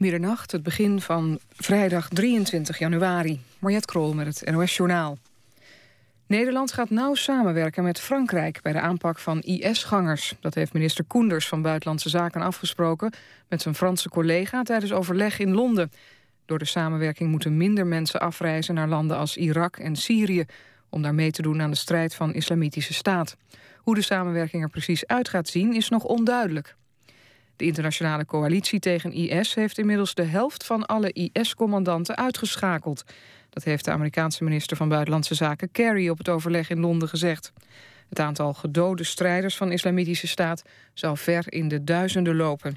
Middernacht, het begin van vrijdag 23 januari. Mariette Krol met het NOS Journaal. Nederland gaat nauw samenwerken met Frankrijk... bij de aanpak van IS-gangers. Dat heeft minister Koenders van Buitenlandse Zaken afgesproken... met zijn Franse collega tijdens overleg in Londen. Door de samenwerking moeten minder mensen afreizen... naar landen als Irak en Syrië... om daar mee te doen aan de strijd van Islamitische Staat. Hoe de samenwerking er precies uit gaat zien is nog onduidelijk. De internationale coalitie tegen IS heeft inmiddels de helft van alle IS-commandanten uitgeschakeld. Dat heeft de Amerikaanse minister van Buitenlandse Zaken Kerry op het overleg in Londen gezegd. Het aantal gedode strijders van Islamitische Staat zal ver in de duizenden lopen.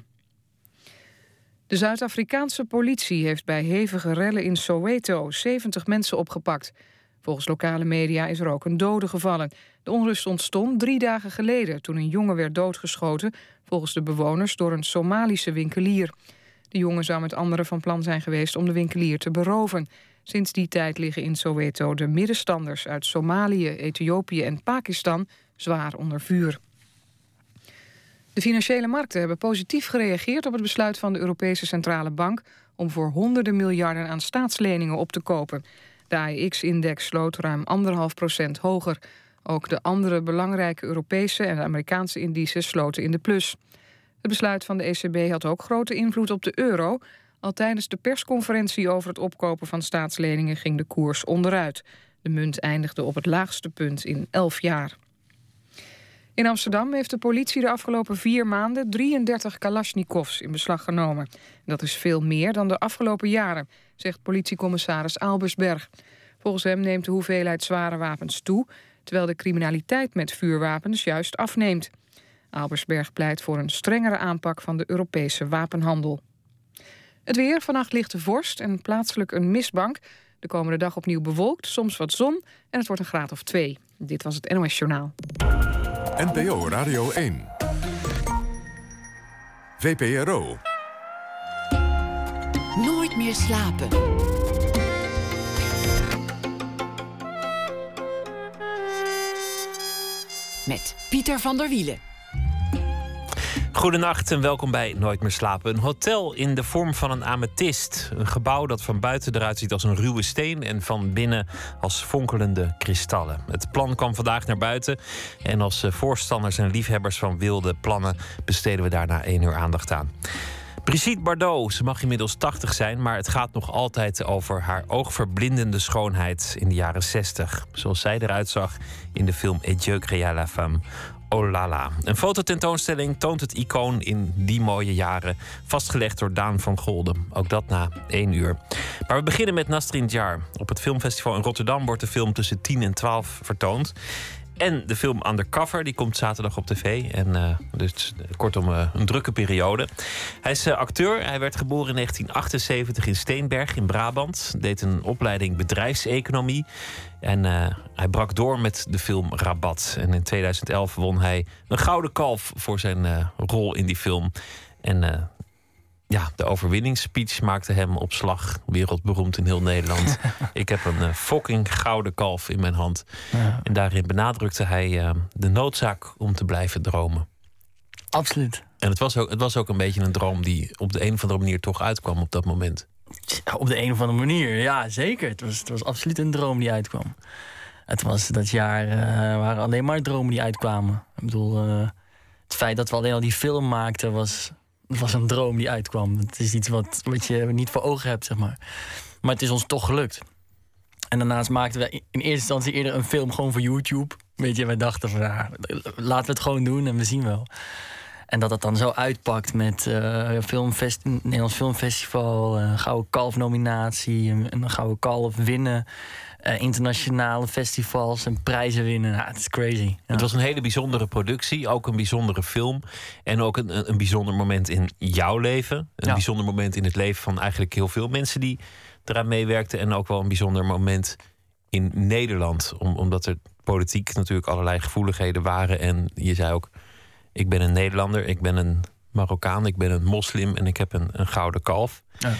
De Zuid-Afrikaanse politie heeft bij hevige rellen in Soweto 70 mensen opgepakt. Volgens lokale media is er ook een dode gevallen. De onrust ontstond drie dagen geleden toen een jongen werd doodgeschoten... volgens de bewoners door een Somalische winkelier. De jongen zou met anderen van plan zijn geweest om de winkelier te beroven. Sinds die tijd liggen in Soweto de middenstanders uit Somalië, Ethiopië en Pakistan zwaar onder vuur. De financiële markten hebben positief gereageerd op het besluit van de Europese Centrale Bank om voor honderden miljarden aan staatsleningen op te kopen. De AEX-index sloot ruim 1,5 procent hoger. Ook de andere belangrijke Europese en Amerikaanse indices sloten in de plus. Het besluit van de ECB had ook grote invloed op de euro. Al tijdens de persconferentie over het opkopen van staatsleningen ging de koers onderuit. De munt eindigde op het laagste punt in 11 jaar. In Amsterdam heeft de politie de afgelopen vier maanden 33 Kalashnikovs in beslag genomen. Dat is veel meer dan de afgelopen jaren, zegt politiecommissaris Albersberg. Volgens hem neemt de hoeveelheid zware wapens toe, terwijl de criminaliteit met vuurwapens juist afneemt. Albersberg pleit voor een strengere aanpak van de Europese wapenhandel. Het weer, vannacht ligt de vorst en plaatselijk een mistbank. De komende dag opnieuw bewolkt, soms wat zon en het wordt een graad of twee. Dit was het NOS Journaal. NPO Radio 1. VPRO. Nooit meer slapen. Met Pieter van der Wielen. Goedenacht en welkom bij Nooit meer slapen. Een hotel in de vorm van een amethyst. Een gebouw dat van buiten eruit ziet als een ruwe steen en van binnen als fonkelende kristallen. Het plan kwam vandaag naar buiten en als eh, voorstanders en liefhebbers van wilde plannen besteden we daarna één uur aandacht aan. Brigitte Bardot, ze mag inmiddels 80 zijn, maar het gaat nog altijd over haar oogverblindende schoonheid in de jaren 60. Zoals zij eruit zag in de film Et Dieu créa la femme. Oh la la. Een fototentoonstelling toont het icoon in die mooie jaren, vastgelegd door Daan van Golden. Ook dat na één uur. Maar we beginnen met Nastrin Jar. Op het filmfestival in Rotterdam wordt de film tussen 10 en 12 vertoond. En de film Undercover, die komt zaterdag op tv. En uh, dus kortom, uh, een drukke periode. Hij is acteur. Hij werd geboren in 1978 in Steenberg in Brabant. Deed een opleiding bedrijfseconomie. En hij brak door met de film Rabat. En in 2011 won hij een gouden kalf voor zijn rol in die film. En ja, de overwinningsspeech maakte hem op slag wereldberoemd in heel Nederland. ik heb een uh, fucking gouden kalf in mijn hand. Ja. En daarin benadrukte hij uh, de noodzaak om te blijven dromen. Absoluut. En het was, ook, het was ook een beetje een droom die op de een of andere manier toch uitkwam op dat moment. Op de een of andere manier, ja, zeker. Het was, het was absoluut een droom die uitkwam. Het was dat jaar uh, waren alleen maar dromen die uitkwamen. Ik bedoel, het feit dat we alleen al die film maakten was, het was een droom die uitkwam. Het is iets wat, wat je niet voor ogen hebt, zeg maar. Maar het is ons toch gelukt. En daarnaast maakten we in eerste instantie eerder een film gewoon voor YouTube. Weet je, wij dachten van laten we het gewoon doen en we zien wel. En dat het dan zo uitpakt met uh, filmfest Nederlands Filmfestival, een Gouden Kalf nominatie, een, een Gouden Kalf winnen. Uh, internationale festivals en prijzen winnen. Nou, het is crazy. Ja. Het was een hele bijzondere productie, ook een bijzondere film. En ook een, een bijzonder moment in jouw leven. Een ja. bijzonder moment in het leven van eigenlijk heel veel mensen die eraan meewerkten. En ook wel een bijzonder moment in Nederland. Om, omdat er politiek natuurlijk allerlei gevoeligheden waren. En je zei ook, ik ben een Nederlander, ik ben een Marokkaan, ik ben een moslim en ik heb een, een gouden kalf. Ja.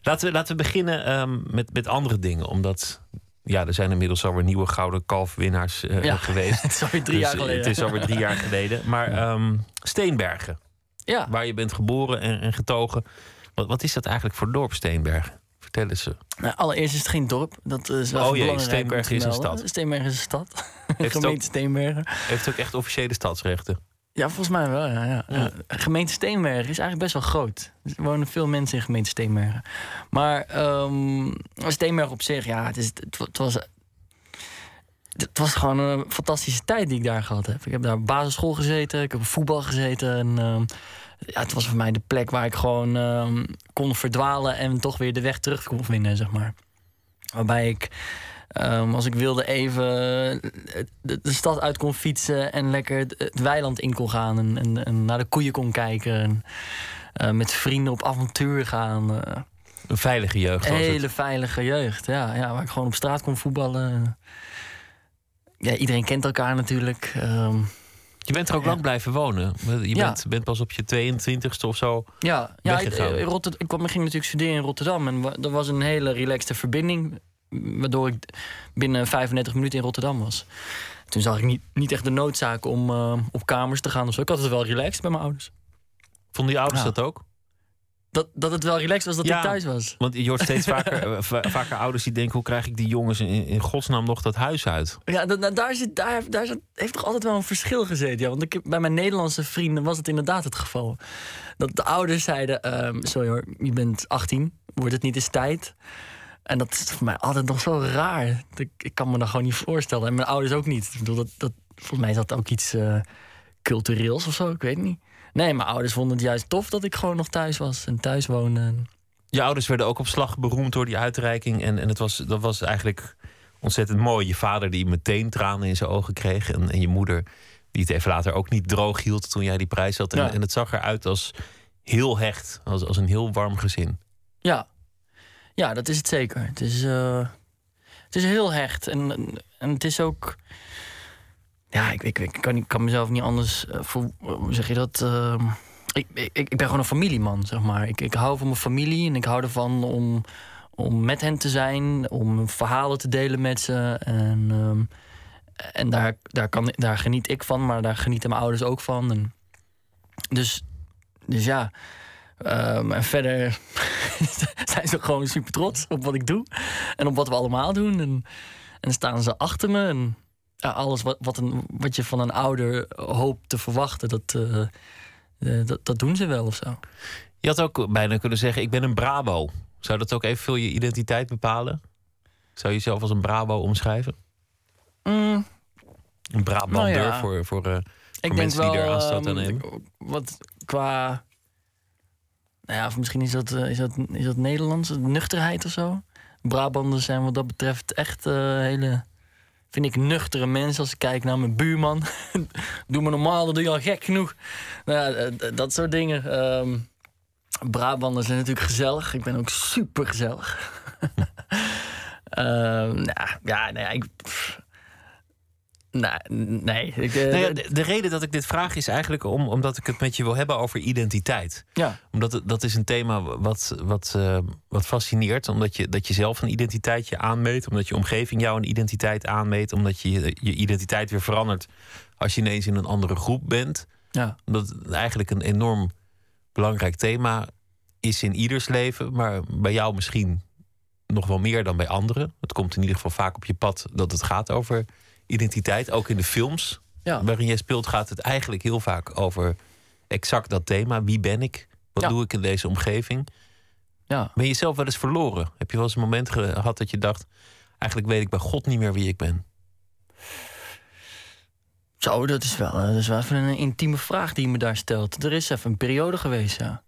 Laten, we, laten we beginnen um, met, met andere dingen. Omdat ja, er zijn inmiddels alweer nieuwe gouden kalfwinnaars uh, ja, geweest. Het is alweer drie dus, jaar geleden. Het is alweer drie jaar geleden. Maar um, Steenbergen, ja. waar je bent geboren en, en, getogen. Wat, wat is dat eigenlijk voor dorp, Steenberg? Vertel eens. eh. Nou, allereerst is het geen dorp. Dat is wel Oh jee, Steenbergen te is een stad. Steenbergen is een stad. het Gemeente ook- Steenbergen. Heeft ook echt officiële stadsrechten? Ja, volgens mij wel. Ja, ja. Ja. Gemeente Steenbergen is eigenlijk best wel groot. Er wonen veel mensen in gemeente Steenbergen. Maar ehm Steenbergen op zich, ja, het, is, het, het was. Het was gewoon een fantastische tijd die ik daar gehad heb. Ik heb daar op basisschool gezeten, ik heb op voetbal gezeten. En, ehm, ja, het was voor mij de plek waar ik gewoon ehm, kon verdwalen en toch weer de weg terug kon vinden, zeg maar. Waarbij ik, ehm, als ik wilde, even de, de stad uit kon fietsen en lekker het, het weiland in kon gaan en, en, en naar de koeien kon kijken. En, eh, met vrienden op avontuur gaan. eh, Een veilige jeugd was hele het. veilige jeugd, ja, ja. Waar ik gewoon op straat kon voetballen. Ja, iedereen kent elkaar natuurlijk. ehm, Je bent er ook Ja. lang blijven wonen. Je Ja. bent, bent pas op je 22ste of zo. Ja, ja ik, Weggegaan. ik kwam, ik ging natuurlijk studeren in Rotterdam. En er was een hele relaxte verbinding. Waardoor ik binnen 35 minuten in Rotterdam was. Toen zag ik niet, niet echt de noodzaak om eh, op kamers te gaan of zo. Ik had het wel relaxed bij mijn ouders. Vonden je ouders Ja. dat ook? Dat, dat het wel relaxed was dat Ja. ik thuis was. Want je hoort steeds vaker, eh, va- vaker ouders die denken... hoe krijg ik die jongens in, in godsnaam nog dat huis uit? Ja, da- da- daar, zit, daar, daar zit, heeft toch altijd wel een verschil gezeten. Ja? Want ik, bij mijn Nederlandse vrienden was het inderdaad het geval. Dat de ouders zeiden: ehm, Sorry hoor, je bent 18, wordt het niet eens tijd? En dat is voor mij altijd nog zo raar. Ik, ik kan me dat gewoon niet voorstellen. En mijn ouders ook niet. Ik bedoel, dat, dat, volgens mij is dat ook iets eh, cultureels of zo, ik weet het niet. Nee, mijn ouders vonden het juist tof dat ik gewoon nog thuis was en thuis woonde. Je ouders werden ook op slag beroemd door die uitreiking. En, en het was, dat was eigenlijk ontzettend mooi. Je vader die meteen tranen in zijn ogen kreeg. En, en je moeder die het even later ook niet droog hield toen jij die prijs had. En, Ja. en het zag eruit als heel hecht. Als, als een heel warm gezin. Ja. Ja, dat is het zeker. Het is, eh, het is heel hecht. En, en het is ook. Ja, ik, ik, kan, ik kan mezelf niet anders. eh, hoe zeg je dat? ehm, ik, ik, ik ben gewoon een familieman, zeg maar. Ik, ik hou van mijn familie en ik hou ervan om, om met hen te zijn, om verhalen te delen met ze. En, ehm, en daar, daar, kan, daar geniet ik van, maar daar genieten mijn ouders ook van. Dus, dus ja. Ehm, en verder zijn ze gewoon super trots op wat ik doe en op wat we allemaal doen. En, en staan ze achter me. En ja, alles wat, wat, een, wat je van een ouder hoopt te verwachten, dat, eh, eh, dat, dat doen ze wel of zo. Je had ook bijna kunnen zeggen: Ik ben een Brabo. Zou dat ook evenveel je identiteit bepalen? Zou je jezelf als een Brabo omschrijven? Mm, Een Brabander Nou ja. voor, voor eh, ik denk mensen die wel. er aanstoot aan ehm, nemen? wat qua. Nou ja, of misschien is dat, eh, is dat, is dat Nederlands, nuchterheid of zo. Brabanders zijn wat dat betreft echt eh, hele. Vind ik nuchtere mensen als ik kijk naar mijn buurman. doe me normaal, dat doe je al gek genoeg. Nou, ja, eh, dat soort dingen. Ehm Brabanders zijn natuurlijk gezellig. Ik ben ook super gezellig. Ehm, nou, ja, nou ja, ik. Nou, nee. Ik, eh, Nou ja, de, de reden dat ik dit vraag is eigenlijk om, omdat ik het met je wil hebben over identiteit. ja. Omdat dat is een thema wat, wat, eh, wat fascineert. Omdat je, dat je zelf een identiteitje aanmeet. Omdat je omgeving jou een identiteit aanmeet. Omdat je je je identiteit weer verandert als je ineens in een andere groep bent. Ja. Dat het eigenlijk een enorm belangrijk thema is in ieders leven. Maar bij jou misschien nog wel meer dan bij anderen. Het komt in ieder geval vaak op je pad dat het gaat over identiteit. Ook in de films Ja. waarin jij speelt gaat het eigenlijk heel vaak over exact dat thema. Wie ben ik? Wat Ja. doe ik in deze omgeving? ja. Ben je jezelf wel eens verloren? Heb je wel eens een moment gehad dat je dacht... eigenlijk weet ik bij God niet meer wie ik ben? Zo, dat is wel, eh, dat is wel even een intieme vraag die je me daar stelt. Er is even een periode geweest, ja.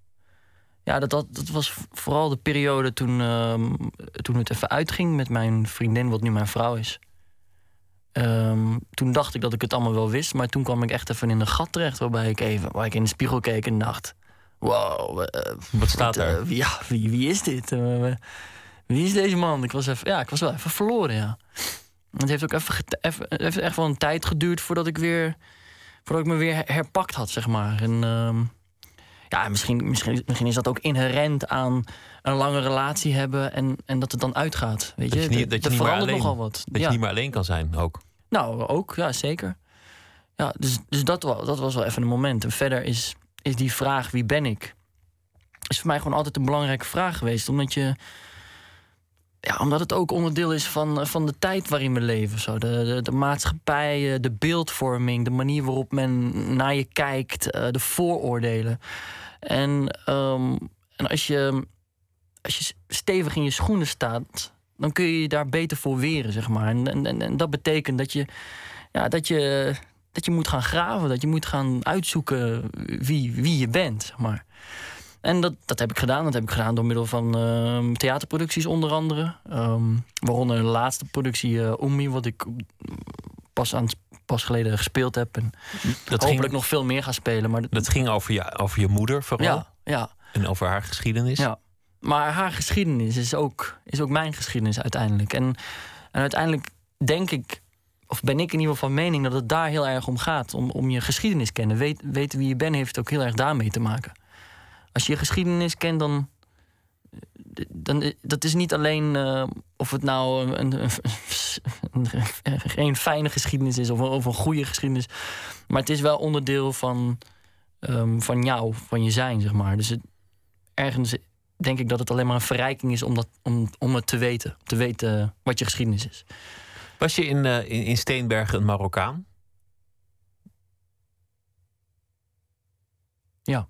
Ja, dat, dat, dat was vooral de periode toen, ehm, toen het even uitging met mijn vriendin, wat nu mijn vrouw is. Ehm, toen dacht ik dat ik het allemaal wel wist, maar toen kwam ik echt even in een gat terecht waarbij ik even, waar ik in de spiegel keek en dacht: wow, eh, Wat staat daar? eh, wie- ja, wie, wie is dit? Eh, wie is deze man? Ik was, even, ja, ik was wel even verloren, ja. Het heeft ook even, even, heeft echt wel een tijd geduurd voordat ik weer, voordat ik me weer her- herpakt had, zeg maar. En ehm, ja, misschien, misschien, misschien is dat ook inherent aan een lange relatie hebben en, en dat het dan uitgaat. Weet je, Dat je niet- Er- dat je er niet meer verandert alleen- nogal wat. Dat ja. je niet meer alleen kan zijn ook. Nou, ook, ja, zeker. Ja, dus, dus dat, was, dat was wel even een moment. En verder is, is die vraag, wie ben ik? is voor mij gewoon altijd een belangrijke vraag geweest. Omdat je. Ja, omdat het ook onderdeel is van, van de tijd waarin we leven. Zo. De, de, maatschappij, de beeldvorming, de manier waarop men naar je kijkt, de vooroordelen. En, ehm, en als, je, als je stevig in je schoenen staat, dan kun je je daar beter voor weren, zeg maar. En, en, en dat betekent dat je, ja, dat, je, dat je moet gaan graven, dat je moet gaan uitzoeken wie, wie je bent, zeg maar. En dat, dat heb ik gedaan. Dat heb ik gedaan door middel van uh, theaterproducties onder andere. Um, waaronder de laatste productie uh, wat ik pas, aan, pas geleden gespeeld heb. En dat hopelijk ging, nog veel meer ga spelen. Maar dat ging over je, over je moeder vooral? Ja, ja. En over haar geschiedenis? Ja. Maar haar geschiedenis is ook, is ook mijn geschiedenis uiteindelijk. En, en uiteindelijk denk ik, of ben ik in ieder geval van mening dat het daar heel erg om gaat. Om, om je geschiedenis kennen. Weet, weten wie je bent heeft ook heel erg daarmee te maken. Als je je geschiedenis kent, dan. dan dat is niet alleen uh, of het nou een, een, een, een, fijne geschiedenis is of een, of een goede geschiedenis. Maar het is wel onderdeel van, um, van jou, van je zijn, zeg maar. Dus het, ergens denk ik dat het alleen maar een verrijking is om, dat, om, om het te weten. Te weten wat je geschiedenis is. Was je in, uh, in, in Steenbergen een Marokkaan? Ja.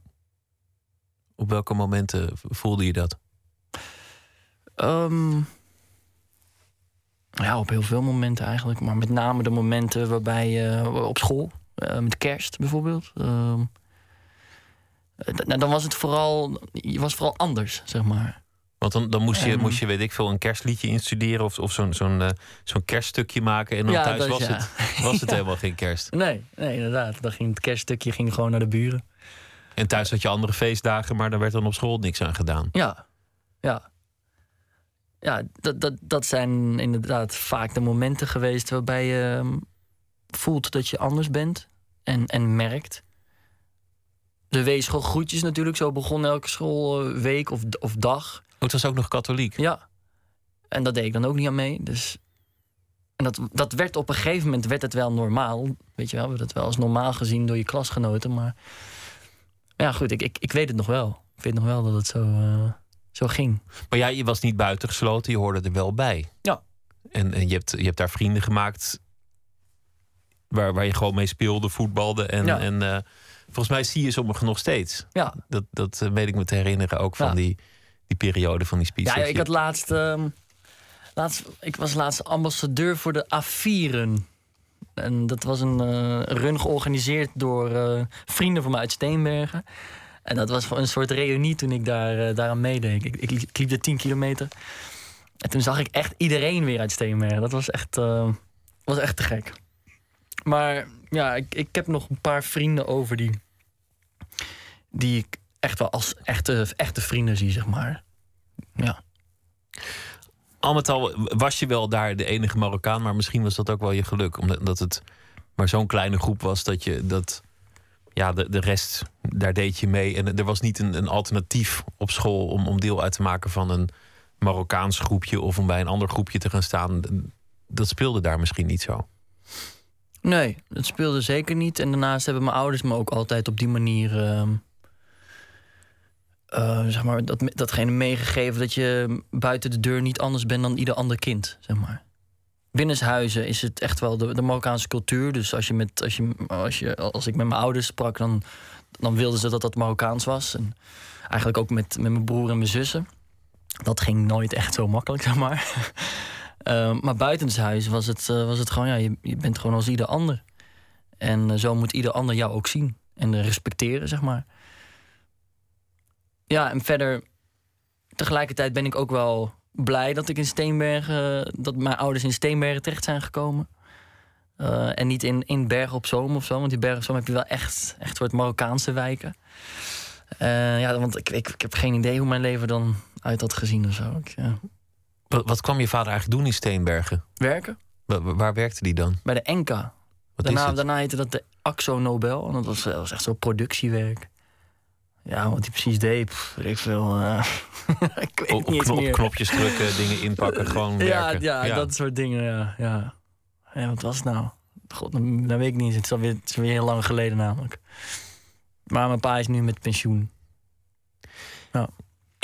Op welke momenten voelde je dat? Um, ja, op heel veel momenten eigenlijk. Maar met name de momenten waarbij je uh, op school, uh, met kerst bijvoorbeeld. Uh, dan was het vooral, je was vooral anders, zeg maar. Want dan, dan moest, je, moest je, weet ik veel, een kerstliedje instuderen of, of zo'n zo'n uh, zo'n kerststukje maken. En dan thuis was, het, was het helemaal geen kerst. Nee, nee, inderdaad. Dan ging het kerststukje ging gewoon naar de buren. En thuis had je andere feestdagen, maar daar werd dan op school niks aan gedaan. Ja, ja. Ja, dat, dat, dat zijn inderdaad vaak de momenten geweest waarbij je ehm, voelt dat je anders bent en, en merkt. De weeschool groetjes natuurlijk, zo begon elke schoolweek of, of dag. Oh, het was ook nog katholiek? Ja. En dat deed ik dan ook niet aan mee. Dus en dat, dat werd op een gegeven moment werd het wel normaal. Weet je wel, werd het wel als normaal gezien door je klasgenoten. Maar ja, goed, ik, ik, ik weet het nog wel. Ik weet nog wel dat het zo, uh, zo ging. Maar ja, je was niet buitengesloten, je hoorde er wel bij. Ja. En, en je, hebt, je hebt daar vrienden gemaakt waar, waar je gewoon mee speelde, voetbalde. En, ja. en uh, volgens mij zie je sommigen nog steeds. Ja. Dat, dat uh, weet ik me te herinneren ook van ja. die, die periode van die speech. Ja, ik had laatst, uh, laatst... Ik was laatst ambassadeur voor de A4'en. En dat was een uh, run georganiseerd door uh, vrienden van mij uit Steenbergen. En dat was een soort reunie toen ik daar, uh, daaraan meedeed. Ik, ik, ik, liep de 10 kilometer. En toen zag ik echt iedereen weer uit Steenbergen. Dat was echt, was echt te gek. Maar ja, ik, ik heb nog een paar vrienden over die, die ik echt wel als echte, echte vrienden zie, zeg maar. Ja al met al was je wel daar de enige Marokkaan, maar misschien was dat ook wel je geluk. Omdat het maar zo'n kleine groep was dat je dat. Ja, de, de rest, daar deed je mee. En er was niet een, een alternatief op school om, om deel uit te maken van een Marokkaans groepje of om bij een ander groepje te gaan staan. Dat speelde daar misschien niet zo. Nee, dat speelde zeker niet. En daarnaast hebben mijn ouders me ook altijd op die manier. Uh uh, zeg maar, dat, datgene meegegeven dat je buiten de deur niet anders bent dan ieder ander kind. Zeg maar. Binnenshuizen is het echt wel de, de Marokkaanse cultuur. Dus als, je met, als, je, als, je, als ik met mijn ouders sprak, dan, dan wilden ze dat dat Marokkaans was. En eigenlijk ook met, met mijn broer en mijn zussen. Dat ging nooit echt zo makkelijk, zeg maar. Uh, maar buitenshuis was het, uh, was het gewoon, ja, je, je bent gewoon als ieder ander. En zo moet ieder ander jou ook zien en respecteren, zeg maar. Ja, en verder, tegelijkertijd ben ik ook wel blij dat ik in Steenbergen, dat mijn ouders in Steenbergen terecht zijn gekomen. En niet in, in Bergen op Zoom of zo, want die Bergen op Zoom heb je wel echt, echt soort Marokkaanse wijken. Ja, want ik, ik, ik, heb geen idee hoe mijn leven dan uit had gezien of zo. Ik, ja. Wat, wat, kwam je vader eigenlijk doen in Steenbergen? Werken. Waar, waar werkte die dan? Bij de Enka. daarna, daarna heette dat de Axo Nobel. En dat was, dat was echt zo'n productiewerk. Ja, wat hij precies deed, pff, ik veel. Uh, ik weet op, niet knop, meer. Knopjes drukken, dingen inpakken, gewoon werken. Ja, ja, dat soort dingen, ja. ja. ja wat was het nou? God, dat weet ik niet. Het is, alweer, het is weer heel lang geleden namelijk. Maar mijn pa is nu met pensioen.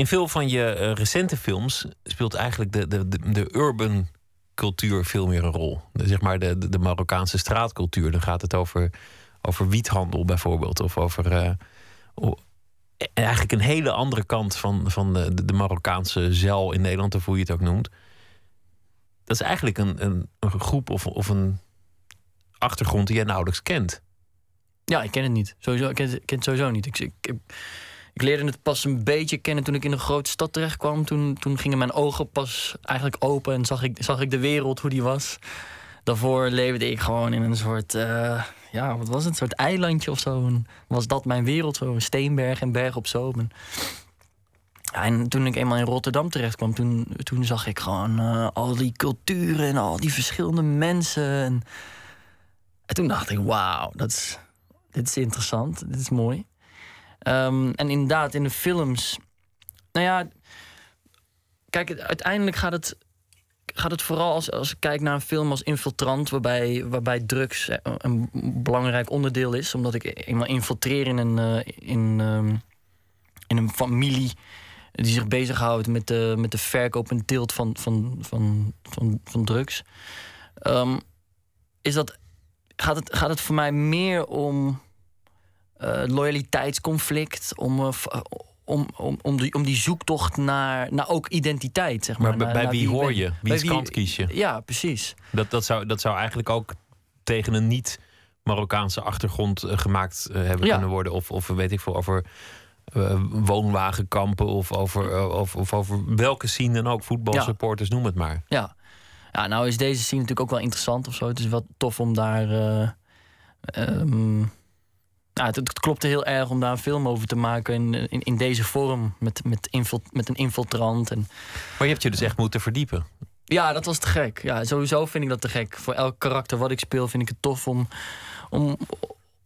In veel van je eh, recente films speelt eigenlijk de, de, de, de urban cultuur veel meer een rol. De, zeg maar de, de, Marokkaanse straatcultuur. Dan gaat het over, over wiethandel bijvoorbeeld. Of over eh, o- e- eigenlijk een hele andere kant van, van de, de, Marokkaanse zeil in Nederland, of hoe je het ook noemt. Dat is eigenlijk een, een, een groep of, of een achtergrond die jij nauwelijks kent. Ja, ik ken het niet. Sowieso, ken, het- ken het sowieso niet. Ik, ik, ik, ik leerde het pas een beetje kennen toen ik in een grote stad terecht kwam. Toen, toen gingen mijn ogen pas eigenlijk open en zag ik, zag ik de wereld hoe die was. Daarvoor leefde ik gewoon in een soort, eh, ja, wat was het? Een soort eilandje of zo. Was dat mijn wereld, zo een steenberg en berg op zoom. En, toen ik eenmaal in Rotterdam terecht kwam, toen, toen zag ik gewoon eh, al die culturen en al die verschillende mensen. En, en toen dacht ik, wauw, dat is, dit is interessant, dit is mooi. Ehm, en inderdaad, in de films. Nou ja, kijk, uiteindelijk gaat het, gaat het vooral als, als ik kijk naar een film als Infiltrant, waarbij, waarbij drugs eh, een belangrijk onderdeel is, omdat ik eenmaal infiltreer in een, eh, in, ehm, in een familie die zich bezighoudt met de, met de verkoop en teelt van, van, van, van, van drugs. Ehm, is dat, gaat, het, gaat het voor mij meer om eh, loyaliteitsconflict, om, eh, eh, om, om, om, die, om die zoektocht naar, naar ook identiteit, zeg maar. Maar bij, Naar- bij naar wie hoor je? Wie kant kies je? Ja, precies. Dat, dat, zou, dat zou eigenlijk ook tegen een niet-Marokkaanse achtergrond gemaakt hebben Ja. kunnen worden. Of, of weet ik veel, over woonwagenkampen of over, of, of over welke scene dan ook. Voetbalsupporters, noem het maar. Ja. ja, nou is deze scene natuurlijk ook wel interessant of zo. Het is wel tof om daar. eh, ehm, nou, het, het klopte heel erg om daar een film over te maken in, in, in deze vorm. Met, met, met een infiltrant. En, Maar je hebt je dus echt moeten verdiepen. ja, dat was te gek. Ja, sowieso vind ik dat te gek. Voor elk karakter wat ik speel vind ik het tof om, om,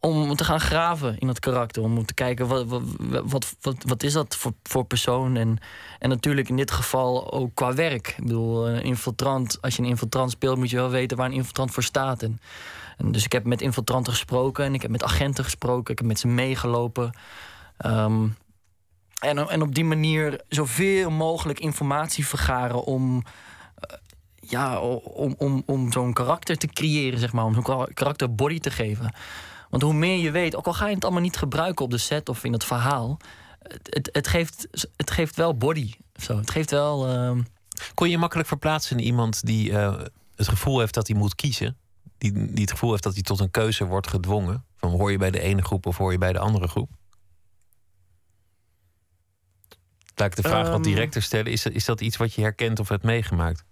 om te gaan graven in dat karakter. Om te kijken wat, wat, wat, wat, wat is dat voor, voor persoon. En, en natuurlijk in dit geval ook qua werk. Ik bedoel, een infiltrant, als je een infiltrant speelt moet je wel weten waar een infiltrant voor staat. En, en dus ik heb met infiltranten gesproken en ik heb met agenten gesproken. Ik heb met ze meegelopen. Ehm, en, en op die manier zoveel mogelijk informatie vergaren om ja, om, om, om zo'n karakter te creëren, zeg maar. Om zo'n karakter body te geven. Want hoe meer je weet, ook al ga je het allemaal niet gebruiken op de set of in het verhaal, het, het, geeft, het geeft wel body. Zo. Het geeft wel. ehm, Kon je je makkelijk verplaatsen in iemand die eh, het gevoel heeft dat hij moet kiezen? Die, die het gevoel heeft dat hij tot een keuze wordt gedwongen? Van hoor je bij de ene groep of hoor je bij de andere groep? Laat ik de vraag wat Ehm. directer stellen. Is dat, is dat iets wat je herkent of hebt meegemaakt?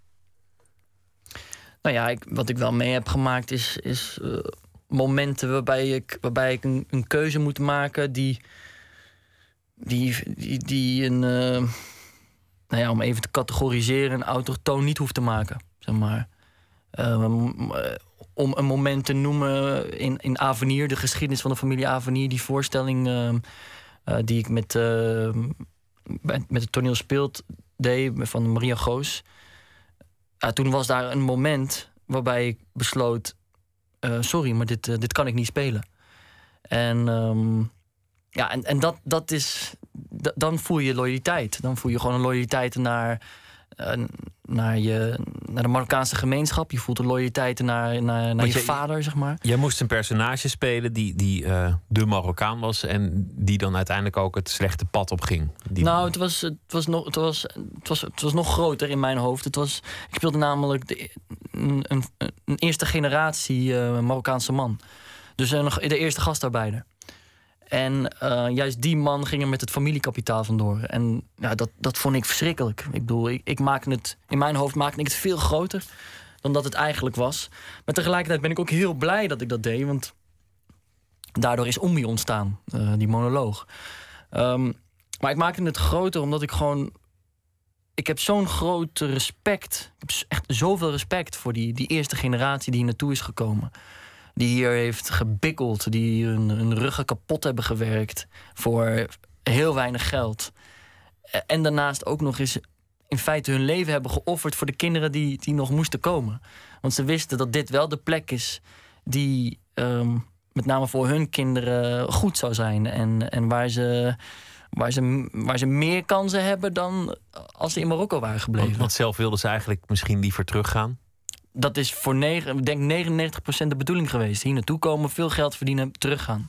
Nou ja, ik, wat ik wel mee heb gemaakt is, is eh, momenten waarbij ik, waarbij ik een, een keuze moet maken die, die, die, die een, eh, nou ja, om even te categoriseren, een autochtoon niet hoeft te maken. Zeg maar. Ehm, eh, om een moment te noemen in, in Avenir, de geschiedenis van de familie Avenir, die voorstelling ehm, eh, die ik met, bij- met het toneel speelt deed van Maria Goos toen was daar een moment waarbij ik besloot: eh, sorry, maar dit, eh, dit kan ik niet spelen. En, ehm, ja, en, en dat, dat is. dan voel je loyaliteit. Dan voel je gewoon een loyaliteit naar, naar, je, naar de Marokkaanse gemeenschap. Je voelt een loyaliteit naar, naar, naar je je- vader, zeg maar. Jij moest een personage spelen die, die eh, de Marokkaan was en die dan uiteindelijk ook het slechte pad op ging. Die, Nou, het was, het, was nog, het, was, het, was, het was nog groter in mijn hoofd. Het was, ik speelde namelijk de, een, een, een eerste generatie eh, Marokkaanse man. Dus eh, nog de eerste gastarbeider. En eh, juist die man ging er met het familiekapitaal vandoor. En ja, dat, dat vond ik verschrikkelijk. Ik bedoel, ik, ik maakte het, in mijn hoofd maakte ik het veel groter dan dat het eigenlijk was. Maar tegelijkertijd ben ik ook heel blij dat ik dat deed. Want daardoor is Ombi ontstaan, eh, die monoloog. Ehm, maar ik maakte het groter omdat ik gewoon. Ik heb zo'n groot respect. Ik heb echt zoveel respect voor die, die eerste generatie die hier naartoe is gekomen. Die hier heeft gebikkeld, die hun, ruggen kapot hebben gewerkt voor heel weinig geld. Eh, En daarnaast ook nog eens in feite hun leven hebben geofferd voor de kinderen die, die nog moesten komen. Want ze wisten dat dit wel de plek is die ehm, met name voor hun kinderen goed zou zijn. En, en waar ze waar ze, waar ze meer kansen hebben dan als ze in Marokko waren gebleven. Want, want zelf wilden ze eigenlijk misschien liever teruggaan. Dat is voor negen, denk 99% de bedoeling geweest. Hier naartoe komen, veel geld verdienen, teruggaan.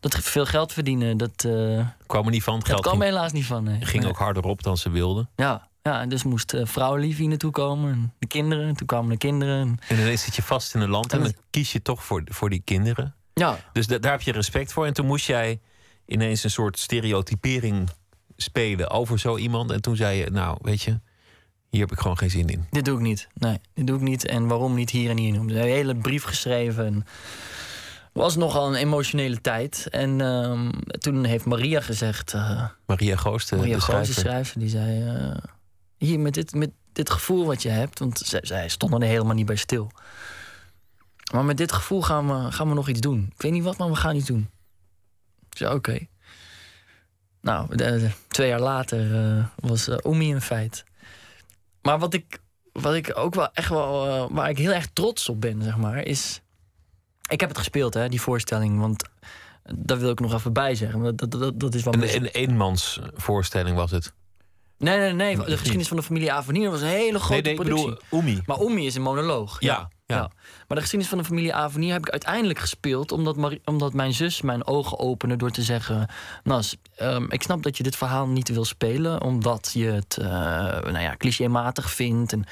Dat veel geld verdienen, dat, eh Kwam er niet van. Het dat geld kwam ging, helaas niet van. nee. ging Nee. ook harder op dan ze wilden. Ja, ja, en dus moest uh, vrouwenlief hier naartoe komen. En de kinderen, toen kwamen de kinderen. En, ineens zit je vast in een land en En dan het- kies je toch voor, voor die kinderen. ja, Dus da- daar heb je respect voor. En toen moest jij ineens een soort stereotypering spelen over zo iemand. En toen zei je, nou, weet je, hier heb ik gewoon geen zin in. dit doe ik niet. Nee, dit doe ik niet. En waarom niet hier en hier noemen. Ze hebben een hele brief geschreven. En was nogal een emotionele tijd. En ehm, toen heeft Maria gezegd... eh, Maria Goost, de, Maria de Goos, de schrijver. die zei... eh, hier, met dit, met dit gevoel wat je hebt... want zij, zij stonden er helemaal niet bij stil. Maar met dit gevoel gaan we, gaan we nog iets doen. Ik weet niet wat, maar we gaan iets doen. Ik zei, oké. Nou, de- de- twee jaar later eh, was uh, Omi een feit. Maar wat ik, wat ik ook wel echt wel... eh, waar ik heel erg trots op ben, zeg maar, is... Ik heb het gespeeld, hè, die voorstelling. Want daar wil ik nog even bij zeggen. Dat, dat, dat, dat is wel... Een, mijn- een eenmansvoorstelling was het. Nee, nee, nee. De geschiedenis van de familie Avenier was een hele grote nee, nee, ik productie. bedoel Oemi. Maar Omi is een monoloog. Ja, ja. Maar de geschiedenis van de familie Avenier heb ik uiteindelijk gespeeld... omdat, omdat mijn zus mijn ogen opende door te zeggen... Nas, ehm, ik snap dat je dit verhaal niet wil spelen... omdat je het uh, nou ja, clichématig vindt. En,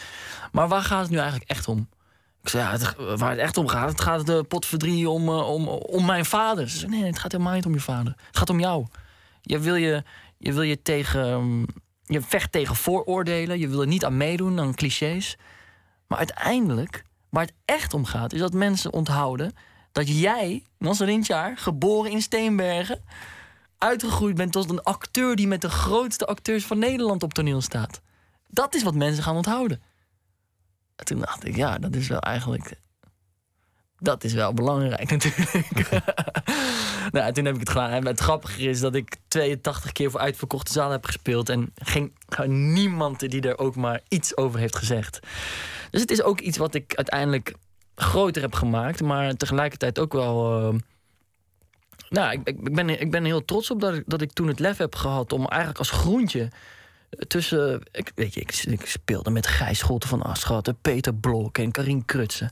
maar waar gaat het nu eigenlijk echt om? Ik zei, ja, het, waar het echt om gaat... het gaat de potverdrie om, uh, om, om mijn vader. Ze zei, nee, het gaat helemaal niet om je vader. Het gaat om jou. Je wil je, je, wil je tegen... Um, je vecht tegen vooroordelen. Je wil er niet aan meedoen, aan clichés. Maar uiteindelijk, waar het echt om gaat, is dat mensen onthouden dat jij, Nasser Rintjaar, geboren in Steenbergen, uitgegroeid bent tot een acteur die met de grootste acteurs van Nederland op toneel staat. Dat is wat mensen gaan onthouden. En toen dacht ik, ja, dat is wel eigenlijk. Dat is wel belangrijk natuurlijk. nou, toen heb ik het gedaan. En het grappige is dat ik 82 keer voor uitverkochte zaal heb gespeeld. En geen, niemand die er ook maar iets over heeft gezegd. Dus het is ook iets wat ik uiteindelijk groter heb gemaakt. Maar tegelijkertijd ook wel. Uh, nou, ik, ik, ben, ik ben heel trots op dat ik, dat ik toen het lef heb gehad om eigenlijk als groentje tussen. Ik, weet je, ik, ik speelde met Gijs Scholten van Aschat, Peter Blok en Karin Krutsen.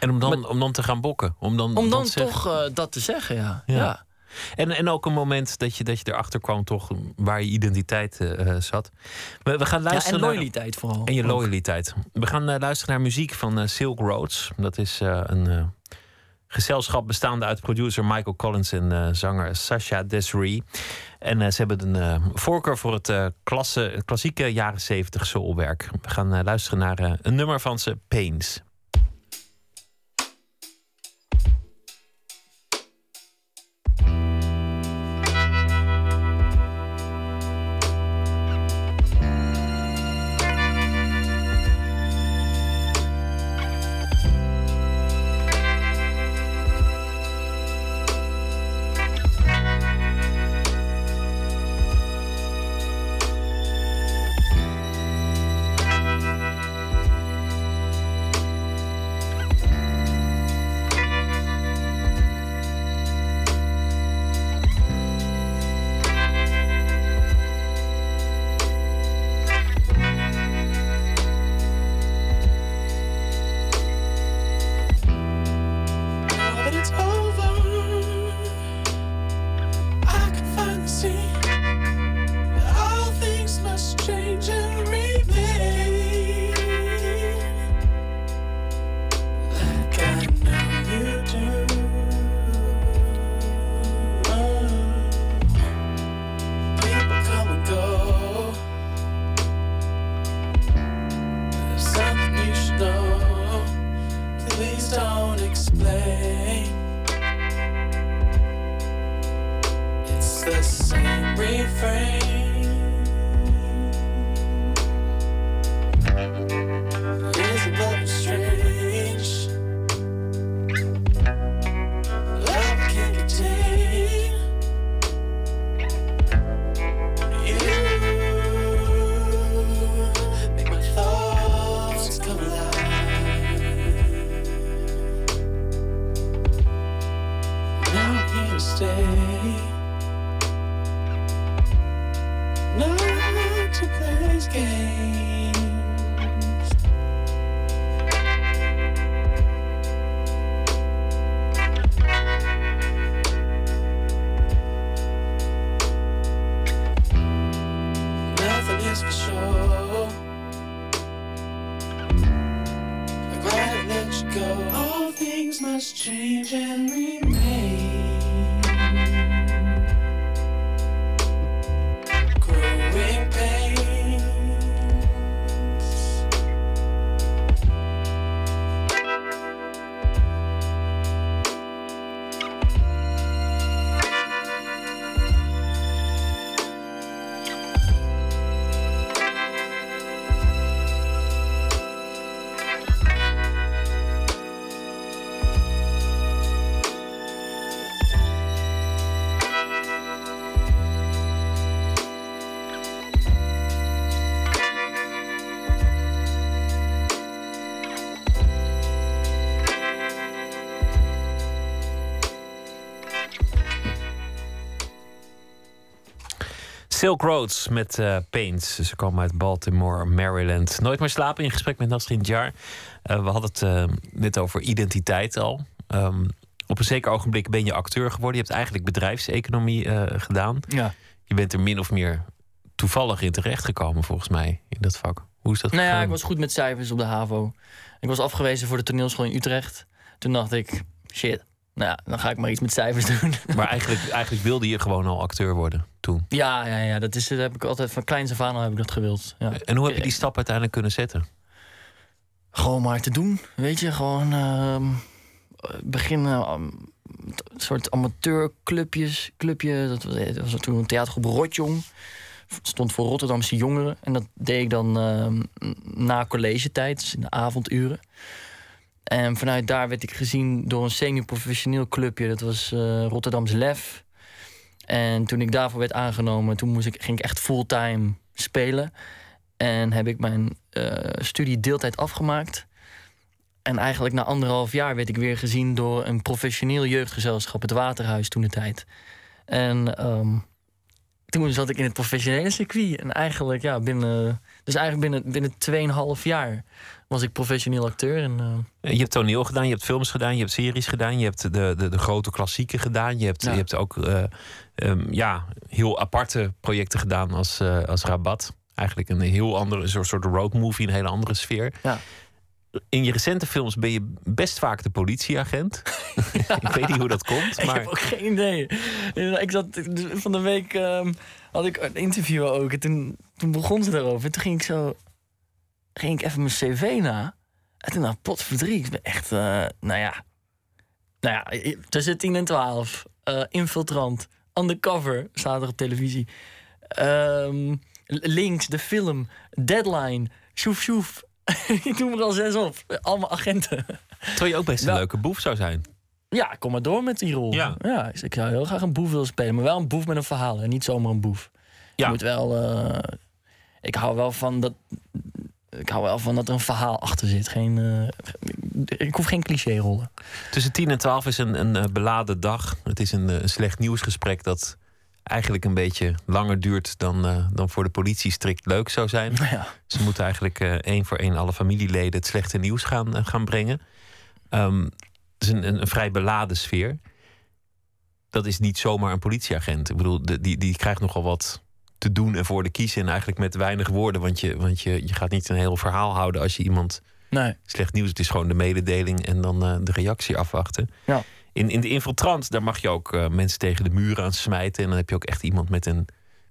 En om dan, om dan te gaan bokken. Om dan, om dan toch uh, dat te zeggen, ja. ja. ja. En, en ook een moment dat je, dat je erachter kwam, toch waar je identiteit uh, zat. We, we gaan luisteren. Ja, en loyaliteit naar, vooral. En je loyaliteit. We gaan uh, luisteren naar muziek van Silk Roads. Dat is een gezelschap bestaande uit producer Michael Collins en zanger Sasha Desiree. En ze hebben een voorkeur voor het klassieke jaren 70 soulwerk. We gaan luisteren naar een nummer van ze, Pains. Silk Roads met eh Paints. Ze komen uit Baltimore, Maryland. Nooit meer slapen in gesprek met Nasrin Jar. Eh, we hadden het eh, net over identiteit al. Ehm, op een zeker ogenblik ben je acteur geworden. Je hebt eigenlijk bedrijfseconomie gedaan. Ja. Je bent er min of meer toevallig in terechtgekomen, volgens mij, in dat vak. Hoe is dat Nou ja, gegaan? ik was goed met cijfers op de HAVO. Ik was afgewezen voor de toneelschool in Utrecht. Toen dacht ik, shit, nou ja, dan ga ik maar iets met cijfers doen. Maar eigenlijk, eigenlijk wilde je gewoon al acteur worden toen. ja, ja, ja, dat, is, dat heb ik altijd van kleins af aan al heb ik dat gewild. Ja. En hoe heb je die stap uiteindelijk kunnen zetten? Gewoon maar te doen, weet je, gewoon ehm, beginnen. ehm, een soort amateurclubjes, clubje. Dat was, dat was toen een theatergroep Rotjong. Stond voor Rotterdamse jongeren. En dat deed ik dan ehm, na collegetijd, dus in de avonduren. En vanuit daar werd ik gezien door een semi-professioneel clubje. Dat was eh Rotterdams Lef. En toen ik daarvoor werd aangenomen, toen moest ik, ging ik echt fulltime spelen. En heb ik mijn eh, studie deeltijd afgemaakt. En eigenlijk na anderhalf jaar werd ik weer gezien door een professioneel jeugdgezelschap, het Waterhuis toen de tijd. En ehm, toen zat ik in het professionele circuit. En eigenlijk, ja, binnen. Dus eigenlijk binnen, binnen 2,5 jaar was ik professioneel acteur. En, eh, Je hebt toneel gedaan, je hebt films gedaan, je hebt series gedaan, je hebt de, de, de grote klassieken gedaan. Je hebt, Ja. je hebt ook eh, ehm, ja, heel aparte projecten gedaan als, eh, als Rabat. Eigenlijk een heel andere, een soort, soort roadmovie, een hele andere sfeer. Ja. In je recente films ben je best vaak de politieagent. ik weet niet hoe dat komt, Ik maar heb ook geen idee. Ik zat van de week ehm, had ik een interview ook. En toen, toen begon ze daarover. En toen ging ik zo. Ging ik even mijn cv na. En toen dacht ik, potverdrie. Ik ben echt. eh, nou ja. Nou ja, tussen 10 en 12. eh, infiltrant. Undercover staat er op televisie. Ehm, links, de film. Deadline. Sjoef, sjoef. ik noem er al zes op. Allemaal agenten. terwijl je ook best een Nou, leuke boef zou zijn. Ja, kom maar door met die rol. Ja. ja dus ik zou heel graag een boef willen spelen. Maar wel een boef met een verhaal. En niet zomaar een boef. Ja. Je moet wel... eh, ik hou wel van dat... Ik hou wel van dat er een verhaal achter zit. Geen, eh, ik hoef geen cliché-rollen. Tussen 10 en 12 is een, een eh, beladen dag. Het is een, een slecht nieuwsgesprek dat eigenlijk een beetje langer duurt dan, eh, dan voor de politie strikt leuk zou zijn. Ja. Ze moeten eigenlijk eh, één voor één alle familieleden het slechte nieuws gaan, eh, gaan brengen. Ehm, het is een, een, een vrij beladen sfeer. Dat is niet zomaar een politieagent. Ik bedoel, de, die, die krijgt nogal wat te doen en voor de kiezen. En eigenlijk met weinig woorden. Want je, want je, je gaat niet een heel verhaal houden als je iemand Nee. slecht nieuws. Het is gewoon de mededeling en dan de reactie afwachten. Ja. In, in de infiltrant, daar mag je ook eh, mensen tegen de muren aan smijten. En dan heb je ook echt iemand met een,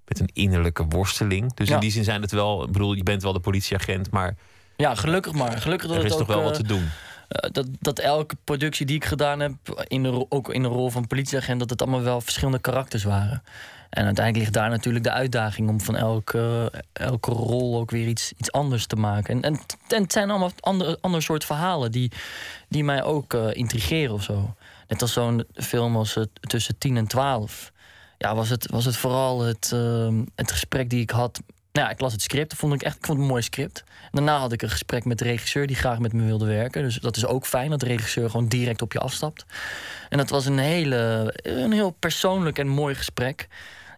met een innerlijke worsteling. Dus Ja. in die zin zijn het wel, ik bedoel, je bent wel de politieagent, maar Ja, gelukkig maar. Gelukkig dat er is nog wel wat eh, te doen. eh, dat, dat elke productie die ik gedaan heb, in de, ook in de rol van politieagent, dat het allemaal wel verschillende karakters waren. En uiteindelijk ligt daar natuurlijk de uitdaging om van elke, elke rol ook weer iets, iets anders te maken. En, en, en het zijn allemaal andere, ander soort verhalen die, die mij ook intrigeren of zo. Net als zo'n film als eh, Tussen 10 en 12. Ja, was het, was het vooral het, eh, het gesprek die ik had. Nou ik las het script, vond ik echt ik vond het een mooi script. Daarna had ik een gesprek met de regisseur die graag met me wilde werken. Dus dat is ook fijn dat de regisseur gewoon direct op je afstapt. En dat was een, hele, een heel persoonlijk en mooi gesprek.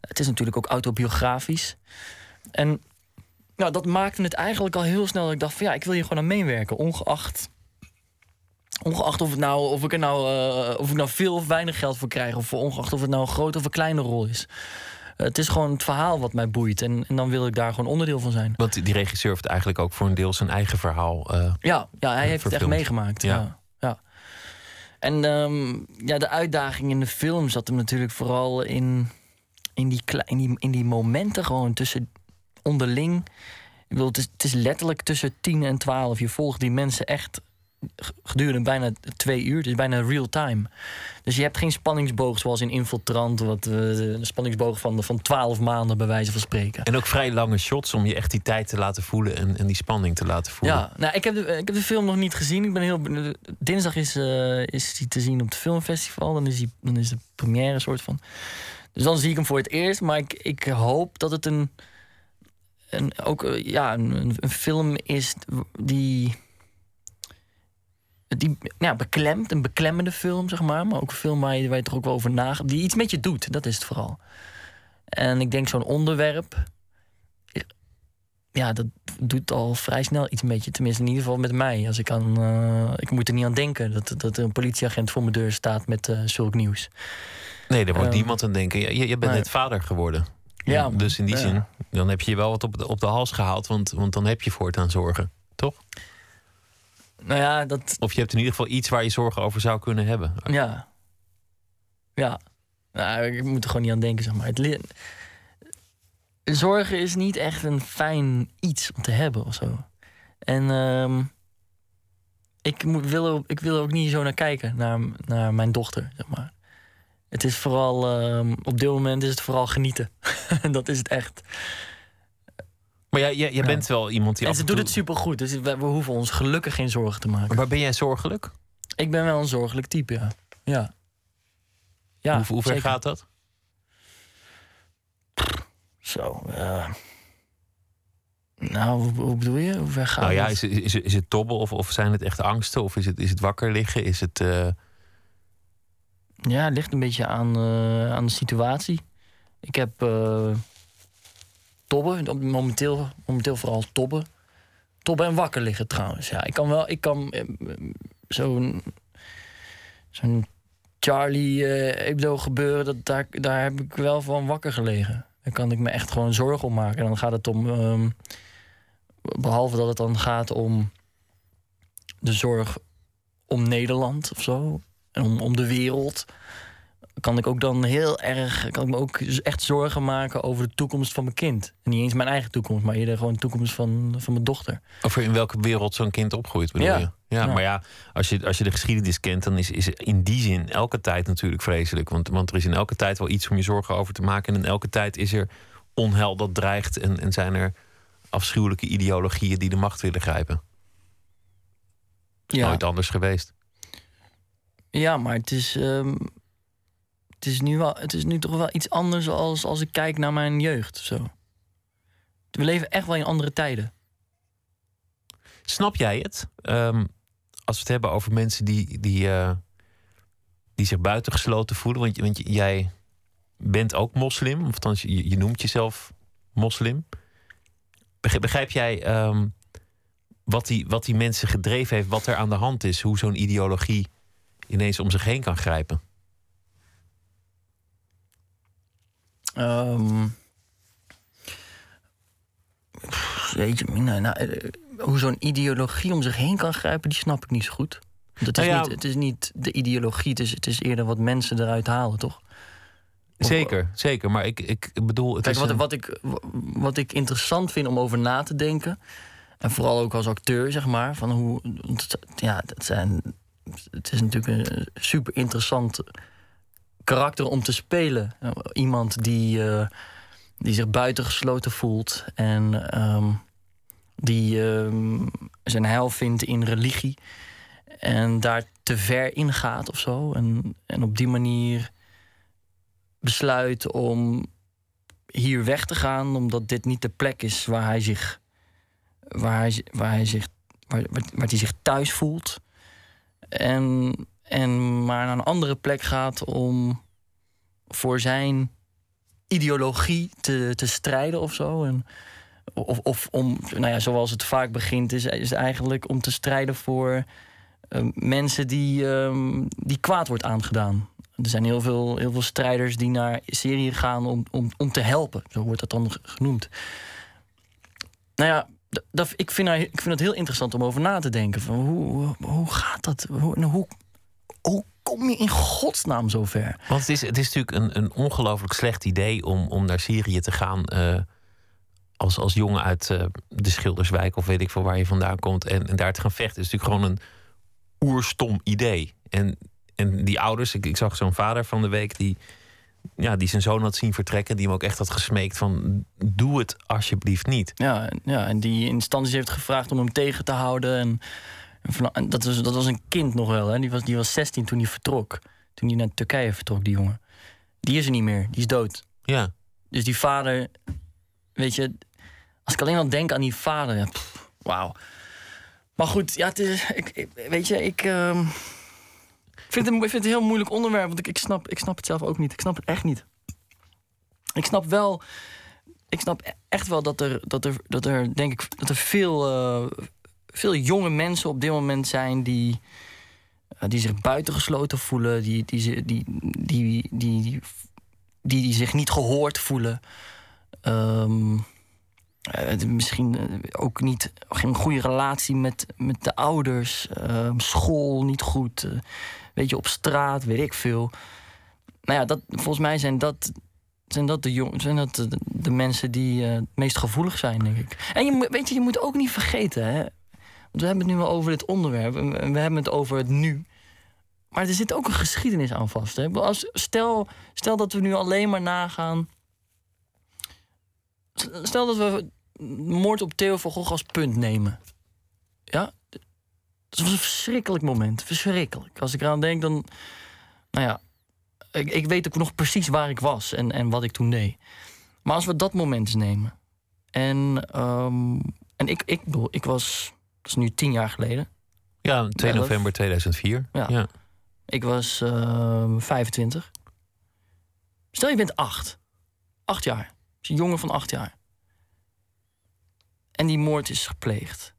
Het is natuurlijk ook autobiografisch. En nou, dat maakte het eigenlijk al heel snel dat ik dacht van ja, ik wil hier gewoon aan meewerken. Ongeacht, ongeacht of, het nou, of, ik er nou, eh, of ik nou veel of weinig geld voor krijg. Of ongeacht of het nou een grote of een kleine rol is. Het is gewoon het verhaal wat mij boeit. En, en dan wil ik daar gewoon onderdeel van zijn. Want die regisseur heeft eigenlijk ook voor een deel zijn eigen verhaal. eh, Ja, ja hij heeft het echt meegemaakt. Ja. Ja. Ja, En ehm, ja, de uitdaging in de film zat hem natuurlijk vooral in, in, die, in, die, in die momenten gewoon tussen onderling. Ik bedoel, het is, het is letterlijk tussen 10 en 12. Je volgt die mensen echt gedurende bijna twee uur. Het is bijna real time. Dus je hebt geen spanningsboog zoals in Infiltrant, wat eh, de spanningsboog van, van 12 maanden bij wijze van spreken. en ook vrij lange shots om je echt die tijd te laten voelen en, en die spanning te laten voelen. Ja, nou, ik, heb de, ik heb de film nog niet gezien. Ik ben heel, dinsdag is, eh is die te zien op het filmfestival. Dan is, die, dan is de première soort van. Dus dan zie ik hem voor het eerst. Maar ik, ik hoop dat het een, een, ook, eh, ja, een, een- een film is die. Die ja, beklemt, een beklemmende film, zeg maar. Maar ook een film waar je, waar je toch ook wel over nagedacht. Die iets met je doet, dat is het vooral. En ik denk zo'n onderwerp ja, dat doet al vrij snel iets met je. Tenminste, in ieder geval met mij. Als ik, aan, eh, ik moet er niet aan denken dat, dat er een politieagent voor mijn deur staat met eh, zulk nieuws. Nee, daar wordt Ehm, niemand aan denken. Je, je bent net vader geworden. Ja, dus in die Ja. zin, dan heb je je wel wat op de, op de hals gehaald. Want, want dan heb je voortaan zorgen. Toch? Nou ja, dat. Of je hebt in ieder geval iets waar je zorgen over zou kunnen hebben. Ja. Ja. Nou, ik moet er gewoon niet aan denken, zeg maar. Het Zorgen is niet echt een fijn iets om te hebben of zo. En ehm, ik, moet, wil er, ik wil er ook niet zo naar kijken, naar, naar mijn dochter, zeg maar. Het is vooral, ehm, op dit moment is het vooral genieten. dat is het echt. Maar jij, jij, jij bent wel iemand die en af ze en doet het supergoed, dus we, we hoeven ons gelukkig geen zorgen te maken. Maar ben jij zorgelijk? Ik ben wel een zorgelijk type, ja. Ja. ja hoe, hoe ver zeker. gaat dat? Zo, eh. Nou, hoe, hoe bedoel je? Hoe ver gaat nou ja, het? is, het- is, het- is het tobben of, of zijn het echt angsten? Of is het, is het wakker liggen? Is het... eh, Ja, het ligt een beetje aan, eh, aan de situatie. Ik heb eh tobben, momenteel, vooral tobben. Tobben en wakker liggen trouwens. Ja, ik kan wel, ik kan eh, zo'n zo'n Charlie eh Hebdo gebeuren, dat, daar, daar heb ik wel van wakker gelegen. Daar kan ik me echt gewoon zorgen om maken. En dan gaat het om, ehm, behalve dat het dan gaat om de zorg om Nederland of zo, en om, om de wereld, kan ik ook dan heel erg, kan ik me ook echt zorgen maken over de toekomst van mijn kind. En niet eens mijn eigen toekomst, maar eerder gewoon de toekomst van, van mijn dochter. Over in welke wereld zo'n kind opgroeit, bedoel Ja. je? Ja, Ja. maar ja, als je, als je de geschiedenis kent, dan is, is in die zin elke tijd natuurlijk vreselijk. Want, want er is in elke tijd wel iets om je zorgen over te maken. En in elke tijd is er onheil dat dreigt. En, en zijn er afschuwelijke ideologieën die de macht willen grijpen. Ja. nooit anders geweest. Ja, maar het is, ehm, het is, nu, wel, het is nu toch wel iets anders als, als ik kijk naar mijn jeugd. We leven echt wel in andere tijden. Snap jij het? Ehm, als we het hebben over mensen die, die, eh, die zich buitengesloten voelen. Want, want jij bent ook moslim. Of je, noemt jezelf moslim. Begrijp, begrijp jij ehm, wat, die, wat die mensen gedreven heeft? Wat er aan de hand is? Hoe zo'n ideologie ineens om zich heen kan grijpen? Ehm pff, jeetje, mina, nou, eh, hoe zo'n ideologie om zich heen kan grijpen, die snap ik niet zo goed. Want Het is, Nou ja, niet, het is niet de ideologie, het is, het is eerder wat mensen eruit halen, toch? Of- Zeker, zeker. Maar ik, ik bedoel, het Kijk, is wat, een- wat, ik, wat ik interessant vind om over na te denken. En vooral ook als acteur, zeg maar. Van hoe, ja, dat zijn, het is natuurlijk een super interessant karakter om te spelen. Iemand die, eh, die zich buitengesloten voelt. En ehm, die ehm, zijn heil vindt in religie. En daar te ver in gaat of zo. En, en op die manier besluit om hier weg te gaan, omdat dit niet de plek is waar hij zich, waar hij, waar hij zich, waar, waar, waar hij zich thuis voelt. En, en maar naar een andere plek gaat om voor zijn ideologie te, te strijden of zo. En, of, of om, nou ja, zoals het vaak begint, is, is eigenlijk om te strijden voor eh, mensen die, ehm, die kwaad wordt aangedaan. Er zijn heel veel, heel veel strijders die naar Syrië gaan om, om, om te helpen. Zo wordt dat dan genoemd. Nou ja, dat, ik, vind, ik vind het heel interessant om over na te denken. Van hoe, hoe, hoe gaat dat? Hoe, nou, hoe, hoe kom je in godsnaam zover? Want het is, het is natuurlijk een, een ongelooflijk slecht idee om, om naar Syrië te gaan. eh, als, als jongen uit eh, de Schilderswijk of weet ik veel waar je vandaan komt. En, en daar te gaan vechten. Het is natuurlijk gewoon een oerstom idee. En, en die ouders, ik, ik zag zo'n vader van de week die, ja, die zijn zoon had zien vertrekken. Die hem ook echt had gesmeekt van doe het alsjeblieft niet. Ja, ja, en die instanties heeft gevraagd om hem tegen te houden. En, en dat, was, dat was een kind nog wel. Hè? Die, was, die was 16 toen hij vertrok. Toen hij naar Turkije vertrok, die jongen. Die is er niet meer. Die is dood. Ja, Dus die vader, weet je, als ik alleen al denk aan die vader, ja, wauw. Maar goed, ja, het is, ik, ik- weet je, ik, ehm, ik, vind het, een- ik vind het een heel moeilijk onderwerp, want ik, ik, snap, ik snap het zelf ook niet. Ik snap het echt niet. Ik snap wel, ik snap e- echt wel dat er, dat er, dat er denk ik, dat er veel, eh, veel jonge mensen op dit moment zijn die, eh, die zich buitengesloten voelen, die, die, die, die, die, die, zich niet gehoord voelen. Ehm, eh, misschien eh, ook niet, geen goede relatie met, met de ouders, ehm, school niet goed, weet je, op straat, weet ik veel. Nou ja, dat, volgens mij zijn dat, zijn dat, de, jong, zijn dat de, mensen die het meest gevoelig zijn, denk ik. En je, weet je, je moet ook niet vergeten, hè, we hebben het nu wel over dit onderwerp. We en we hebben het over het nu. Maar er zit ook een geschiedenis aan vast. Hè? Als, stel, stel dat we nu alleen maar nagaan. Stel dat we moord op Theo van Gogh als punt nemen. Ja? Dat was een verschrikkelijk moment. Verschrikkelijk. Als ik eraan denk, dan. Nou ja. Ik, ik weet ook nog precies waar ik was en, en wat ik toen deed. Maar als we dat moment eens nemen. En, ehm, en ik, ik bedoel, ik was. Dat is nu tien jaar geleden. ja 2 Elf. november 2004. Ja. ja. Ik was eh 25. Stel je bent acht. Acht jaar. Dus een jongen van acht jaar. En die moord is gepleegd.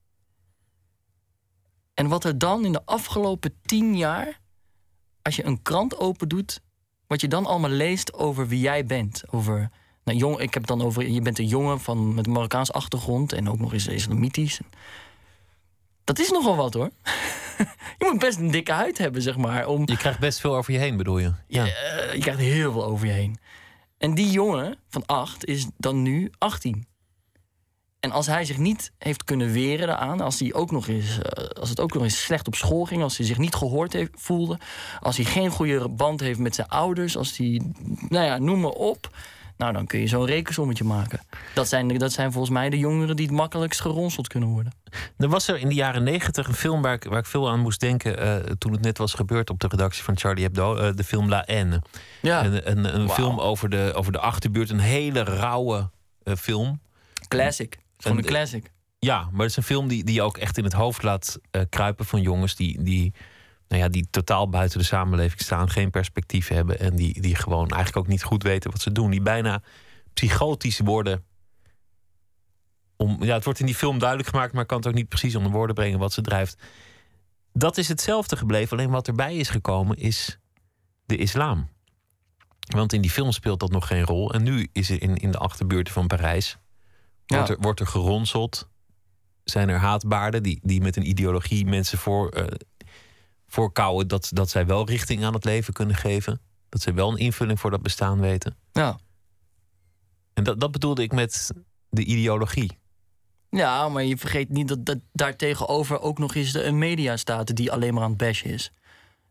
En wat er dan in de afgelopen tien jaar... als je een krant open doet... wat je dan allemaal leest over wie jij bent. Over, nou, jong, ik heb het dan over... je bent een jongen van, met een Marokkaans achtergrond... en ook nog eens islamitisch. Dat is nogal wat, hoor. je moet best een dikke huid hebben, zeg maar... om, Je krijgt best veel over je heen, bedoel je? Ja. eh, je krijgt heel veel over je heen. En die jongen van acht is dan nu 18. En als hij zich niet heeft kunnen weren daaraan, als, hij ook nog eens, eh, als het ook nog eens slecht op school ging, als hij zich niet gehoord heeft, voelde, als hij geen goede band heeft met zijn ouders, als hij, nou ja, noem maar op. Nou, dan kun je zo'n rekensommetje maken. Dat zijn, dat zijn volgens mij de jongeren die het makkelijkst geronseld kunnen worden. Er was er in de jaren negentig een film waar ik, waar ik veel aan moest denken. eh, toen het net was gebeurd op de redactie van Charlie Hebdo. eh, de film La Haine. Ja, Een, een, een film over de, over de achterbuurt. Een hele rauwe eh, film. classic. Gewoon een En- classic. Ja, maar het is een film die, die ook echt in het hoofd laat kruipen van jongens die, die, nou ja, die totaal buiten de samenleving staan, geen perspectief hebben en die, die gewoon eigenlijk ook niet goed weten wat ze doen. Die bijna psychotisch worden. Om, ja, het wordt in die film duidelijk gemaakt, maar ik kan het ook niet precies onder woorden brengen wat ze drijft. Dat is hetzelfde gebleven, alleen wat erbij is gekomen is de islam. Want in die film speelt dat nog geen rol. En nu is er in, in de achterbuurten van Parijs Wordt, Ja. er, wordt er geronseld? Zijn er haatbaarden die, die met een ideologie mensen voor, eh voorkouwen dat, dat zij wel richting aan het leven kunnen geven? Dat zij wel een invulling voor dat bestaan weten? Ja. En dat, dat bedoelde ik met de ideologie. Ja, maar je vergeet niet dat, dat daar tegenover ook nog eens de, een media staat die alleen maar aan het bashen is.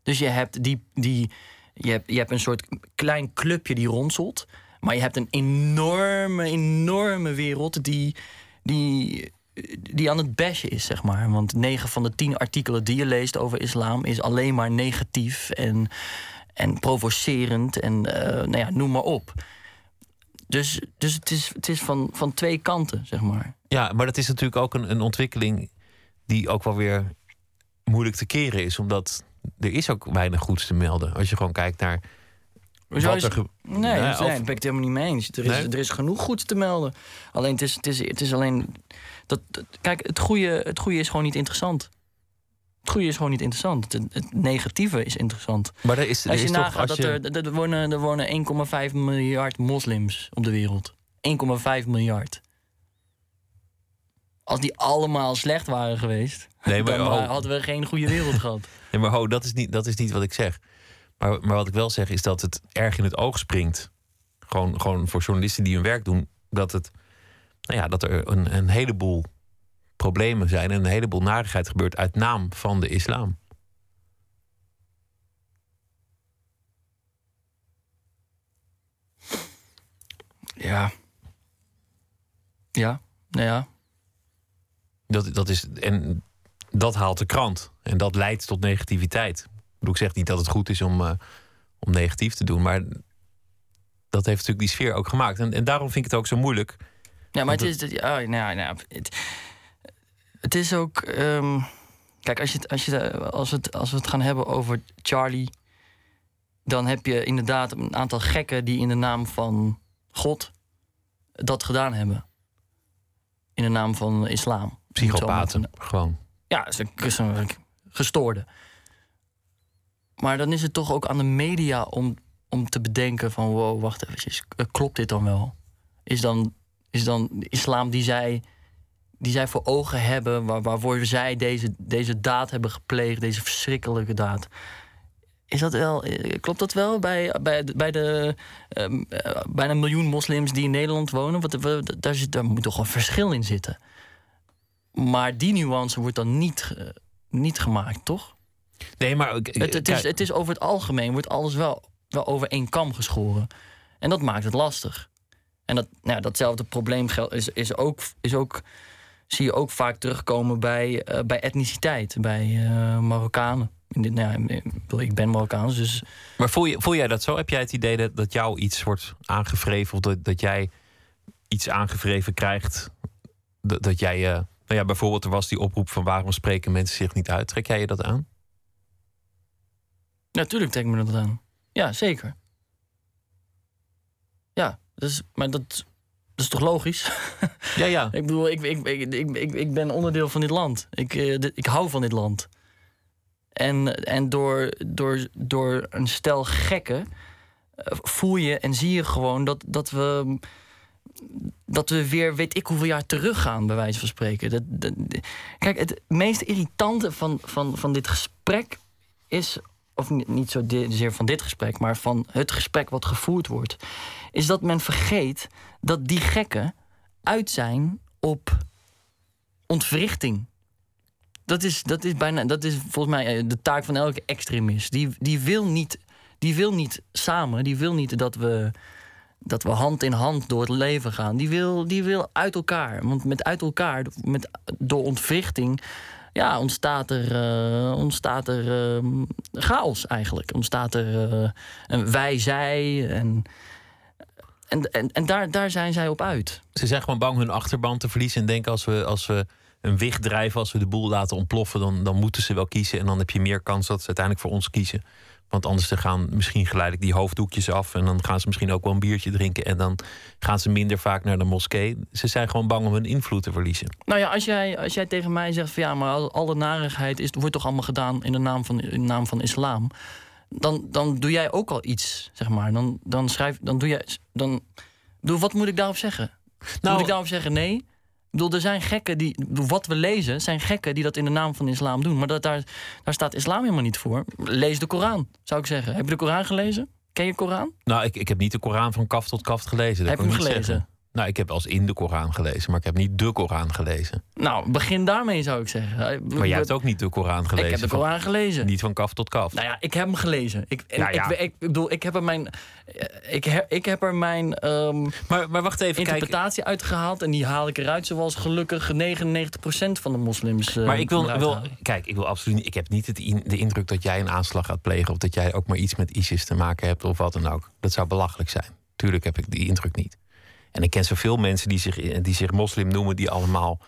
Dus je hebt, die, die, je hebt, je hebt een soort klein clubje die ronselt. Maar je hebt een enorme, enorme wereld die, die, die aan het bashen is, zeg maar. Want negen van de tien artikelen die je leest over islam is alleen maar negatief en, en provocerend en eh, nou ja, noem maar op. Dus, dus het is, het is van, van twee kanten, zeg maar. Ja, maar dat is natuurlijk ook een, een ontwikkeling die ook wel weer moeilijk te keren is. Omdat er is ook weinig goeds te melden. Als je gewoon kijkt naar wat er... Nee, Nee, of- ben ik het helemaal niet mee eens. Er is, Nee? er is genoeg goeds te melden. Alleen het is, het is, het is alleen. Dat, dat- kijk, het goede, het goede is gewoon niet interessant. Het goede is gewoon niet interessant. Het, het negatieve is interessant. Maar er is, er Als je is toch... nagaat Als dat je, er, er, er wonen, er wonen 1,5 miljard moslims op de wereld. 1,5 miljard. Als die allemaal slecht waren geweest, nee, maar, dan oh, hadden we geen goede wereld gehad. nee, maar ho, dat, is niet, dat is niet wat ik zeg. Maar, maar wat ik wel zeg is dat het erg in het oog springt. Gewoon, gewoon voor journalisten die hun werk doen. Dat, het, nou ja, dat er een, een heleboel problemen zijn en een heleboel narigheid gebeurt uit naam van de islam. Ja. Ja, nou ja. Dat, dat is, en dat haalt de krant. En dat leidt tot negativiteit. Ik, bedoel, ik zeg niet dat het goed is om, eh, om negatief te doen, maar dat heeft natuurlijk die sfeer ook gemaakt. En, en daarom vind ik het ook zo moeilijk. Ja, maar het is, ja, nou, nou, het, het is ook. ehm, kijk, als, je, als, je, als, we het, als we het gaan hebben over Charlie, dan heb je inderdaad een aantal gekken die in de naam van God dat gedaan hebben. In de naam van islam. Psychopaten, gewoon. ja, ze zijn gestoorde. Maar dan is het toch ook aan de media om, om te bedenken van... wow, wacht even, klopt dit dan wel? Is dan, is dan de islam die zij, die zij voor ogen hebben... Waar, waarvoor zij deze, deze daad hebben gepleegd, deze verschrikkelijke daad... Is dat wel, eh, klopt dat wel bij, bij, bij de ehm, eh, bijna een miljoen moslims die in Nederland wonen? Want we- daar, zit, daar moet toch een verschil in zitten. Maar die nuance wordt dan niet, eh, niet gemaakt, toch? Nee, maar Het, het, is, het is over het algemeen, wordt alles wel, wel over één kam geschoren. En dat maakt het lastig. En dat, nou, datzelfde probleem is, is, ook, is ook, zie je ook vaak terugkomen bij, eh, bij etniciteit, bij eh, Marokkanen. In dit, nou ik ben Marokkaans, dus maar voel, je, voel jij dat zo? Heb jij het idee dat, dat jou iets wordt aangevreven... of dat, dat jij iets aangevreven krijgt... dat, dat jij... eh, nou ja, bijvoorbeeld er was die oproep van... waarom spreken mensen zich niet uit? Trek jij je dat aan? Natuurlijk trek ik me dat aan. Ja, zeker. Dus, maar dat, dat is toch logisch? Ja, ja. ik bedoel, ik, ik, ik, ik, ben onderdeel van dit land. Ik, eh, ik hou van dit land. En, en door, door, door een stel gekken eh, voel je en zie je gewoon dat, dat we dat we weer weet ik hoeveel jaar teruggaan, bij wijze van spreken. Dat, dat- kijk, het meest irritante van, van, van dit gesprek is, of niet zozeer van dit gesprek, maar van het gesprek wat gevoerd wordt, is dat men vergeet dat die gekken uit zijn op ontwrichting. Dat is, dat is, bijna, dat is volgens mij eh, de taak van elke extremist. Die, die, wil niet, die wil niet samen, die wil niet dat we, dat we hand in hand door het leven gaan. Die wil, die wil uit elkaar. Want met uit elkaar, met, door ontwrichting, ja, ontstaat er, eh, ontstaat er eh, chaos eigenlijk. Ontstaat er eh, een wij-zij. En, en, en, en daar, daar zijn zij op uit. Ze zijn gewoon bang hun achterban te verliezen. En denken als we, als we een wicht drijven, als we de boel laten ontploffen, dan, dan moeten ze wel kiezen. En dan heb je meer kans dat ze uiteindelijk voor ons kiezen. Want anders dan gaan misschien geleidelijk die hoofddoekjes af. En dan gaan ze misschien ook wel een biertje drinken. En dan gaan ze minder vaak naar de moskee. Ze zijn gewoon bang om hun invloed te verliezen. Nou ja, als jij, als jij tegen mij zegt van ja, maar al- alle narigheid is, wordt toch allemaal gedaan in de naam van, in de naam van islam. Dan, dan doe jij ook al iets, zeg maar. Dan, dan schrijf, dan doe jij, dan, doe, wat moet ik daarop zeggen? Nou- moet ik daarop zeggen nee? Ik bedoel, er zijn gekken die, wat we lezen, zijn gekken die dat in de naam van islam doen. Maar dat, daar, daar staat islam helemaal niet voor. Lees de Koran, zou ik zeggen. Heb je de Koran gelezen? Ken je de Koran? Nou, ik, ik heb niet de Koran van kaf tot kaf gelezen. Dat Heb je hem niet gelezen? zeggen. Nou, ik heb als in de Koran gelezen, maar ik heb niet de Koran gelezen. Nou, begin daarmee zou ik zeggen. Maar jij hebt ook niet de Koran gelezen. Ik heb de Koran gelezen. Niet van kaf tot kaf. Nou ja, ik heb hem gelezen. Ik, en Ja, ja. Ik, ik bedoel, ik heb er mijn, eh, ik heb, ik heb er mijn ehm, Maar, maar wacht even, kijk. interpretatie uitgehaald. En die haal ik eruit zoals gelukkig 99% van de moslims. eh, Maar ik wil, wil kijk, ik wil absoluut niet. Ik heb niet het in- de indruk dat jij een aanslag gaat plegen. of dat jij ook maar iets met ISIS te maken hebt of wat dan ook. Dat zou belachelijk zijn. Tuurlijk heb ik die indruk niet. En ik ken zoveel mensen die zich, die zich moslim noemen, die allemaal.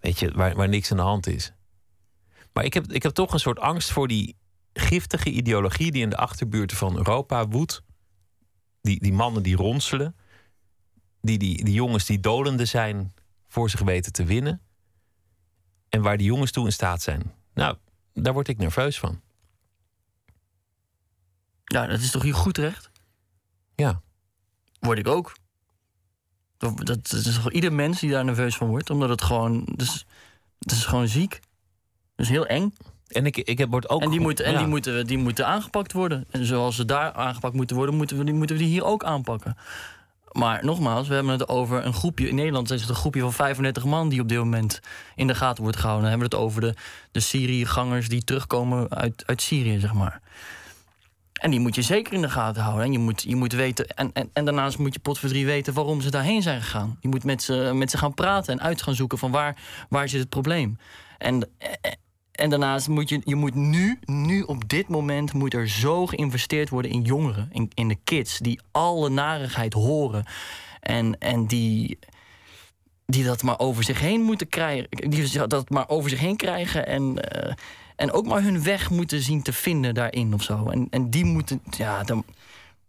weet je, waar, waar niks aan de hand is. Maar ik heb, ik heb toch een soort angst voor die giftige ideologie die in de achterbuurten van Europa woedt. Die, die mannen die ronselen. Die, die, die jongens die dolende zijn voor zich weten te winnen. En waar die jongens toe in staat zijn. Nou, daar word ik nerveus van. Ja, dat is toch je goed recht? Ja. Word ik ook. Dat, dat, is ieder mens die daar nerveus van wordt, omdat het gewoon. Dus, het is gewoon ziek. Dat is heel eng. En ik, ik heb, word ook... En, die, moeten, en ja. die, moeten, die moeten aangepakt worden. En zoals ze daar aangepakt moeten worden, moeten we die, moeten we die hier ook aanpakken. Maar nogmaals, we hebben het over een groepje. In Nederland is het een groepje van 35 man die op dit moment in de gaten wordt gehouden. Dan hebben we het over de, de Syriëgangers die terugkomen uit, uit Syrië, zeg maar. En die moet je zeker in de gaten houden. En je moet, je moet weten. En, en, en daarnaast moet je potverdrie weten waarom ze daarheen zijn gegaan. Je moet met ze, met ze gaan praten en uit gaan zoeken van waar, waar zit het probleem. En, en daarnaast moet je, je moet nu, nu op dit moment, moet er zo geïnvesteerd worden in jongeren, in, in de kids, die alle narigheid horen. En, en die, die dat maar over zich heen moeten krijgen. Die dat maar over zich heen krijgen. En, eh, en ook maar hun weg moeten zien te vinden daarin of zo. En, en die moeten, ja, dan,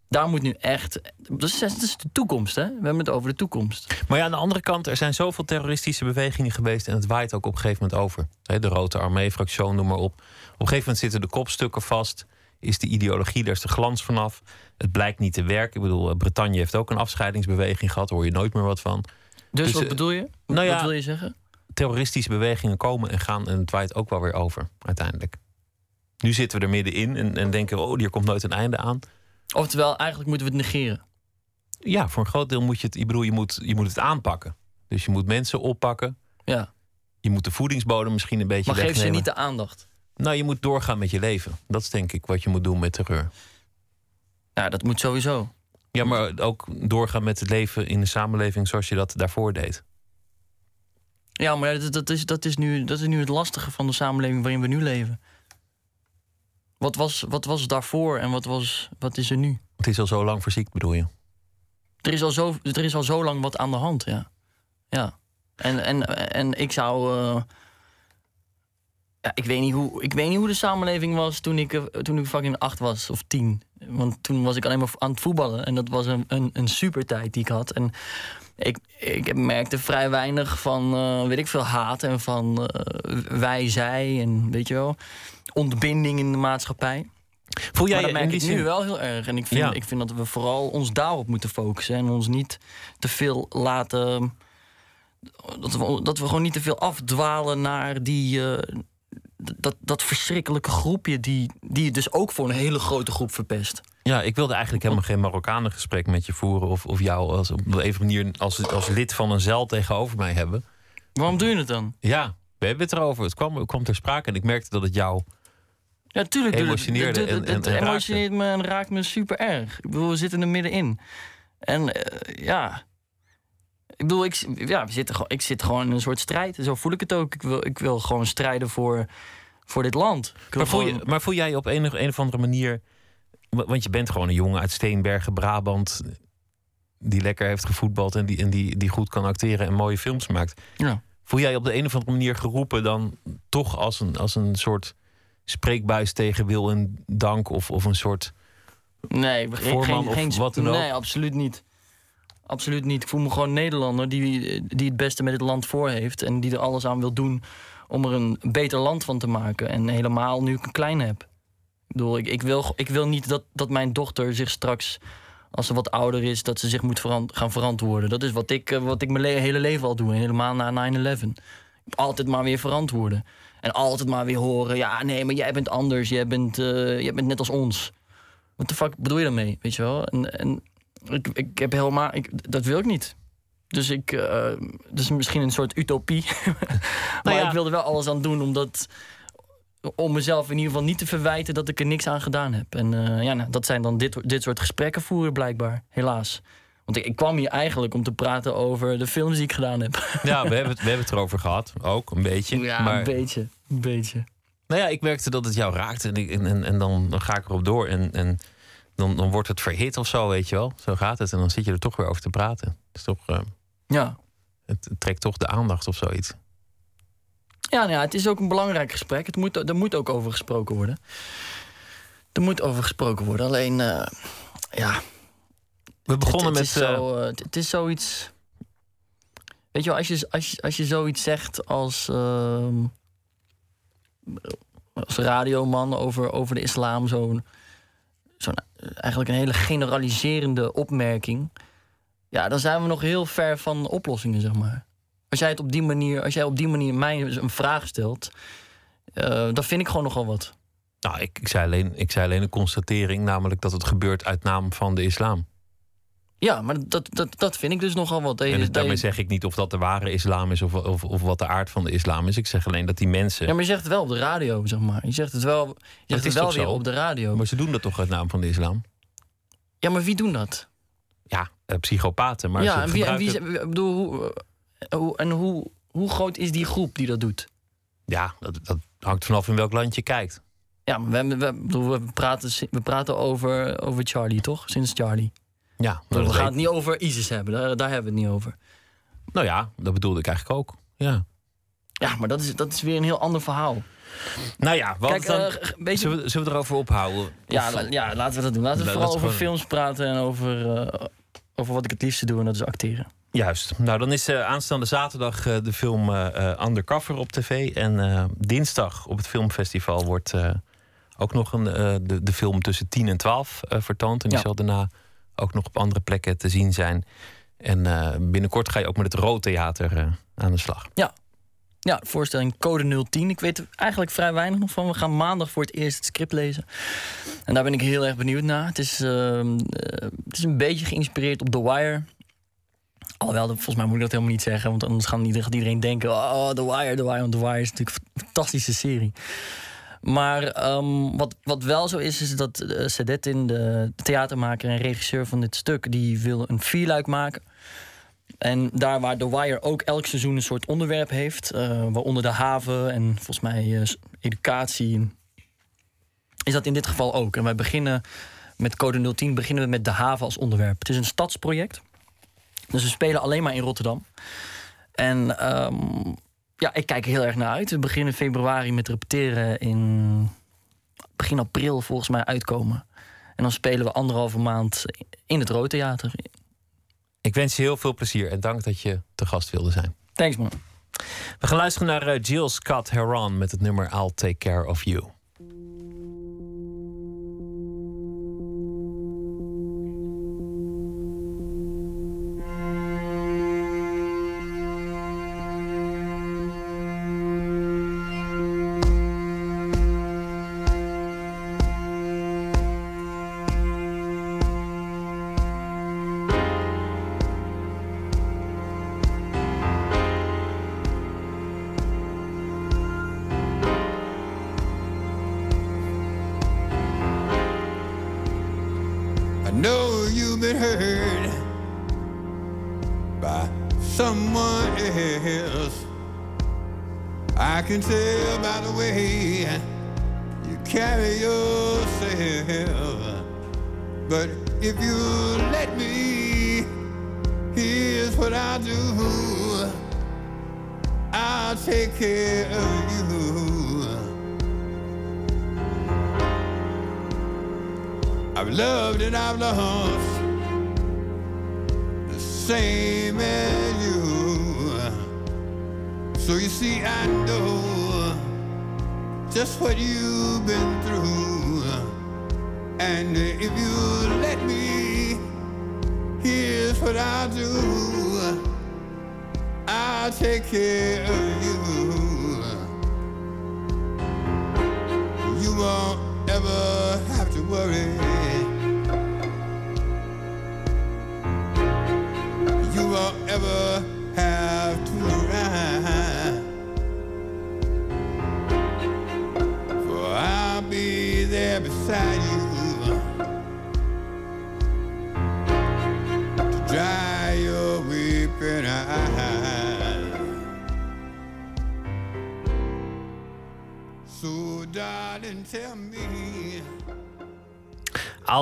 daar moet nu echt. Dat is, dat is de toekomst, hè? We hebben het over de toekomst. Maar ja, aan de andere kant, er zijn zoveel terroristische bewegingen geweest en het waait ook op een gegeven moment over. De Rote Armee-fractie, noem maar op. Op een gegeven moment zitten de kopstukken vast. Is de ideologie, daar is de glans vanaf. Het blijkt niet te werken. Ik bedoel, eh, Bretagne heeft ook een afscheidingsbeweging gehad, daar hoor je nooit meer wat van. Dus, Dus, wat eh, bedoel je? nou ja, wat wil je zeggen? Terroristische bewegingen komen en gaan en het waait ook wel weer over, uiteindelijk. Nu zitten we er middenin en, en denken, oh, hier komt nooit een einde aan. Oftewel, eigenlijk moeten we het negeren. Ja, voor een groot deel moet je het, ik bedoel, je moet, je moet het aanpakken. Dus je moet mensen oppakken. Ja. Je moet de voedingsbodem misschien een beetje Maar geef ze wegnemen. niet de aandacht. Nou, je moet doorgaan met je leven. Dat is denk ik wat je moet doen met terreur. Ja, dat moet sowieso. Ja, maar ook doorgaan met het leven in de samenleving zoals je dat daarvoor deed. Ja, maar dat, dat, is, dat, is nu, dat is nu het lastige van de samenleving waarin we nu leven. Wat was, wat was daarvoor en wat, was, wat is er nu? Het is al zo lang verziekt, bedoel je? Er is al zo, er is al zo lang wat aan de hand, ja. Ja. En, en, en ik zou. eh, ja, ik, weet niet hoe, ik weet niet hoe de samenleving was toen ik, eh, toen ik fucking acht was of tien. Want toen was ik alleen maar aan het voetballen. En dat was een, een, een super tijd die ik had. En ik, ik merkte vrij weinig van, eh, weet ik veel, haat en van eh, wij, zij en weet je wel, ontbinding in de maatschappij. Voel jij dat merk ik nu wel heel erg. En ik vind, Ja. ik vind dat we vooral ons daarop moeten focussen. En ons niet te veel laten... Dat we, dat we gewoon niet te veel afdwalen naar die... eh, dat, dat verschrikkelijke groepje die, die het dus ook voor een hele grote groep verpest. Ja, ik wilde eigenlijk helemaal geen Marokkanengesprek met je voeren... of, of jou als, op een of manier als, als lid van een zeil tegenover mij hebben. Waarom doe je het dan? Ja, we hebben het erover. Het kwam, het kwam ter sprake en ik merkte dat het jou... Ja, tuurlijk. Emotioneerde het- emotioneert me en raakt me super erg. Ik bedoel, we zitten er middenin. En eh, ja... Ik bedoel, ik, ja, we zitten, gewoon- ik zit gewoon in een soort strijd. Zo voel ik het ook. Ik wil, ik wil gewoon strijden voor, voor dit land. Maar voel, je, maar voel jij op een, een of andere manier... wa- Want je bent gewoon een jongen uit Steenbergen, Brabant... die lekker heeft gevoetbald en die, en die, die goed kan acteren en mooie films maakt. Ja. Voel jij op de een of andere manier geroepen dan toch als een, als een soort spreekbuis tegen wil en dank... of, of een soort... Nee, Voorman geen, of geen, wat dan ook? Nee, absoluut niet. Absoluut niet. Ik voel me gewoon Nederlander die, die het beste met het land voor heeft. En die er alles aan wil doen om er een beter land van te maken. En helemaal nu ik een klein heb. Ik bedoel, ik, ik, wil, ik wil niet dat, dat mijn dochter zich straks, als ze wat ouder is, dat ze zich moet gaan verantwoorden. Dat is wat ik, eh, wat ik mijn le- hele leven al doe. Helemaal na 9-11. Altijd maar weer verantwoorden. En altijd maar weer horen, ja, nee, maar jij bent anders. Jij bent, eh, jij bent net als ons. Wat de fuck bedoel je daarmee, weet je wel? En, en ik, ik heb helemaal... Ik, dat wil ik niet. Dus ik... is misschien een soort utopie. maar Nou ja. ik wil er wel alles aan doen, omdat... Om mezelf in ieder geval niet te verwijten dat ik er niks aan gedaan heb. En eh, ja, nou, dat zijn dan dit, dit soort gesprekken voeren blijkbaar, helaas. Want ik, ik kwam hier eigenlijk om te praten over de films die ik gedaan heb. Ja, we hebben, het, we hebben het erover gehad, ook een beetje. Ja, maar een beetje. Een beetje. Nou ja, ik merkte dat het jou raakte en, ik, en, en, en dan, dan ga ik erop door en, en dan, dan wordt het verhit of zo, weet je wel. Zo gaat het en dan zit je er toch weer over te praten. Het, is toch, eh, Ja. het, het trekt toch de aandacht of zoiets. Ja, nou ja, het is ook een belangrijk gesprek. Het moet, er moet ook over gesproken worden. Er moet over gesproken worden. Alleen, eh, ja. We begonnen het, het met... Is zo, eh, het, is zoiets. Weet je wel, als je, als je, als je zoiets zegt als. ehm, als radioman over, over de islam zo'n zo'n eigenlijk een hele generaliserende opmerking. Ja, dan zijn we nog heel ver van oplossingen, zeg maar. Als jij het op die manier, als jij op die manier mij een vraag stelt, eh, dan vind ik gewoon nogal wat. Nou, ik, ik, zei alleen, ik zei alleen een constatering, namelijk dat het gebeurt uit naam van de islam. Ja, maar dat, dat, dat vind ik dus nogal wat. En je- daarmee zeg ik niet of dat de ware islam is of, of, of wat de aard van de islam is. Ik zeg alleen dat die mensen. Ja, maar je zegt het wel op de radio, zeg maar. Je zegt het wel, je zegt is het wel toch weer zo? op de radio. Maar ze doen dat toch uit naam van de islam? Ja, maar wie doen dat? Ja, eh, psychopaten. Maar ja, ze en wie, en wie, gebruiken- ik bedoel, hoe, eh, hoe, en hoe, hoe groot is die groep die dat doet? Ja, dat, dat hangt vanaf in welk land je kijkt. Ja, maar we, we, we, praten, we praten over, over Charlie, toch? Sinds Charlie. Ja, we gaan weet- het niet over ISIS hebben, daar, daar hebben we het niet over. Nou ja, dat bedoelde ik eigenlijk ook. Ja. Ja, maar dat is, dat is weer een heel ander verhaal. Nou ja, wat Kijk, dan, eh, g- weet je- zullen, we, zullen we erover ophouden? Ja, la- ja, laten we dat doen. Laten we La- vooral we over films praten en over, eh, over wat ik het liefste doe, en dat is acteren. Juist. Nou, dan is eh, aanstaande zaterdag de film Undercover op tv. En dinsdag op het filmfestival wordt ook nog een, de, de film tussen 10 en 12 eh, vertoond. En die Ja. zal daarna ook nog op andere plekken te zien zijn. En eh, binnenkort ga je ook met het Rood Theater eh, aan de slag. Ja, voorstelling Code 010. Ik weet er eigenlijk vrij weinig nog van. We gaan maandag voor het eerst het script lezen. En daar ben ik heel erg benieuwd naar. Het is, ehm, eh, het is een beetje geïnspireerd op The Wire. Alhoewel, volgens mij moet ik dat helemaal niet zeggen. Want anders gaan iedereen, iedereen denken... Oh, The Wire, The Wire. Want The Wire is natuurlijk een fantastische serie. Maar ehm, wat, wat wel zo is, is dat uh, Sadetin, de theatermaker en regisseur van dit stuk... die wil een vierluik maken... En daar waar The Wire ook elk seizoen een soort onderwerp heeft, eh, waaronder de haven en volgens mij eh, educatie, is dat in dit geval ook. En wij beginnen met Code 010 beginnen we met de haven als onderwerp. Het is een stadsproject, dus we spelen alleen maar in Rotterdam. En ehm, ja, ik kijk er heel erg naar uit. We beginnen februari met repeteren in begin april volgens mij uitkomen. En dan spelen we anderhalve maand in het Rood Theater. Ik wens je heel veel plezier en dank dat je te gast wilde zijn. Thanks man. We gaan luisteren naar eh, Jill Scott Heron met het nummer I'll Take Care of You.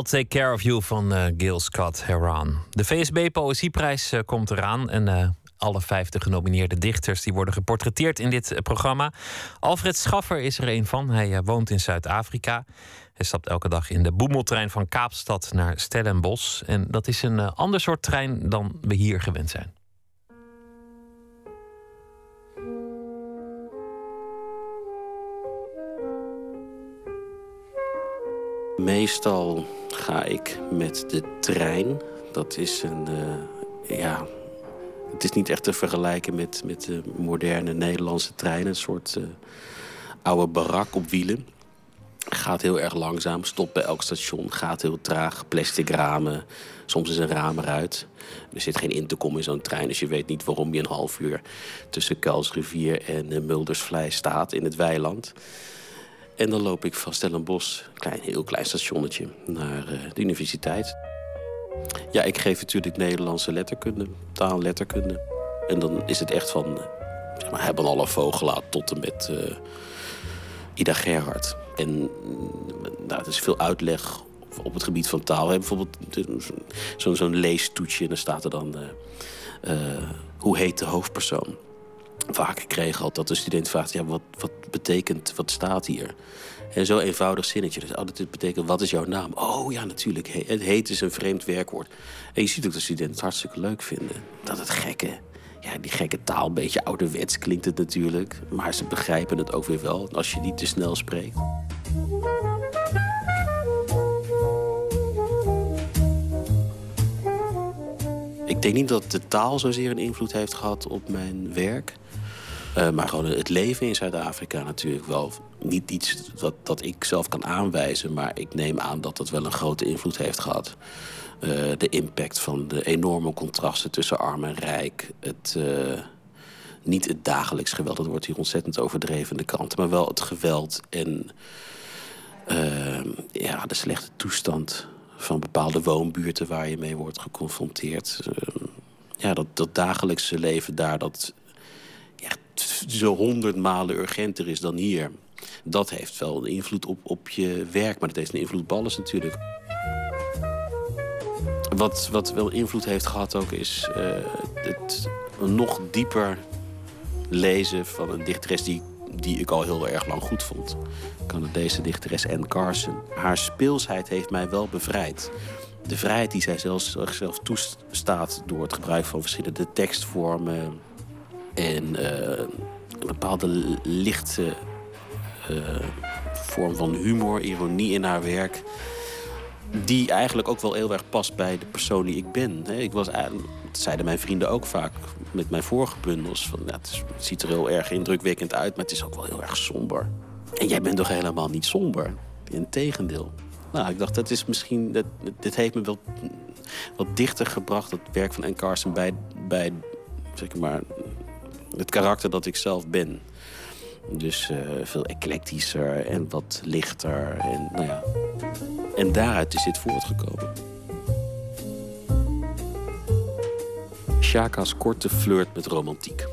I'll Take Care of You van eh, Gil Scott Heron. De VSB Poëzieprijs eh, komt eraan. En eh, alle vijftig genomineerde dichters die worden geportretteerd in dit programma. Alfred Schaffer is er een van. Hij woont in Zuid-Afrika. Hij stapt elke dag in de boemeltrein van Kaapstad naar Stellenbosch. En dat is een ander soort trein dan we hier gewend zijn. Meestal ga ik met de trein. Dat is een, uh, ja, het is niet echt te vergelijken met, met de moderne Nederlandse treinen. Een soort uh, oude barak op wielen. Gaat heel erg langzaam, stopt bij elk station, gaat heel traag. Plastic ramen, soms is een raam eruit. Er zit geen intercom in zo'n trein, dus je weet niet waarom je een half uur... tussen Kuilsrivier en uh, Muldersvlei staat in het weiland. En dan loop ik van Stellenbosch, klein, heel klein stationnetje, naar uh, de universiteit. Ja, ik geef natuurlijk Nederlandse letterkunde, taalletterkunde. En dan is het echt van, zeg maar, hebben alle vogelaar tot en met uh, Ida Gerhard. En nou, er is veel uitleg op het gebied van taal. We bijvoorbeeld zo'n zo leestoetje en dan staat er dan... Hoe heet de hoofdpersoon? Vaak kreeg al dat de student vraagt... Ja, wat, wat betekent, wat staat hier? En zo eenvoudig zinnetje. Dus, oh, dat betekent, wat is jouw naam? Oh ja, natuurlijk. Het heet is een vreemd werkwoord. En je ziet ook dat studenten het hartstikke leuk vinden. Dat het gekke, ja, die gekke taal, een beetje ouderwets klinkt het natuurlijk. Maar ze begrijpen het ook weer wel als je niet te snel spreekt. Ik denk niet dat de taal zozeer een invloed heeft gehad op mijn werk. Uh, maar gewoon het leven in Zuid-Afrika natuurlijk wel. Niet iets dat, dat ik zelf kan aanwijzen, maar ik neem aan dat dat wel een grote invloed heeft gehad. Uh, de impact van de enorme contrasten tussen arm en rijk. Het, uh, niet het dagelijks geweld, dat wordt hier ontzettend overdreven de kranten. Maar wel het geweld en ja, de slechte toestand van bepaalde woonbuurten waar je mee wordt geconfronteerd. ja, dat, dat dagelijkse leven daar, dat zo honderd malen urgenter is dan hier. Dat heeft wel een invloed op, op je werk, maar dat heeft een invloed op alles natuurlijk. Wat, wat wel invloed heeft gehad ook is uh, het nog dieper lezen van een dichteres die, die ik al heel erg lang goed vond. Canadese dichteres Anne Carson. Haar speelsheid heeft mij wel bevrijd. De vrijheid die zij zelfs, zichzelf toestaat door het gebruik van verschillende tekstvormen en uh, een bepaalde lichte uh, vorm van humor, ironie in haar werk. Die eigenlijk ook wel heel erg past bij de persoon die ik ben. Ik was, dat zeiden mijn vrienden ook vaak met mijn vorige bundels. Van, ja, het, ziet er heel erg indrukwekkend uit, maar het is ook wel heel erg somber. En jij bent toch helemaal niet somber? Integendeel. Nou, ik dacht, dat is misschien. Dat, dit heeft me wel wat dichter gebracht, het werk van N. Carson, bij, bij zeg maar, het karakter dat ik zelf ben. Dus uh, veel eclectischer en wat lichter. En, nou ja. en daaruit is dit voortgekomen. Shaka's korte flirt met romantiek.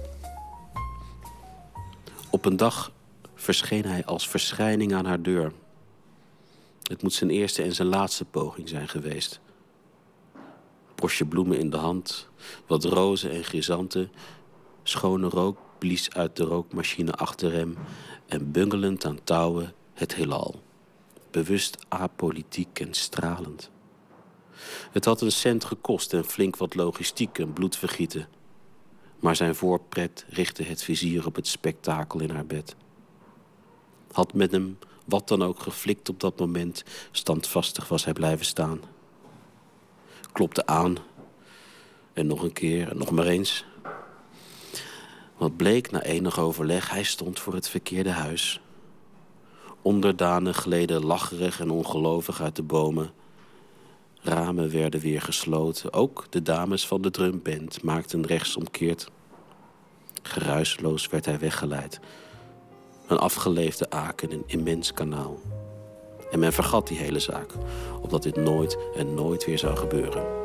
Op een dag verscheen hij als verschijning aan haar deur. Het moet zijn eerste en zijn laatste poging zijn geweest. Bosje bloemen in de hand, wat rozen en grisanten, Schone rook blies uit de rookmachine achter hem en bungelend aan touwen het heelal. Bewust apolitiek en stralend. Het had een cent gekost en flink wat logistiek en bloedvergieten. Maar zijn voorpret richtte het vizier op het spektakel in haar bed. Had met hem wat dan ook geflikt op dat moment, standvastig was hij blijven staan. Klopte aan en nog een keer en nog maar eens. Wat bleek na enig overleg, hij stond voor het verkeerde huis. Onderdanen gleden lacherig en ongelovig uit de bomen. Ramen werden weer gesloten. Ook de dames van de drumband maakten rechtsomkeerd. Geruisloos werd hij weggeleid. Een afgeleefde aken, een immens kanaal. En men vergat die hele zaak, opdat dit nooit en nooit weer zou gebeuren.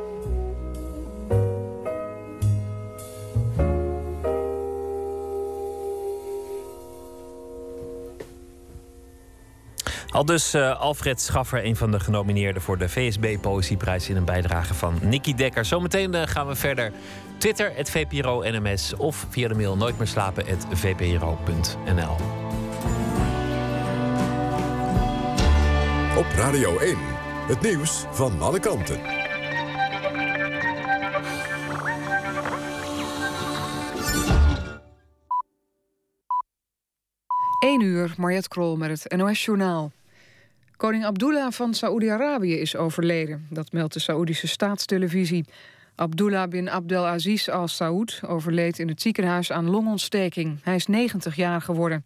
Al dus uh, Alfred Schaffer, een van de genomineerden voor de VSB Poëzieprijs in een bijdrage van Nicky Dekker. Zometeen uh, gaan we verder. Twitter, het VPRO NMS of via de mail nooit meer slapen, VPRO.nl. Op Radio 1, het nieuws van alle kanten. 1 uur, Mariette Krol met het NOS Journaal. Koning Abdullah van Saoedi-Arabië is overleden. Dat meldt de Saoedische staatstelevisie. Abdullah bin Abdelaziz al Saud overleed in het ziekenhuis aan longontsteking. Hij is 90 jaar geworden.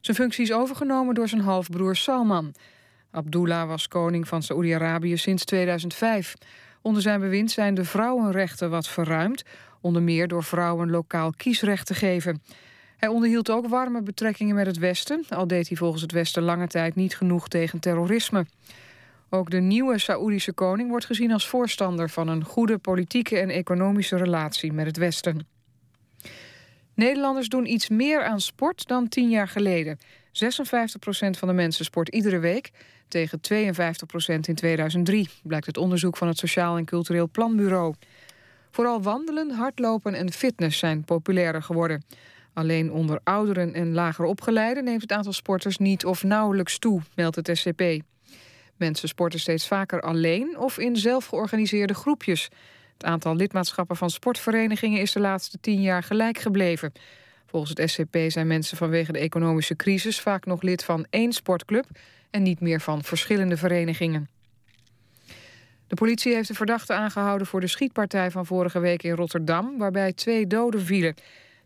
Zijn functie is overgenomen door zijn halfbroer Salman. Abdullah was koning van Saoedi-Arabië sinds 2005. Onder zijn bewind zijn de vrouwenrechten wat verruimd... onder meer door vrouwen lokaal kiesrecht te geven. Hij onderhield ook warme betrekkingen met het Westen... al deed hij volgens het Westen lange tijd niet genoeg tegen terrorisme. Ook de nieuwe Saoedische koning wordt gezien als voorstander... van een goede politieke en economische relatie met het Westen. Nederlanders doen iets meer aan sport dan tien jaar geleden. 56% van de mensen sport iedere week... tegen 52% in 2003, blijkt het onderzoek van het Sociaal en Cultureel Planbureau. Vooral wandelen, hardlopen en fitness zijn populairder geworden. Alleen onder ouderen en lager opgeleiden neemt het aantal sporters niet of nauwelijks toe, meldt het SCP. Mensen sporten steeds vaker alleen of in zelfgeorganiseerde groepjes. Het aantal lidmaatschappen van sportverenigingen is de laatste tien jaar gelijk gebleven. Volgens het SCP zijn mensen vanwege de economische crisis vaak nog lid van één sportclub en niet meer van verschillende verenigingen. De politie heeft de verdachte aangehouden voor de schietpartij van vorige week in Rotterdam, waarbij twee doden vielen.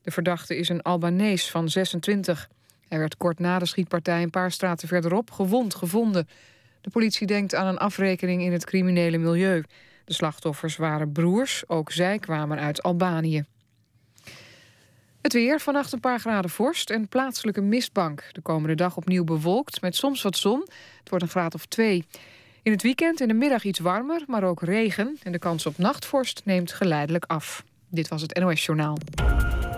De verdachte is een Albanees van 26. Hij werd kort na de schietpartij een paar straten verderop gewond gevonden. De politie denkt aan een afrekening in het criminele milieu. De slachtoffers waren broers, ook zij kwamen uit Albanië. Het weer, vannacht een paar graden vorst en plaatselijke mistbank. De komende dag opnieuw bewolkt, met soms wat zon. Het wordt een graad of twee. In het weekend in de middag iets warmer, maar ook regen. En de kans op nachtvorst neemt geleidelijk af. Dit was het NOS Journaal.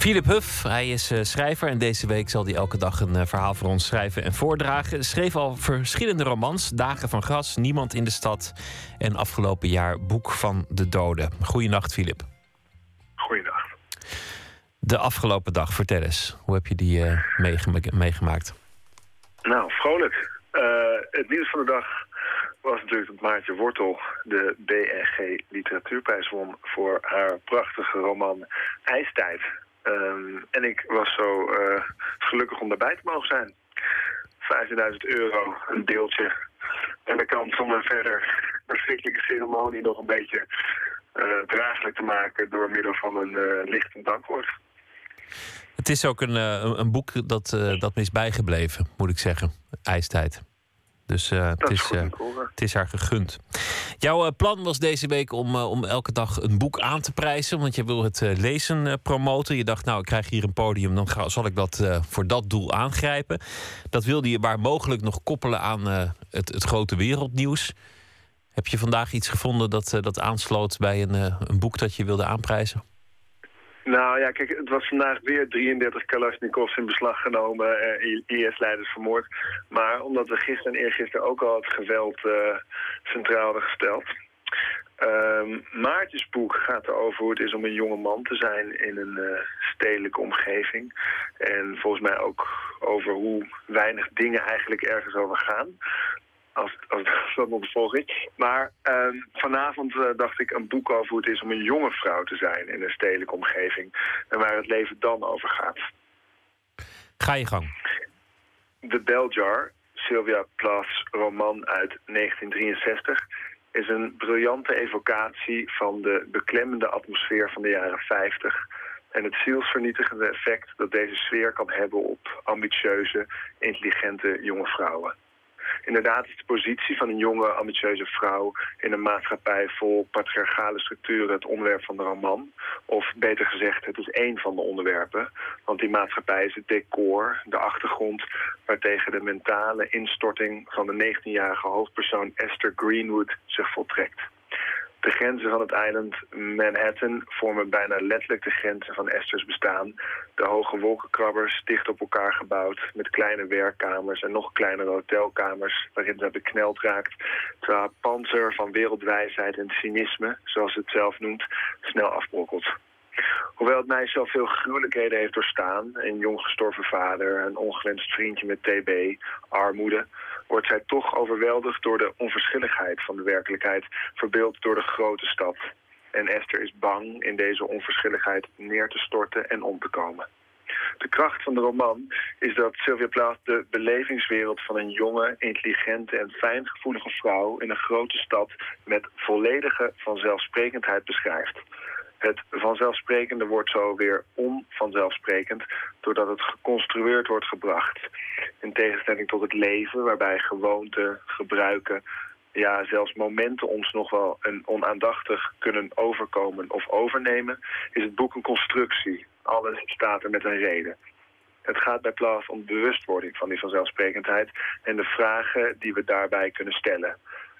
Philip Huff, hij is eh, schrijver en deze week zal hij elke dag een eh, verhaal voor ons schrijven en voordragen. Schreef al verschillende romans, Dagen van Gras, Niemand in de Stad en afgelopen jaar Boek van de Doden. Goeienacht, Philip. Goeiedag. De afgelopen dag, vertel eens. Hoe heb je die eh, meegema- meegemaakt? Nou, vrolijk. Het nieuws van de dag was natuurlijk dat Maartje Wortel de BNG Literatuurprijs won voor haar prachtige roman IJstijd. Ehm, en ik was zo eh, gelukkig om daarbij te mogen zijn. 15.000 euro, een deeltje. En de kans om een verder verschrikkelijke ceremonie nog een beetje eh, draaglijk te maken door middel van een eh, lichtend dankwoord. Het is ook een, een- boek dat, dat me is bijgebleven, moet ik zeggen. IJstijd. Dus eh, het, is eh, het is haar gegund. Jouw eh, plan was deze week om, om elke dag een boek aan te prijzen. Want je wil het lezen promoten. Je dacht, nou, ik krijg hier een podium, dan ga, zal ik dat voor dat doel aangrijpen. Dat wilde je waar mogelijk nog koppelen aan het, het grote wereldnieuws. Heb je vandaag iets gevonden dat, dat aansloot bij een, een boek dat je wilde aanprijzen? Nou ja, kijk, het was vandaag weer 33 Kalashnikovs in beslag genomen, eh, IS-leiders vermoord. Maar omdat we gisteren en eergisteren ook al het geweld eh, centraal hadden gesteld. Ehm Maartjes boek gaat erover hoe het is om een jonge man te zijn in een eh, stedelijke omgeving. En volgens mij ook over hoe weinig dingen eigenlijk ergens over gaan. Als, als dat nog de volging. Maar ehm, vanavond eh, dacht ik een boek over hoe het is om een jonge vrouw te zijn in een stedelijke omgeving. En waar het leven dan over gaat. Ga je gang. The Bell Jar, Sylvia Plath's roman uit 1963, is een briljante evocatie van de beklemmende atmosfeer van de jaren 50 en het zielsvernietigende effect dat deze sfeer kan hebben op ambitieuze, intelligente jonge vrouwen. Inderdaad is de positie van een jonge, ambitieuze vrouw in een maatschappij vol patriarchale structuren het onderwerp van de roman. Of beter gezegd, het is één van de onderwerpen. Want die maatschappij is het decor, de achtergrond waartegen de mentale instorting van de 19-jarige hoofdpersoon Esther Greenwood zich voltrekt. De grenzen van het eiland Manhattan vormen bijna letterlijk de grenzen van Esther's bestaan. De hoge wolkenkrabbers, dicht op elkaar gebouwd, met kleine werkkamers en nog kleinere hotelkamers waarin zij bekneld raakt, terwijl haar panzer van wereldwijsheid en cynisme, zoals ze het zelf noemt, snel afbrokkelt. Hoewel het meisje al veel gruwelijkheden heeft doorstaan... een jong gestorven vader, een ongewenst vriendje met TB, armoede... wordt zij toch overweldigd door de onverschilligheid van de werkelijkheid... verbeeld door de grote stad. En Esther is bang in deze onverschilligheid neer te storten en om te komen. De kracht van de roman is dat Sylvia Plath de belevingswereld van een jonge, intelligente en fijngevoelige vrouw in een grote stad met volledige vanzelfsprekendheid beschrijft. Het vanzelfsprekende wordt zo weer onvanzelfsprekend doordat het geconstrueerd wordt gebracht. In tegenstelling tot het leven waarbij gewoonten, gebruiken, ja, zelfs momenten ons nog wel een onaandachtig kunnen overkomen of overnemen, is het boek een constructie. Alles staat er met een reden. Het gaat bij Plath om bewustwording van die vanzelfsprekendheid en de vragen die we daarbij kunnen stellen.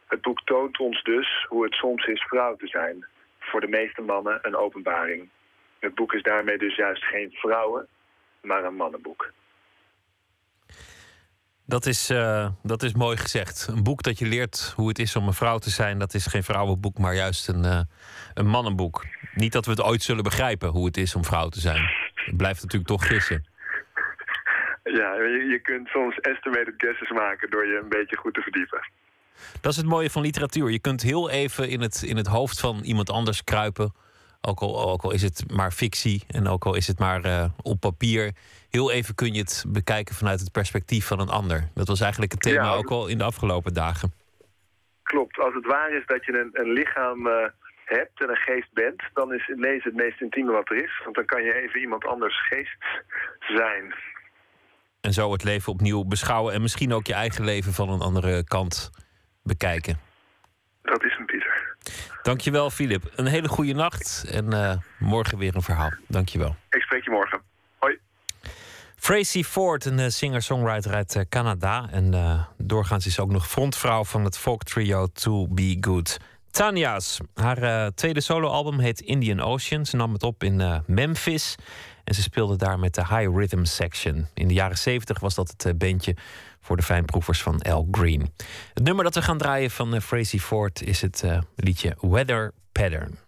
Het boek toont ons dus hoe het soms is vrouw te zijn. Voor de meeste mannen een openbaring. Het boek is daarmee dus juist geen vrouwen, maar een mannenboek. Dat is, eh, dat is mooi gezegd. Een boek dat je leert hoe het is om een vrouw te zijn, dat is geen vrouwenboek, maar juist een, eh, een mannenboek. Niet dat we het ooit zullen begrijpen hoe het is om vrouw te zijn. Het blijft natuurlijk toch gissen. Ja, je, je kunt soms estimated guesses maken door je een beetje goed te verdiepen. Dat is het mooie van literatuur. Je kunt heel even in het, in het hoofd van iemand anders kruipen. Ook al, ook al is het maar fictie en ook al is het maar eh, op papier. Heel even kun je het bekijken vanuit het perspectief van een ander. Dat was eigenlijk het thema Ja. ook al in de afgelopen dagen. Klopt. Als het waar is dat je een, een lichaam eh, hebt en een geest bent, dan is lezen het meest intieme wat er is. Want dan kan je even iemand anders geest zijn. En zo het leven opnieuw beschouwen en misschien ook je eigen leven van een andere kant bekijken. Dat is een Pieter. Dankjewel, Filip. Een hele goede nacht en eh, morgen weer een verhaal. Dankjewel. Ik spreek je morgen. Hoi. Tracy Ford, een eh, singer-songwriter uit eh, Canada. En doorgaans is ze ook nog frontvrouw van het folk trio To Be Good. Tanya's, haar tweede soloalbum heet Indian Ocean. Ze nam het op in Memphis. En ze speelde daar met de High Rhythm Section. In de jaren 70 was dat het bandje voor de fijnproevers van Al Green. Het nummer dat we gaan draaien van eh, Tracy Ford is het eh, liedje Weather Pattern.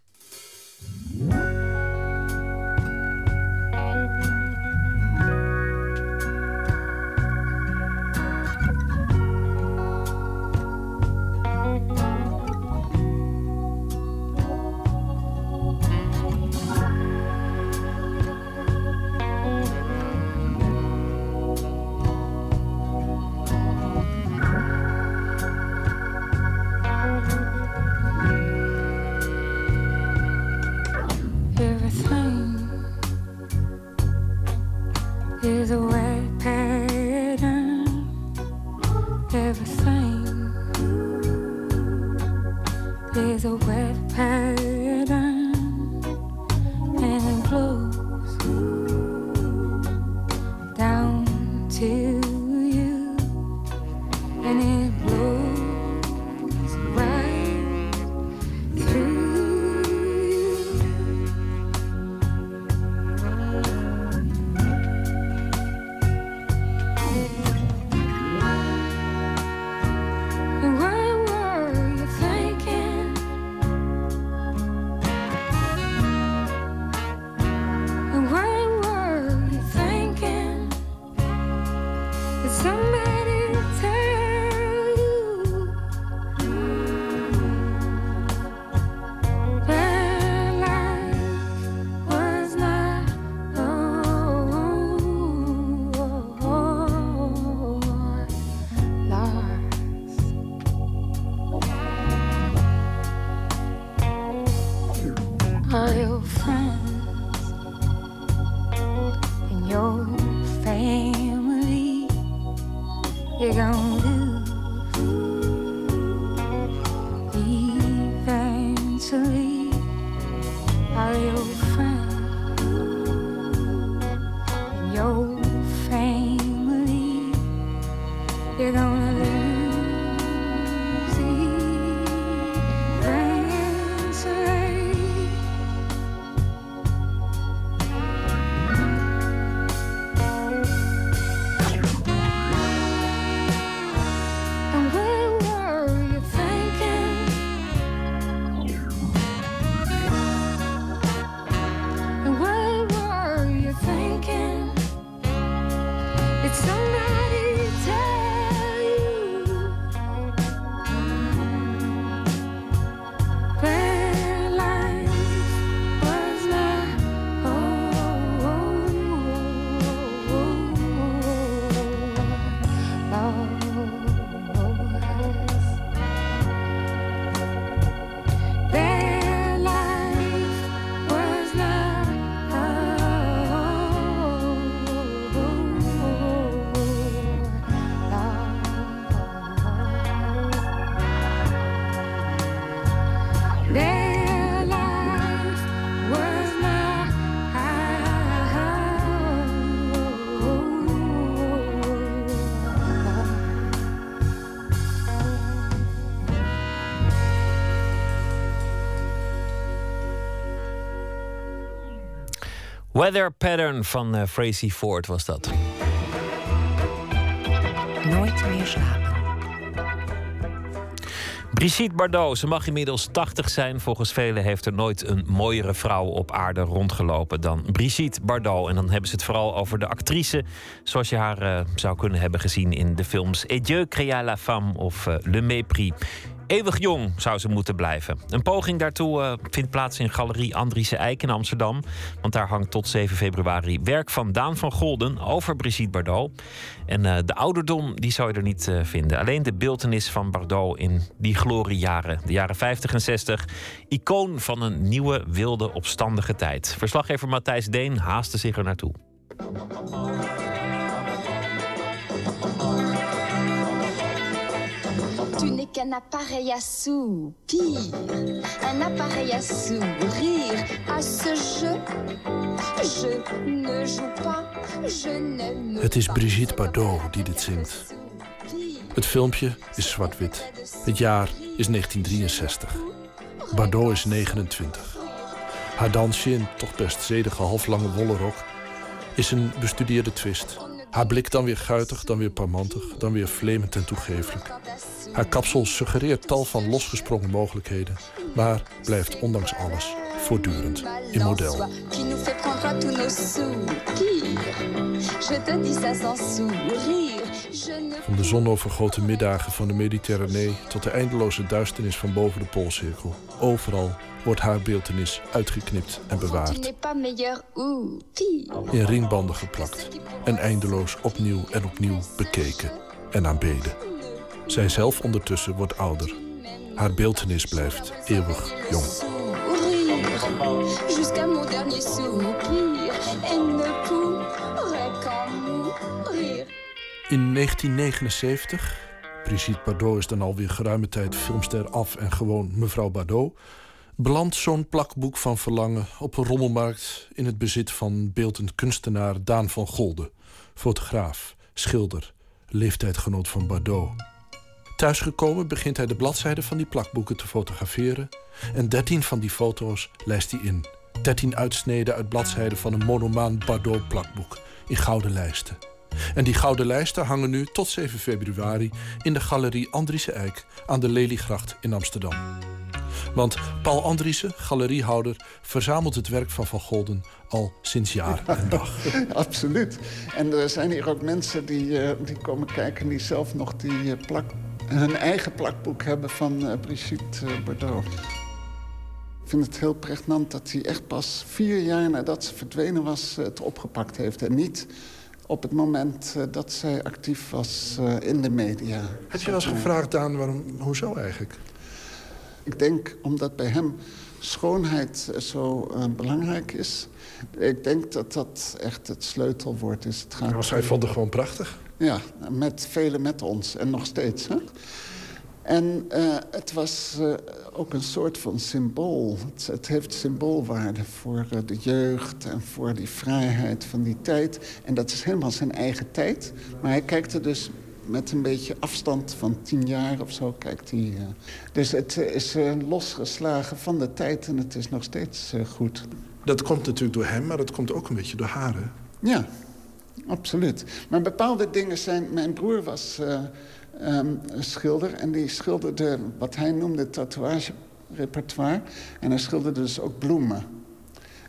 Weather Pattern van uh, Tracy Ford was dat. Nooit meer slapen. Brigitte Bardot, ze mag inmiddels 80 zijn. Volgens velen heeft er nooit een mooiere vrouw op aarde rondgelopen dan Brigitte Bardot. En dan hebben ze het vooral over de actrice, zoals je haar uh, zou kunnen hebben gezien in de films Et Dieu créa la femme of uh, Le Mépris. Eeuwig jong zou ze moeten blijven. Een poging daartoe uh, vindt plaats in Galerie Andriese Eik in Amsterdam. Want daar hangt tot 7 februari werk van Daan van Golden over Brigitte Bardot. En uh, de ouderdom die zou je er niet uh, vinden. Alleen de beeltenis van Bardot in die gloriejaren. De jaren 50 en 60. Icoon van een nieuwe, wilde, opstandige tijd. Verslaggever Matthijs Deen haastte zich er naartoe. Tu n'es qu'un appareil à soupir, un appareil à sourire. À ce jeu, je ne joue pas, je n'aime Het is Brigitte Bardot die dit zingt. Het filmpje is zwart-wit. Het jaar is 1963. Bardot is 29. Haar dansje in toch best zedige halflange wollen rok is een bestudeerde twist. Haar blik dan weer guitig, dan weer parmantig, dan weer flemend en toegevelijk. Haar kapsel suggereert tal van losgesprongen mogelijkheden, maar blijft ondanks alles voortdurend in model. Van de zonovergoten middagen van de Mediterranee tot de eindeloze duisternis van boven de Poolcirkel. Overal wordt haar beeltenis uitgeknipt en bewaard. In ringbanden geplakt en eindeloos opnieuw en opnieuw bekeken en aanbeden. Zij zelf ondertussen wordt ouder. Haar beeltenis blijft eeuwig jong. In 1979, Brigitte Bardot is dan alweer geruime tijd filmster af en gewoon mevrouw Bardot, belandt zo'n plakboek van verlangen op een rommelmarkt in het bezit van beeldend kunstenaar Daan van Golde, fotograaf, schilder, leeftijdgenoot van Bardot. Thuisgekomen begint hij de bladzijden van die plakboeken te fotograferen en 13 van die foto's lijst hij in. 13 uitsneden uit bladzijden van een monomaan Bardot plakboek in gouden lijsten. En die gouden lijsten hangen nu tot 7 februari in de galerie Andriese Eik aan de Leliegracht in Amsterdam. Want Paul Andriessen, galeriehouder, verzamelt het werk van Van Golden al sinds jaar en dag. Absoluut. En er zijn hier ook mensen die, uh, die komen kijken die zelf nog die uh, plak, hun eigen plakboek hebben van uh, Brigitte Bardot. Ik vind het heel pregnant dat hij echt pas vier jaar nadat ze verdwenen was het opgepakt heeft. En niet op het moment dat zij actief was in de media. Had je wel eens gevraagd, Daan, waarom, hoezo eigenlijk? Ik denk omdat bij hem schoonheid zo uh, belangrijk is. Ik denk dat dat echt het sleutelwoord is. Het gaat hij vond het gewoon prachtig. Ja, met velen met ons en nog steeds. Hè? En uh, het was uh, ook een soort van symbool. Het, het heeft symboolwaarde voor uh, de jeugd en voor die vrijheid van die tijd. En dat is helemaal zijn eigen tijd. Maar hij kijkt er dus met een beetje afstand van tien jaar of zo kijkt hij. Dus het is losgeslagen van de tijd en het is nog steeds goed. Dat komt natuurlijk door hem, maar dat komt ook een beetje door haar, hè? Ja, absoluut. Maar bepaalde dingen zijn... Mijn broer was... Um, schilder. En die schilderde wat hij noemde tatoeage-repertoire. En hij schilderde dus ook bloemen.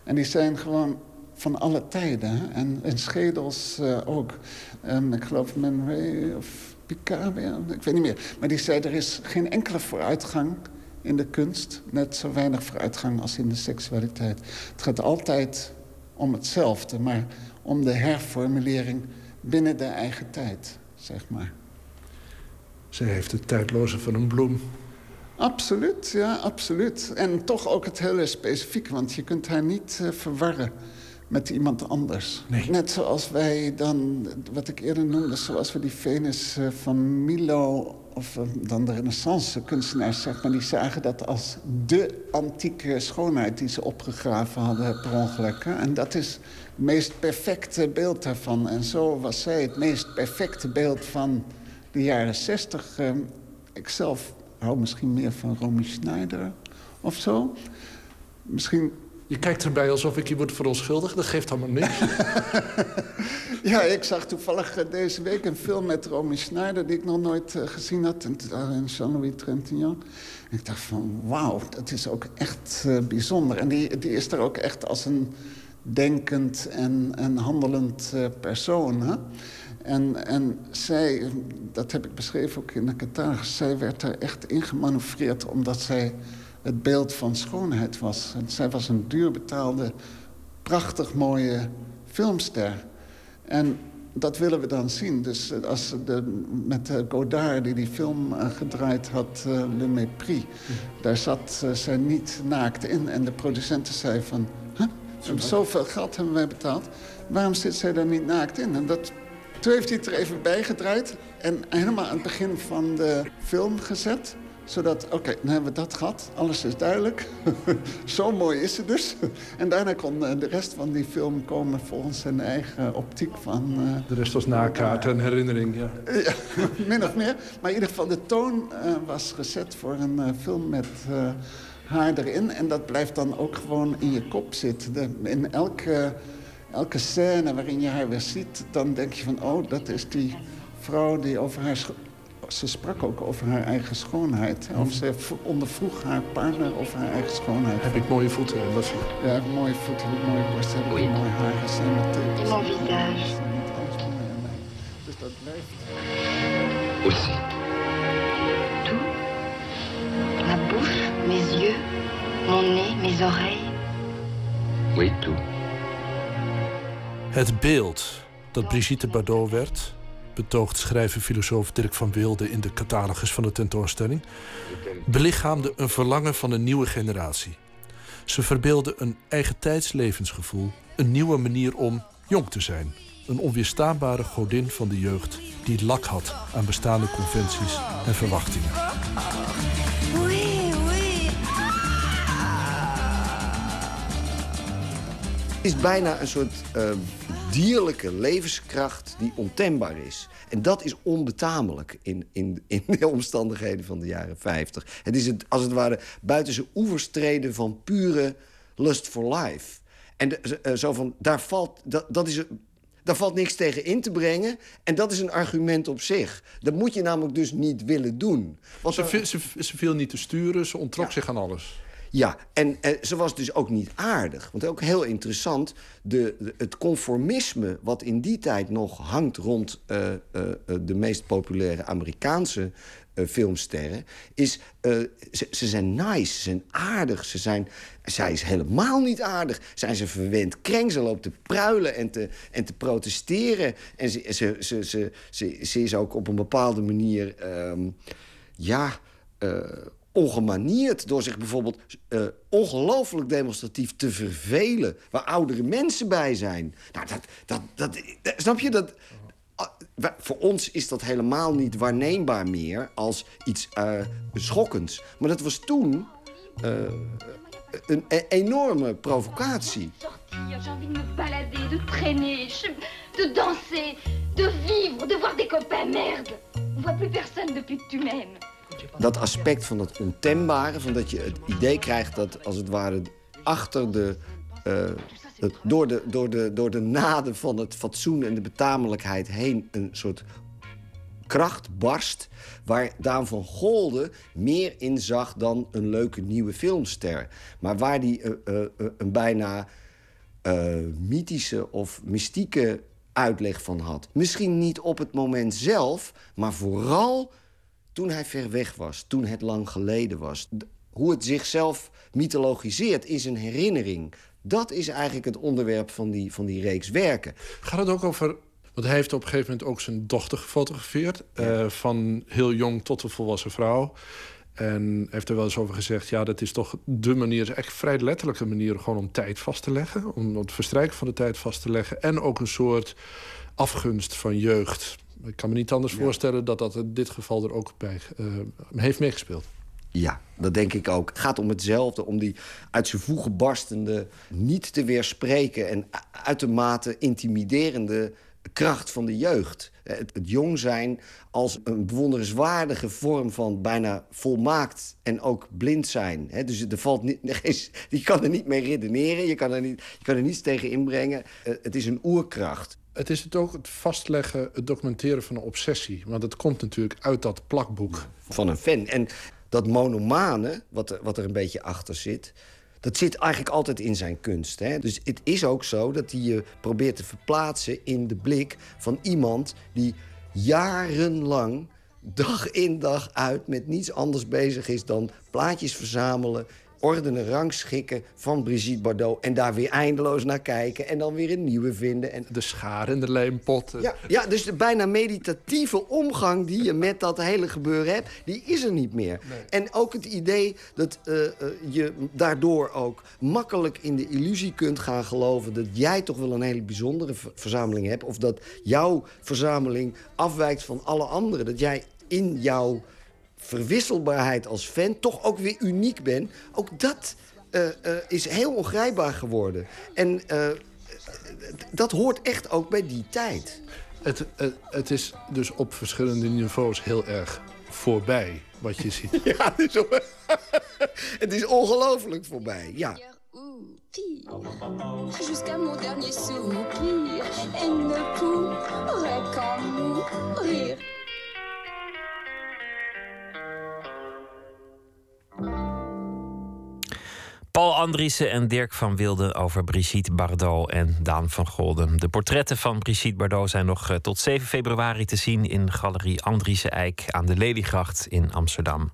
En die zijn gewoon van alle tijden. En, en schedels uh, ook. Um, ik geloof Man Ray of Picard, ik weet niet meer. Maar die zei, er is geen enkele vooruitgang in de kunst. Net zo weinig vooruitgang als in de seksualiteit. Het gaat altijd om hetzelfde, maar om de herformulering binnen de eigen tijd, zeg maar. Zij heeft het tijdloze van een bloem. Absoluut, ja, absoluut. En toch ook het hele specifiek, want je kunt haar niet uh, verwarren met iemand anders. Nee. Net zoals wij dan, wat ik eerder noemde, zoals we die Venus uh, van Milo... of uh, dan de renaissance kunstenaars, zeg maar... die zagen dat als de antieke schoonheid die ze opgegraven hadden per ongeluk. En dat is het meest perfecte beeld daarvan. En zo was zij het meest perfecte beeld van de jaren zestig. Uh, ik zelf hou misschien meer van Romy Schneider of zo. Misschien... Je kijkt erbij alsof ik je word verontschuldigd. Dat geeft allemaal niks. Ja, ik zag toevallig eh, deze week een film met Romy Schneider... die ik nog nooit eh, gezien had. En en Jean-Louis Trintignant. En ik dacht van, wauw, dat is ook echt eh, bijzonder. En die, die is er ook echt als een denkend en, en handelend eh, persoon. Hè? En, en zij, dat heb ik beschreven ook in de catalogus... zij werd er echt in gemanoeuvreerd omdat zij het beeld van schoonheid was. En zij was een duurbetaalde, prachtig mooie filmster. En dat willen we dan zien. Dus eh, als de, met uh, Godard, die die film uh, gedraaid had, uh, Le Mépris... daar zat zij niet naakt in. En de producenten zei van... Huh? Zoveel geld hebben wij betaald. Waarom zit zij daar niet naakt in? En dat, toen heeft hij het er even bij gedraaid... en helemaal aan het begin van de film gezet zodat, oké, okay, dan hebben we dat gehad. Alles is duidelijk. Zo mooi is het dus. en daarna kon de rest van die film komen volgens zijn eigen optiek van... Uh, de rest was nakaart en herinnering, ja. ja. min of meer. Maar in ieder geval, de toon uh, was gezet voor een uh, film met haar erin. En dat blijft dan ook gewoon in je kop zitten. De, in elke, elke scène waarin je haar weer ziet, dan denk je van... oh, dat is die vrouw die over haar ze sprak ook over haar eigen schoonheid. Of ze ondervroeg haar partner over haar eigen schoonheid. Heb ik mooie voeten? Was ja, heb mooie voeten, heb ik mooie borsten, heb ik mooie haren, zijn mon visage. Dus dat blijft. Aussi. Tout. Ma bouche, mes yeux, mon nez, mes oreilles. Oui, tout. Het beeld dat Brigitte Bardot werd betoogt schrijver-filosoof Dirk van Wilde in de catalogus van de tentoonstelling, belichaamde een verlangen van een nieuwe generatie. Ze verbeelden een eigen tijdslevensgevoel, een nieuwe manier om jong te zijn. Een onweerstaanbare godin van de jeugd die lak had aan bestaande conventies en verwachtingen. Het is bijna een soort uh, dierlijke levenskracht die ontembaar is. En dat is onbetamelijk in, in, in de omstandigheden van de jaren 50. Het is het, als het ware buiten zijn oevers treden van pure lust for life. En de, uh, zo van, daar valt, dat, dat is, daar valt niks tegen in te brengen. En dat is een argument op zich. Dat moet je namelijk dus niet willen doen. Want ze, ze, ze viel niet te sturen, ze ontrok ja. zich aan alles. Ja, en eh, ze was dus ook niet aardig. Want ook heel interessant, de, het conformisme... wat in die tijd nog hangt rond uh, uh, de meest populaire Amerikaanse filmsterren... is, ze, ze, zijn nice, ze zijn aardig, ze zijn... Zij is helemaal niet aardig. Zijn ze verwend kreng, ze loopt te pruilen en te, en te protesteren. En ze, ze, ze, ze, ze, ze is ook op een bepaalde manier... Um, ja ongemanierd door zich bijvoorbeeld uh, ongelooflijk demonstratief te vervelen... waar oudere mensen bij zijn. Nou, dat, dat, dat, dat snap je? Dat, uh, voor ons is dat helemaal niet waarneembaar meer als iets schokkends. Maar dat was toen een e enorme provocatie. De danser, de vivre, de. Merde, voit plus personne dat aspect van het ontembare, van dat je het idee krijgt dat als het ware achter de. Uh, het, door, de, door, de, door de naden van het fatsoen en de betamelijkheid heen een soort kracht barst. Waar Daan van Golde meer in zag dan een leuke nieuwe filmster. Maar waar die uh, uh, een bijna mythische of mystieke uitleg van had. Misschien niet op het moment zelf, maar vooral toen hij ver weg was, toen het lang geleden was. Hoe het zichzelf mythologiseert in zijn herinnering. Dat is eigenlijk het onderwerp van die, van die reeks werken. Gaat het ook over want hij heeft op een gegeven moment ook zijn dochter gefotografeerd. Ja. Uh, van heel jong tot een volwassen vrouw. En heeft er wel eens over gezegd... ja, dat is toch de manier, echt vrij letterlijke manier... gewoon om tijd vast te leggen. Om het verstrijken van de tijd vast te leggen. En ook een soort afgunst van jeugd. Ik kan me niet anders ja. voorstellen dat dat in dit geval er ook bij uh, heeft meegespeeld. Ja, dat denk ik ook. Het gaat om hetzelfde, om die uit zijn voegen barstende, niet te weerspreken en uitermate intimiderende kracht van de jeugd. Eh, Het, het jong zijn als een bewonderenswaardige vorm van bijna volmaakt en ook blind zijn. dus er valt niet, je kan er niet mee redeneren, je kan er, niet, je kan er niets tegen inbrengen. Eh, het is een oerkracht. Het is het ook het vastleggen, het documenteren van een obsessie. Want het komt natuurlijk uit dat plakboek. Van een fan. En dat monomane, wat er, wat er een beetje achter zit... dat zit eigenlijk altijd in zijn kunst. Hè? Dus het is ook zo dat hij je probeert te verplaatsen in de blik van iemand... die jarenlang, dag in dag uit, met niets anders bezig is... dan plaatjes verzamelen, ordenen, rangschikken van Brigitte Bardot... en daar weer eindeloos naar kijken en dan weer een nieuwe vinden. En... De schaar en de lijmpot. Ja, ja, dus de bijna meditatieve omgang die je met dat hele gebeuren hebt... die is er niet meer. En ook het idee dat eh, eh, je daardoor ook makkelijk in de illusie kunt gaan geloven... dat jij toch wel een hele bijzondere ver- verzameling hebt... of dat jouw verzameling afwijkt van alle anderen. Dat jij in jouw verwisselbaarheid als fan toch ook weer uniek bent. Ook dat eh, eh, is heel ongrijpbaar geworden. En eh, dat hoort echt ook bij die tijd. Het, het, het is dus op verschillende niveaus heel erg voorbij wat je ziet. Ja, het is, het is ongelooflijk voorbij, ja. Jusqu'à mon dernier soupir, elle ne pourrait qu'en mourir. Paul Andriessen en Dirk van Wilde over Brigitte Bardot en Daan van Golden. De portretten van Brigitte Bardot zijn nog eh, tot 7 februari te zien in Galerie Andriessen Eik aan de Leliegracht in Amsterdam.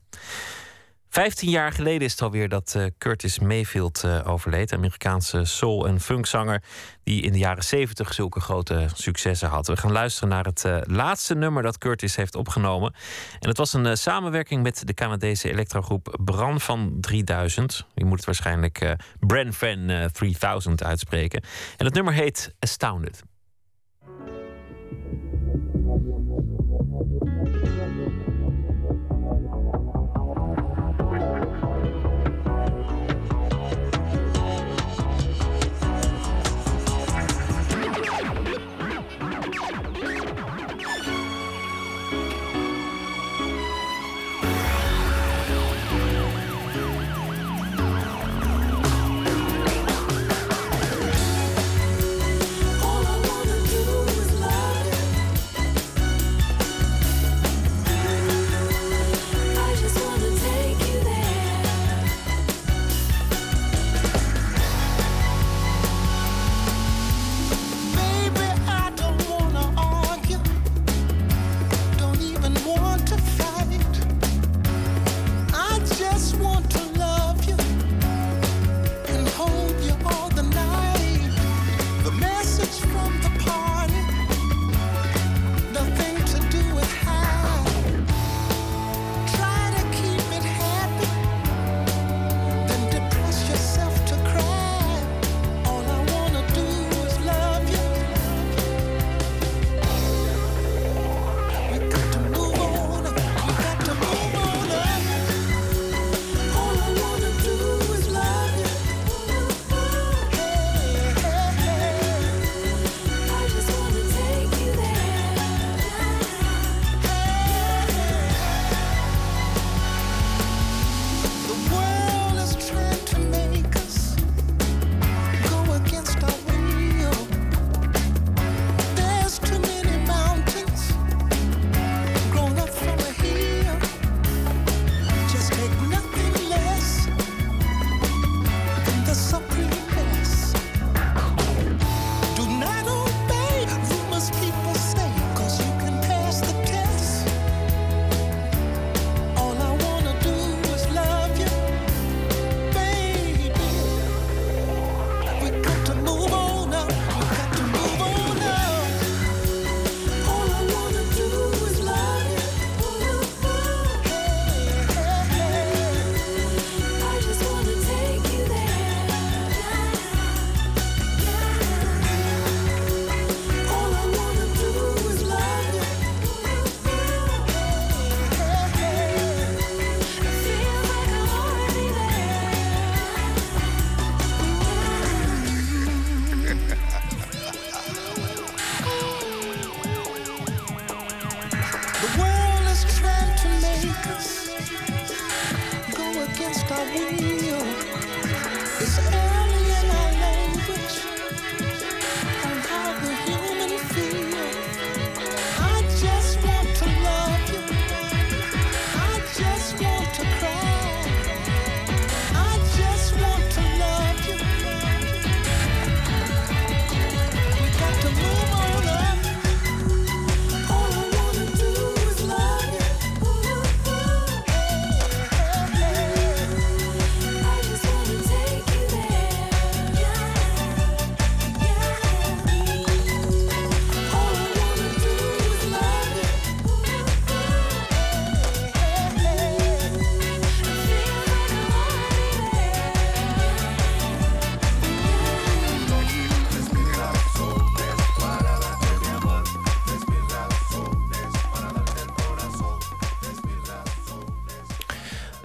Vijftien jaar geleden is het alweer dat eh, Curtis Mayfield eh, overleed. Amerikaanse soul- en funkzanger die in de jaren zeventig zulke grote successen had. We gaan luisteren naar het eh, laatste nummer dat Curtis heeft opgenomen. En het was een samenwerking met de Canadese elektrogroep Bran van 3000. Je moet het waarschijnlijk Bran Van eh, 3000 uitspreken. En het nummer heet Astounded.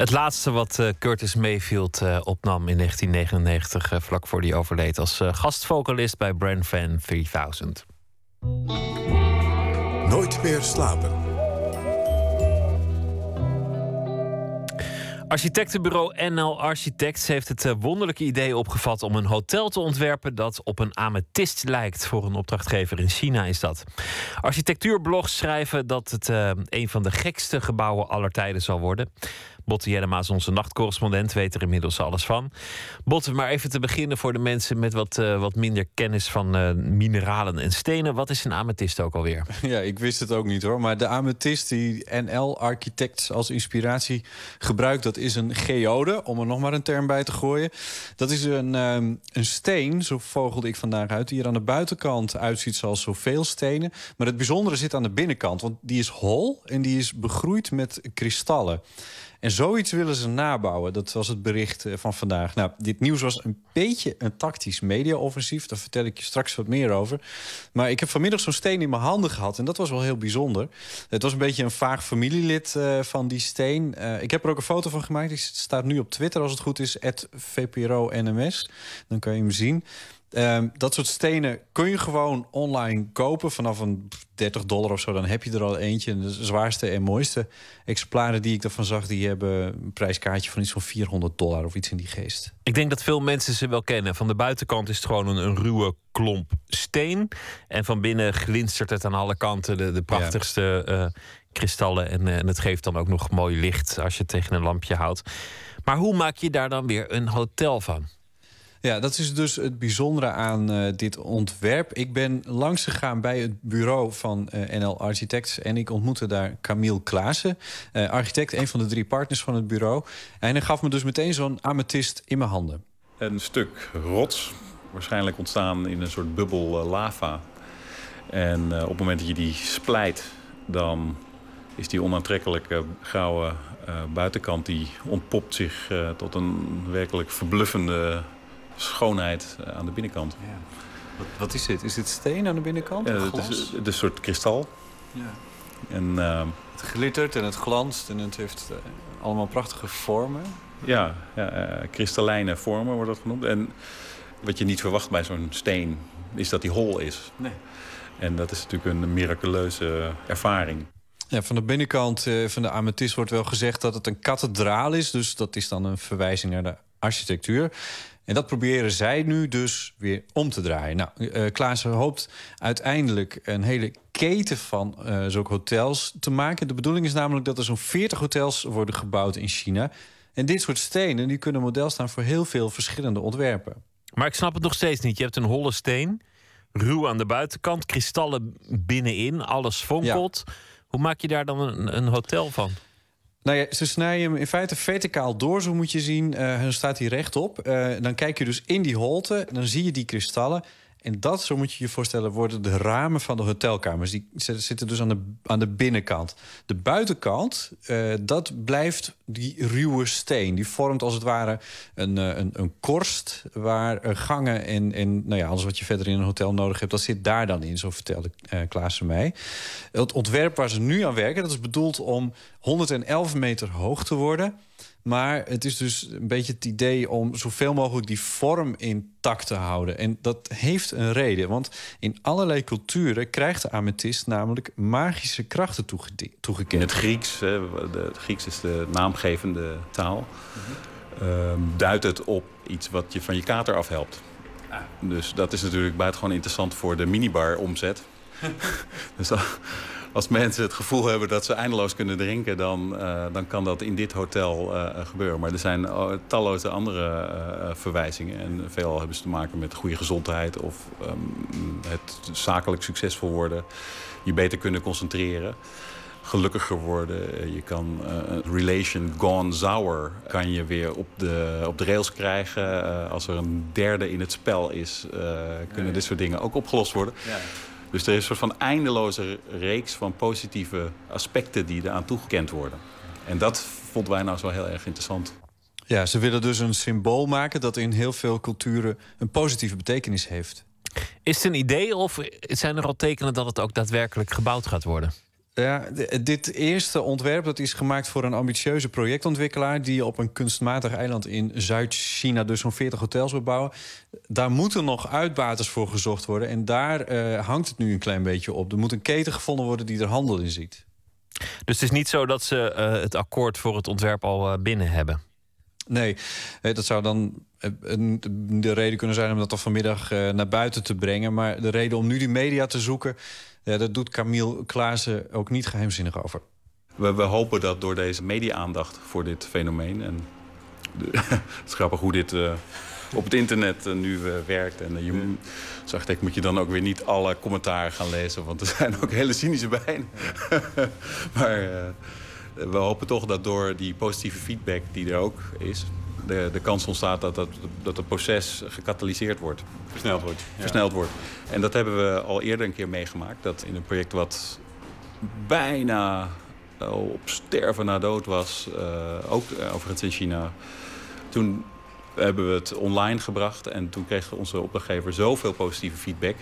Het laatste wat eh, Curtis Mayfield eh, opnam in 1999, eh, vlak voor hij overleed, als gastvocalist bij Brand Fan 3000. Nooit meer slapen. Architectenbureau NL Architects heeft het wonderlijke idee opgevat om een hotel te ontwerpen dat op een amethyst lijkt. Voor een opdrachtgever in China is dat. Architectuurblogs schrijven dat het een van de gekste gebouwen aller tijden zal worden. Botte Jellema is onze nachtcorrespondent, weet er inmiddels alles van. Botte, maar even te beginnen voor de mensen met wat, eh, wat minder kennis van eh, mineralen en stenen. Wat is een amethyst ook alweer? Ja, ik wist het ook niet hoor. Maar de amethyst die NL Architects als inspiratie gebruikt... dat is een geode, om er nog maar een term bij te gooien. Dat is een, ehm, een steen, zo vogelde ik vandaag uit... die er aan de buitenkant uitziet zoals zoveel stenen. Maar het bijzondere zit aan de binnenkant. Want die is hol en die is begroeid met kristallen. En zoiets willen ze nabouwen. Dat was het bericht eh, van vandaag. Nou, dit nieuws was een beetje een tactisch mediaoffensief. Daar vertel ik je straks wat meer over. Maar ik heb vanmiddag zo'n steen in mijn handen gehad. En dat was wel heel bijzonder. Het was een beetje een vaag familielid eh, van die steen. Eh, ik heb er ook een foto van gemaakt. Die staat nu op Twitter als het goed is. VPRO-NMS. Dan kan je hem zien. Ehm, dat soort stenen kun je gewoon online kopen vanaf een 30 dollar of zo. Dan heb je er al eentje. De zwaarste en mooiste exemplaren die ik ervan zag... die hebben een prijskaartje van iets van 400 dollar of iets in die geest. Ik denk dat veel mensen ze wel kennen. Van de buitenkant is het gewoon een, een ruwe klomp steen. En van binnen glinstert het aan alle kanten de, de prachtigste eh, kristallen. En, eh, en het geeft dan ook nog mooi licht als je het tegen een lampje houdt. Maar hoe maak je daar dan weer een hotel van? Ja, dat is dus het bijzondere aan eh, dit ontwerp. Ik ben langs gegaan bij het bureau van eh, NL Architects... en ik ontmoette daar Camille Klaassen, eh, architect... een van de drie partners van het bureau. En hij gaf me dus meteen zo'n amethyst in mijn handen. Een stuk rots, waarschijnlijk ontstaan in een soort bubbel lava. En op het moment dat je die splijt, dan is die onaantrekkelijke eh, buitenkant... die ontpopt zich tot een werkelijk verbluffende schoonheid eh, aan de binnenkant. Wat, wat is dit? Is dit steen aan de binnenkant? Ja, Of het glas? is het is een soort kristal. Ja. En, eh, Het glittert en het glanst en het heeft eh, allemaal prachtige vormen. Ja, ja eh, kristallijne vormen wordt dat genoemd. En wat je niet verwacht bij zo'n steen is dat die hol is. Nee. En dat is natuurlijk een miraculeuze ervaring. Ja, van de binnenkant eh, van de amethyst wordt wel gezegd dat het een kathedraal is. Dus dat is dan een verwijzing naar de architectuur. En dat proberen zij nu dus weer om te draaien. Nou, eh Klaassen hoopt uiteindelijk een hele keten van eh zulke hotels te maken. De bedoeling is namelijk dat er zo'n 40 hotels worden gebouwd in China. En dit soort stenen die kunnen model staan voor heel veel verschillende ontwerpen. Maar ik snap het nog steeds niet. Je hebt een holle steen, ruw aan de buitenkant, kristallen binnenin, alles fonkelt. Hoe maak je daar dan een, een hotel van? Nou ja, ze snijden hem in feite verticaal door, zo moet je zien. Eh dan staat hij rechtop. Eh, dan kijk je dus in die holte, dan zie je die kristallen. En dat, zo moet je je voorstellen, worden de ramen van de hotelkamers. Die zitten dus aan de, aan de binnenkant. De buitenkant, eh, dat blijft die ruwe steen. Die vormt als het ware een, eh, een, een korst... waar eh, gangen en, en nou ja, alles wat je verder in een hotel nodig hebt... dat zit daar dan in, zo vertelde Klaassen mij. Het ontwerp waar ze nu aan werken, dat is bedoeld om 111 meter hoog te worden... Maar het is dus een beetje het idee om zoveel mogelijk die vorm intact te houden. En dat heeft een reden. Want in allerlei culturen krijgt de amethyst namelijk magische krachten toegede- In toegekend. het Grieks, hè, de, het Grieks is de naamgevende taal, ehm, duidt het op iets wat je van je kater afhelpt. Dus dat is natuurlijk buitengewoon interessant voor de minibar omzet. dus dan- als mensen het gevoel hebben dat ze eindeloos kunnen drinken... dan, eh, dan kan dat in dit hotel eh, gebeuren. Maar er zijn eh, talloze andere verwijzingen. En veelal hebben ze te maken met goede gezondheid... of ehm, het zakelijk succesvol worden. Je beter kunnen concentreren gelukkiger worden. Je kan relation gone sour kan je weer op de, op de rails krijgen. Als er een derde in het spel is, kunnen dit soort dingen ook opgelost worden. Dus er is een soort van eindeloze reeks van positieve aspecten die eraan toegekend worden. En dat vonden wij nou zo heel erg interessant. Ja, ze willen dus een symbool maken dat in heel veel culturen een positieve betekenis heeft. Is het een idee of zijn er al tekenen dat het ook daadwerkelijk gebouwd gaat worden? Ja, dit eerste ontwerp dat is gemaakt voor een ambitieuze projectontwikkelaar... die op een kunstmatig eiland in Zuid-China dus zo'n 40 hotels wil bouwen. Daar moeten nog uitbaters voor gezocht worden. En daar eh, hangt het nu een klein beetje op. Er moet een keten gevonden worden die er handel in ziet. Dus het is niet zo dat ze eh, het akkoord voor het ontwerp al eh, binnen hebben. Nee, dat zou dan de reden kunnen zijn om dat toch vanmiddag naar buiten te brengen. Maar de reden om nu die media te zoeken... ja, dat doet Camille Klaassen ook niet geheimzinnig over. We, we hopen dat door deze media-aandacht voor dit fenomeen... en de, het is grappig hoe dit eh, op het internet eh, nu eh, werkt. En je, zo ik, moet je dan ook weer niet alle commentaren gaan lezen... want er zijn ook hele cynische bij. maar we hopen toch dat door die positieve feedback die er ook is... de, de kans ontstaat dat, dat, dat het proces gecatalyseerd wordt. Versneld wordt. Versneld wordt. En dat hebben we al eerder een keer meegemaakt. Dat in een project wat bijna eh, op sterven na dood was. eh, ook eh, overigens in China. Toen hebben we het online gebracht. En toen kreeg onze opdrachtgever zoveel positieve feedback.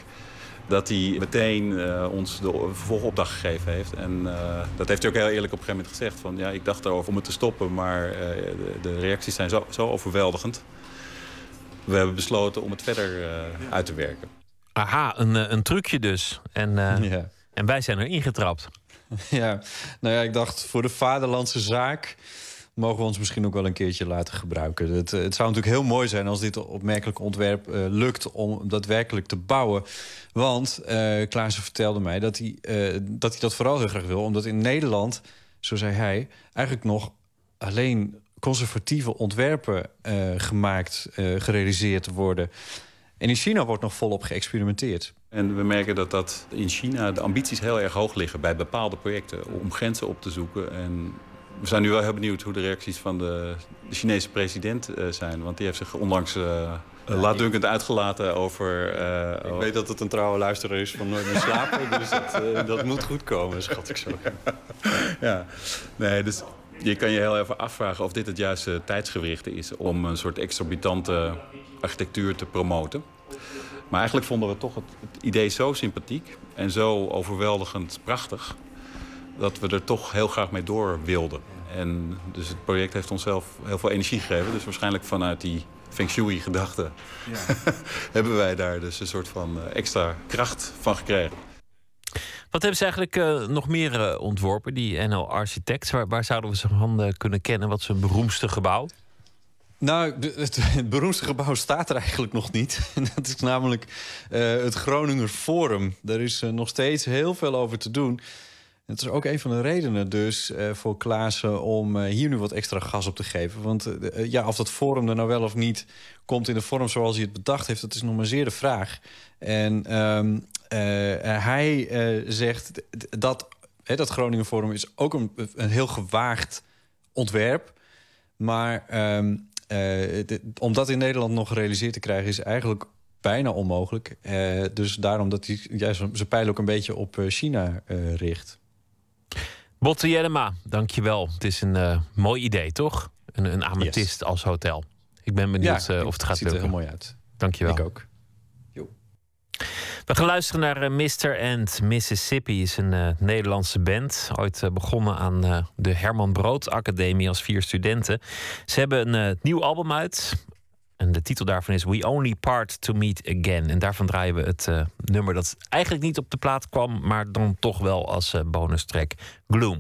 Dat hij meteen eh, ons de vervolgopdracht gegeven heeft. En eh, dat heeft hij ook heel eerlijk op een gegeven moment gezegd. Van, ja, ik dacht erover om het te stoppen. Maar eh, de, de reacties zijn zo, zo overweldigend. We hebben besloten om het verder eh, uit te werken. Aha, een, een trucje dus. En, eh, Ja. en wij zijn er ingetrapt. Ja, nou ja, ik dacht voor de vaderlandse zaak mogen we ons misschien ook wel een keertje laten gebruiken. Het, eh, het zou natuurlijk heel mooi zijn als dit opmerkelijke ontwerp eh, lukt om daadwerkelijk te bouwen. Want eh Klaassen vertelde mij dat hij, dat hij dat vooral heel graag wil, omdat in Nederland, zo zei hij, eigenlijk nog alleen conservatieve ontwerpen gemaakt, gerealiseerd worden. En in China wordt nog volop geëxperimenteerd. En we merken dat, dat in China de ambities heel erg hoog liggen bij bepaalde projecten om grenzen op te zoeken. En we zijn nu wel heel benieuwd hoe de reacties van de, de Chinese president eh, zijn. Want die heeft zich onlangs eh laatdunkend uitgelaten over... eh, Ik weet dat het een trouwe luisteraar is van Nooit meer slapen. dus dat, dat moet goed komen, schat ik zo. ja, nee, dus je kan je heel even afvragen of dit het juiste tijdsgewricht is om een soort exorbitante architectuur te promoten. Maar eigenlijk vonden we toch het, het idee zo sympathiek en zo overweldigend prachtig dat we er toch heel graag mee door wilden. En dus het project heeft onszelf heel veel energie gegeven. Dus waarschijnlijk vanuit die Feng Shui-gedachte hebben wij daar dus een soort van eh, extra kracht van gekregen. Wat hebben ze eigenlijk eh, nog meer eh, ontworpen, die NL Architects? Waar, waar zouden we ze van kunnen kennen? Wat is hun beroemdste gebouw? Nou, het, het beroemdste gebouw staat er eigenlijk nog niet. Dat is namelijk eh, het Groninger Forum. Daar is nog steeds heel veel over te doen. Het is ook een van de redenen dus eh, voor Klaassen om eh, hier nu wat extra gas op te geven. Want eh, ja, of dat forum er nou wel of niet komt in de vorm zoals hij het bedacht heeft... dat is nog maar zeer de vraag. En ehm, eh, hij zegt dat dat Groningen Forum is ook een, een heel gewaagd ontwerp. Maar d- om dat in Nederland nog gerealiseerd te krijgen... is eigenlijk bijna onmogelijk. Dus daarom dat hij juist zijn pijl ook een beetje op China richt. Botte Jellema, dankjewel. Het is een eh, mooi idee, toch? Een, een amethyst als hotel. Ik ben benieuwd Ja, eh, of het gaat ziet er lukken. heel mooi uit. Dankjewel. Ik ook. We gaan luisteren naar eh, Mr. and Mississippi. is een eh, Nederlandse band. Ooit begonnen aan eh, de Herman Brood Academie als vier studenten. Ze hebben een nieuw album uit. En de titel daarvan is We Only Part to Meet Again. En daarvan draaien we het eh, nummer dat eigenlijk niet op de plaat kwam, maar dan toch wel als eh, bonus track Gloom.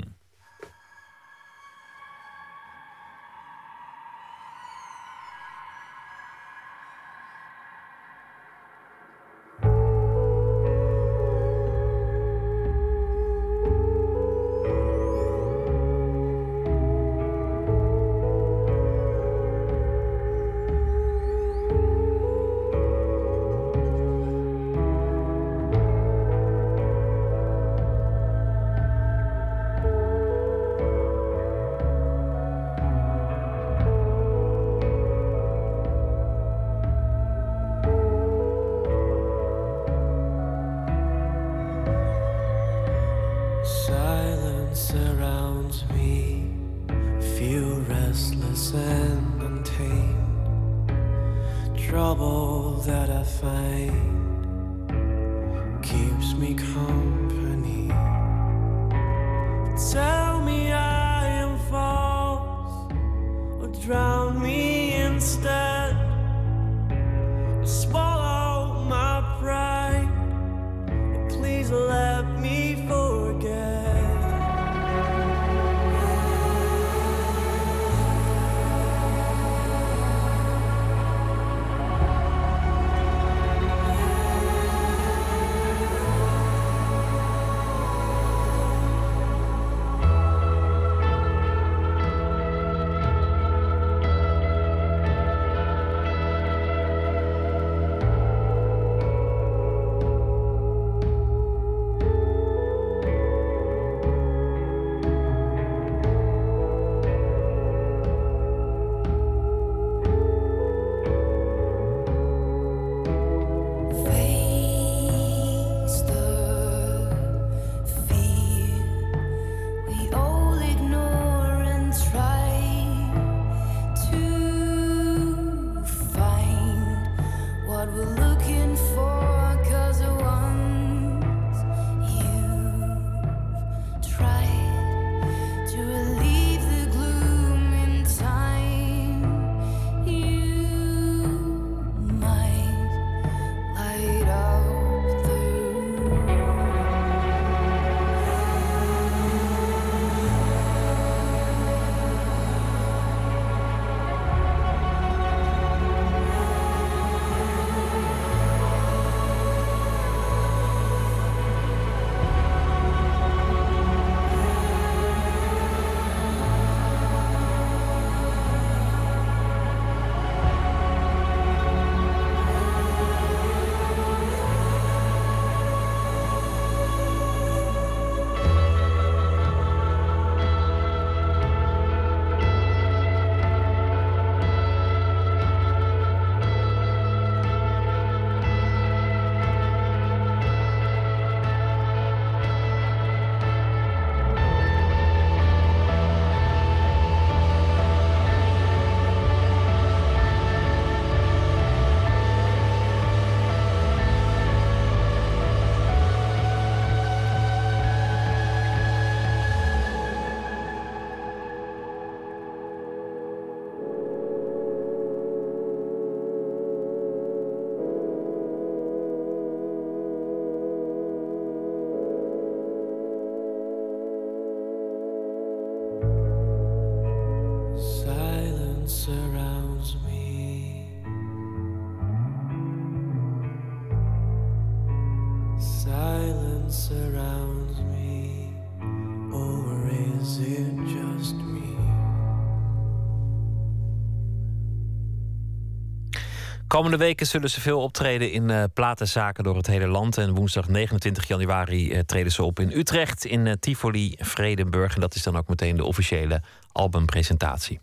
Komende weken zullen ze veel optreden in eh, platenzaken door het hele land. En woensdag 29 januari eh, treden ze op in Utrecht, in eh, Tivoli, Vredenburg. En dat is dan ook meteen de officiële albumpresentatie.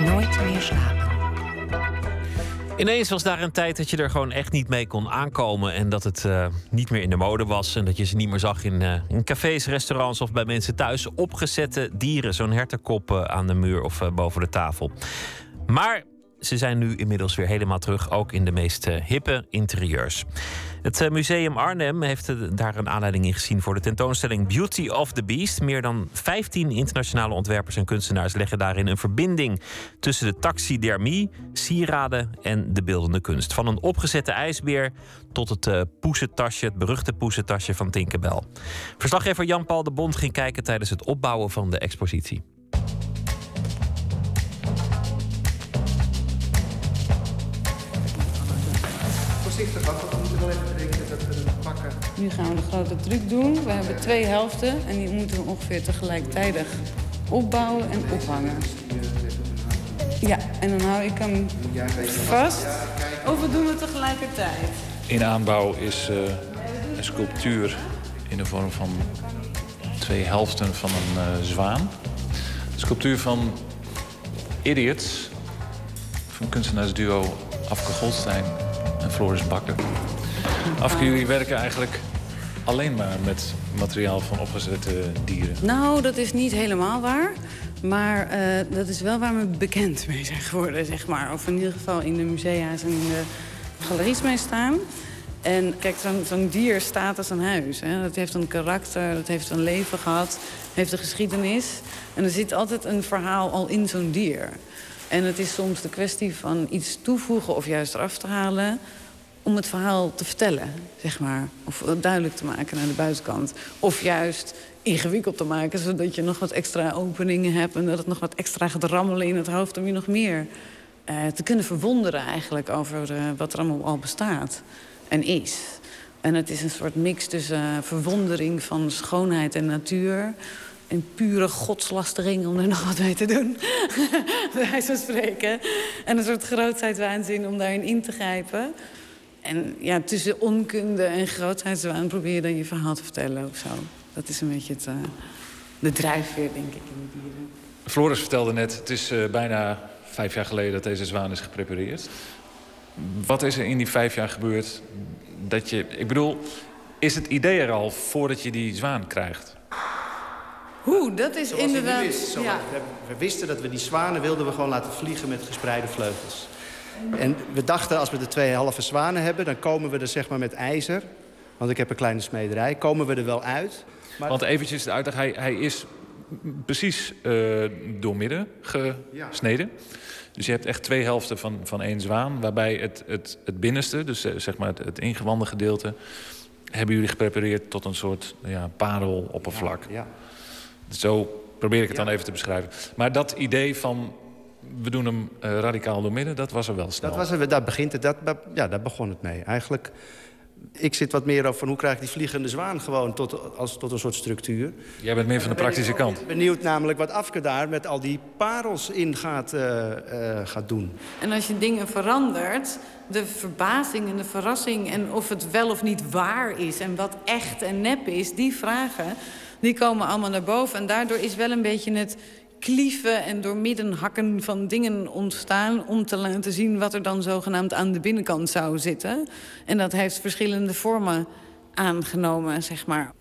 Nooit meer slapen. Ineens was daar een tijd dat je er gewoon echt niet mee kon aankomen. En dat het niet meer in de mode was. En dat je ze niet meer zag in, in cafés, restaurants of bij mensen thuis. Opgezette dieren, zo'n hertenkop aan de muur of boven de tafel. Maar ze zijn nu inmiddels weer helemaal terug, ook in de meest eh, hippe interieurs. Het eh, Museum Arnhem heeft eh, daar een aanleiding in gezien voor de tentoonstelling Beauty of the Beast. Meer dan 15 internationale ontwerpers en kunstenaars leggen daarin een verbinding tussen de taxidermie, sieraden en de beeldende kunst. Van een opgezette ijsbeer tot het poesentasje, het beruchte poesentasje van Tinkerbell. Verslaggever Jan-Paul de Bond ging kijken tijdens het opbouwen van de expositie. Voorzichtig af, want we moeten wel even bedenken dat we hem pakken. Nu gaan we de grote truc doen. We hebben twee helften en die moeten we ongeveer tegelijkertijd opbouwen en ophangen. Ja, en dan hou ik hem vast. Of we doen het tegelijkertijd. In aanbouw is eh, een sculptuur in de vorm van twee helften van een eh, zwaan. Een sculptuur van Idiots, van kunstenaarsduo Afke Goldstein en Floris Bakker. Afke, jullie werken eigenlijk alleen maar met materiaal van opgezette dieren. Nou, dat is niet helemaal waar. Maar eh, dat is wel waar we bekend mee zijn geworden, zeg maar. Of in ieder geval in de musea's en in de galeries mee staan. En kijk, zo'n zo'n dier staat als een huis. Hè. Dat heeft een karakter, dat heeft een leven gehad, heeft een geschiedenis. En er zit altijd een verhaal al in zo'n dier. En het is soms de kwestie van iets toevoegen of juist eraf te halen... om het verhaal te vertellen, zeg maar. Of duidelijk te maken naar de buitenkant. Of juist ingewikkeld te maken, zodat je nog wat extra openingen hebt... en dat het nog wat extra gaat rammelen in het hoofd om je nog meer eh, te kunnen verwonderen... eigenlijk over eh, wat er allemaal al bestaat en is. En het is een soort mix tussen eh, verwondering van schoonheid en natuur... en pure godslastering om er nog wat mee te doen, bij wijze spreken. En een soort grootheidswaanzin om daarin in te grijpen... En ja, tussen onkunde en grootheidswaan probeer je dan je verhaal te vertellen of zo. Dat is een beetje het, eh, de drijfveer, denk ik, in de dieren. Floris vertelde net, het is eh, bijna vijf jaar geleden dat deze zwaan is geprepareerd. Wat is er in die vijf jaar gebeurd dat je... Ik bedoel, is het idee er al voordat je die zwaan krijgt? Hoe, dat is Zoals inderdaad... wist, zo- ja. we, we wisten dat we die zwanen wilden we gewoon laten vliegen met gespreide vleugels. En we dachten, als we de twee halve zwanen hebben... dan komen we er zeg maar met ijzer... want ik heb een kleine smederij, komen we er wel uit. Maar Want eventjes de uitleg, hij, hij is precies eh doormidden gesneden. Dus je hebt echt twee helften van, van één zwaan... waarbij het, het, het binnenste, dus eh, zeg maar het, het ingewanden gedeelte... hebben jullie geprepareerd tot een soort ja, pareloppervlak. Ja, Zo probeer ik het dan even te beschrijven. Maar dat idee van, we doen hem eh, radicaal doormidden... dat was er wel snel. Dat was er, daar, begint het, dat, ja, daar begon het mee. Eigenlijk, ik zit wat meer over van hoe krijg ik die vliegende zwaan gewoon tot, als, tot een soort structuur. Jij bent meer van de praktische kant. Ik ben benieuwd namelijk wat Afke daar met al die parels in gaat, eh, eh, gaat doen. En als je dingen verandert, de verbazing en de verrassing... en of het wel of niet waar is en wat echt en nep is... die vragen, die komen allemaal naar boven. En daardoor is wel een beetje het klieven en doormidden hakken van dingen ontstaan... om te laten zien wat er dan zogenaamd aan de binnenkant zou zitten. En dat heeft verschillende vormen aangenomen, zeg maar.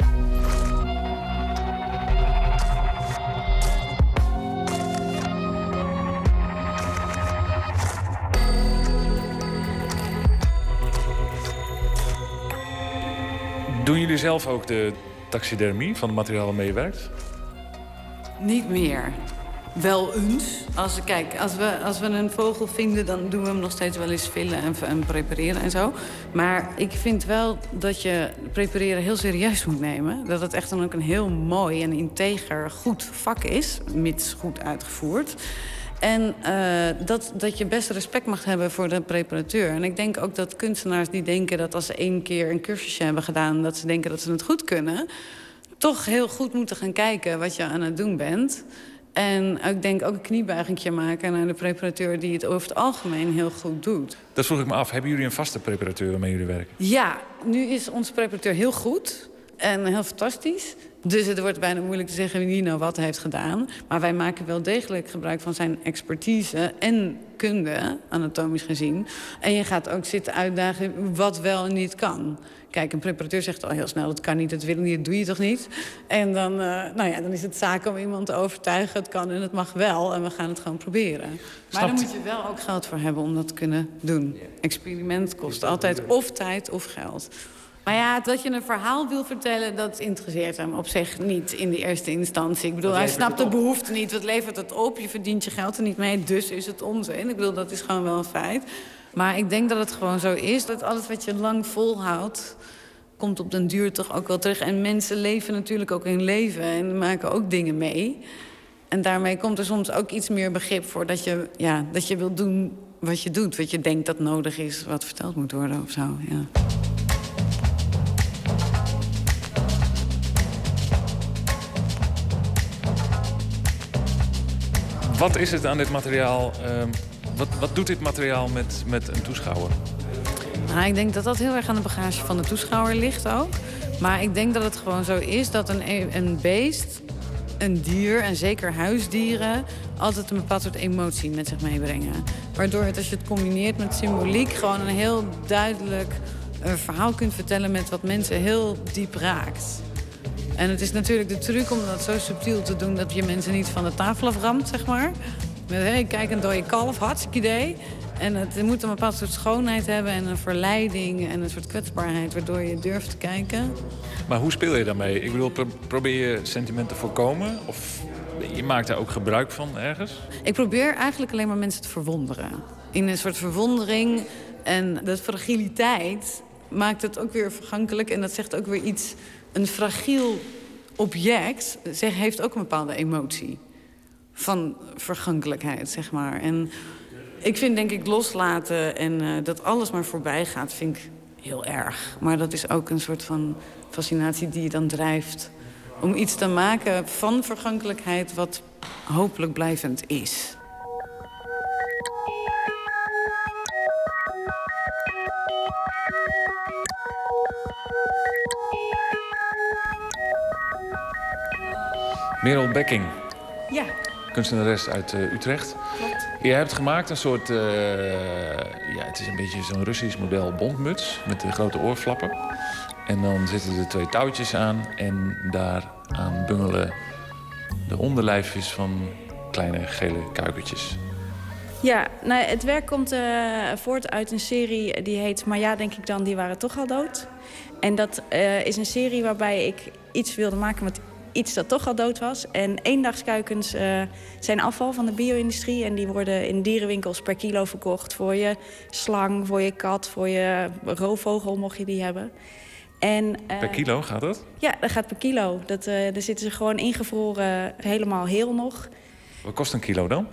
Doen jullie zelf ook de taxidermie van het materiaal waarmee werkt? Niet meer. Wel eens. Als, kijk, als we, als we een vogel vinden, dan doen we hem nog steeds wel eens villen en, en prepareren en zo. Maar ik vind wel dat je prepareren heel serieus moet nemen. Dat het echt dan ook een heel mooi en integer goed vak is, mits goed uitgevoerd. En eh, dat, dat je best respect mag hebben voor de preparateur. En ik denk ook dat kunstenaars die denken dat als ze één keer een cursusje hebben gedaan... dat ze denken dat ze het goed kunnen... toch heel goed moeten gaan kijken wat je aan het doen bent. En ik denk ook een kniebuigingje maken naar de preparateur... die het over het algemeen heel goed doet. Dat vroeg ik me af. Hebben jullie een vaste preparateur waarmee jullie werken? Ja, nu is onze preparateur heel goed en heel fantastisch. Dus het wordt bijna moeilijk te zeggen wie nou wat heeft gedaan. Maar wij maken wel degelijk gebruik van zijn expertise en kunde, anatomisch gezien. En je gaat ook zitten uitdagen wat wel en niet kan. Kijk, een preparateur zegt al heel snel, dat kan niet, dat wil niet, dat doe je toch niet? En dan, eh, nou ja, dan is het zaak om iemand te overtuigen, het kan en het mag wel. En we gaan het gewoon proberen. Maar daar moet je wel ook geld voor hebben om dat te kunnen doen. Experiment kost altijd of tijd of geld. Maar ja, dat je een verhaal wil vertellen, dat interesseert hem op zich niet in de eerste instantie. Ik bedoel, hij snapt de behoefte niet. Wat levert het op? Je verdient je geld er niet mee, dus is het onzin. Ik bedoel, dat is gewoon wel een feit. Maar ik denk dat het gewoon zo is, dat alles wat je lang volhoudt... komt op den duur toch ook wel terug. En mensen leven natuurlijk ook hun leven en maken ook dingen mee. En daarmee komt er soms ook iets meer begrip voor dat je, ja, dat je wilt doen wat je doet. Wat je denkt dat nodig is, wat verteld moet worden of zo. Ja. Wat is het aan dit materiaal? ehm, wat, wat doet dit materiaal met, met een toeschouwer? Nou, ik denk dat dat heel erg aan de bagage van de toeschouwer ligt ook. Maar ik denk dat het gewoon zo is dat een, e- een beest, een dier en zeker huisdieren... altijd een bepaald soort emotie met zich meebrengen. Waardoor het, als je het combineert met symboliek... gewoon een heel duidelijk eh, verhaal kunt vertellen... met wat mensen heel diep raakt. En het is natuurlijk de truc om dat zo subtiel te doen... dat je mensen niet van de tafel aframt, zeg maar. Met, hé, kijk, een dode kalf, hartstikke idee. En het moet een bepaald soort schoonheid hebben... en een verleiding en een soort kwetsbaarheid... waardoor je durft te kijken. Maar hoe speel je daarmee? Ik bedoel, pro- probeer je sentimenten te voorkomen? Of je maakt daar ook gebruik van ergens? Ik probeer eigenlijk alleen maar mensen te verwonderen. In een soort verwondering en dat fragiliteit maakt het ook weer vergankelijk. En dat zegt ook weer iets... Een fragiel object zeg, heeft ook een bepaalde emotie. Van vergankelijkheid, zeg maar. En ik vind denk ik loslaten en eh, dat alles maar voorbij gaat... vind ik heel erg. Maar dat is ook een soort van fascinatie die je dan drijft... om iets te maken van vergankelijkheid wat hopelijk blijvend is. Merel Bekking, Ja, kunstenares uit eh, Utrecht. klopt. Je hebt gemaakt een soort, eh, ja, het is een beetje zo'n Russisch model bondmuts met de grote oorflappen. En dan zitten er twee touwtjes aan en daaraan bungelen de onderlijfjes van kleine gele kuikentjes. Ja, nou, het werk komt eh, voort uit een serie die heet Maar ja, denk ik dan, die waren toch al dood. En dat is een serie waarbij ik iets wilde maken met iets dat toch al dood was. En eendagskuikens eh, zijn afval van de bio-industrie. En die worden in dierenwinkels per kilo verkocht. Voor je slang, voor je kat, voor je roofvogel, mocht je die hebben. En, eh, Per kilo gaat dat? Ja, dat gaat per kilo. Dat, eh, daar zitten ze gewoon ingevroren, helemaal heel nog. Wat kost een kilo dan?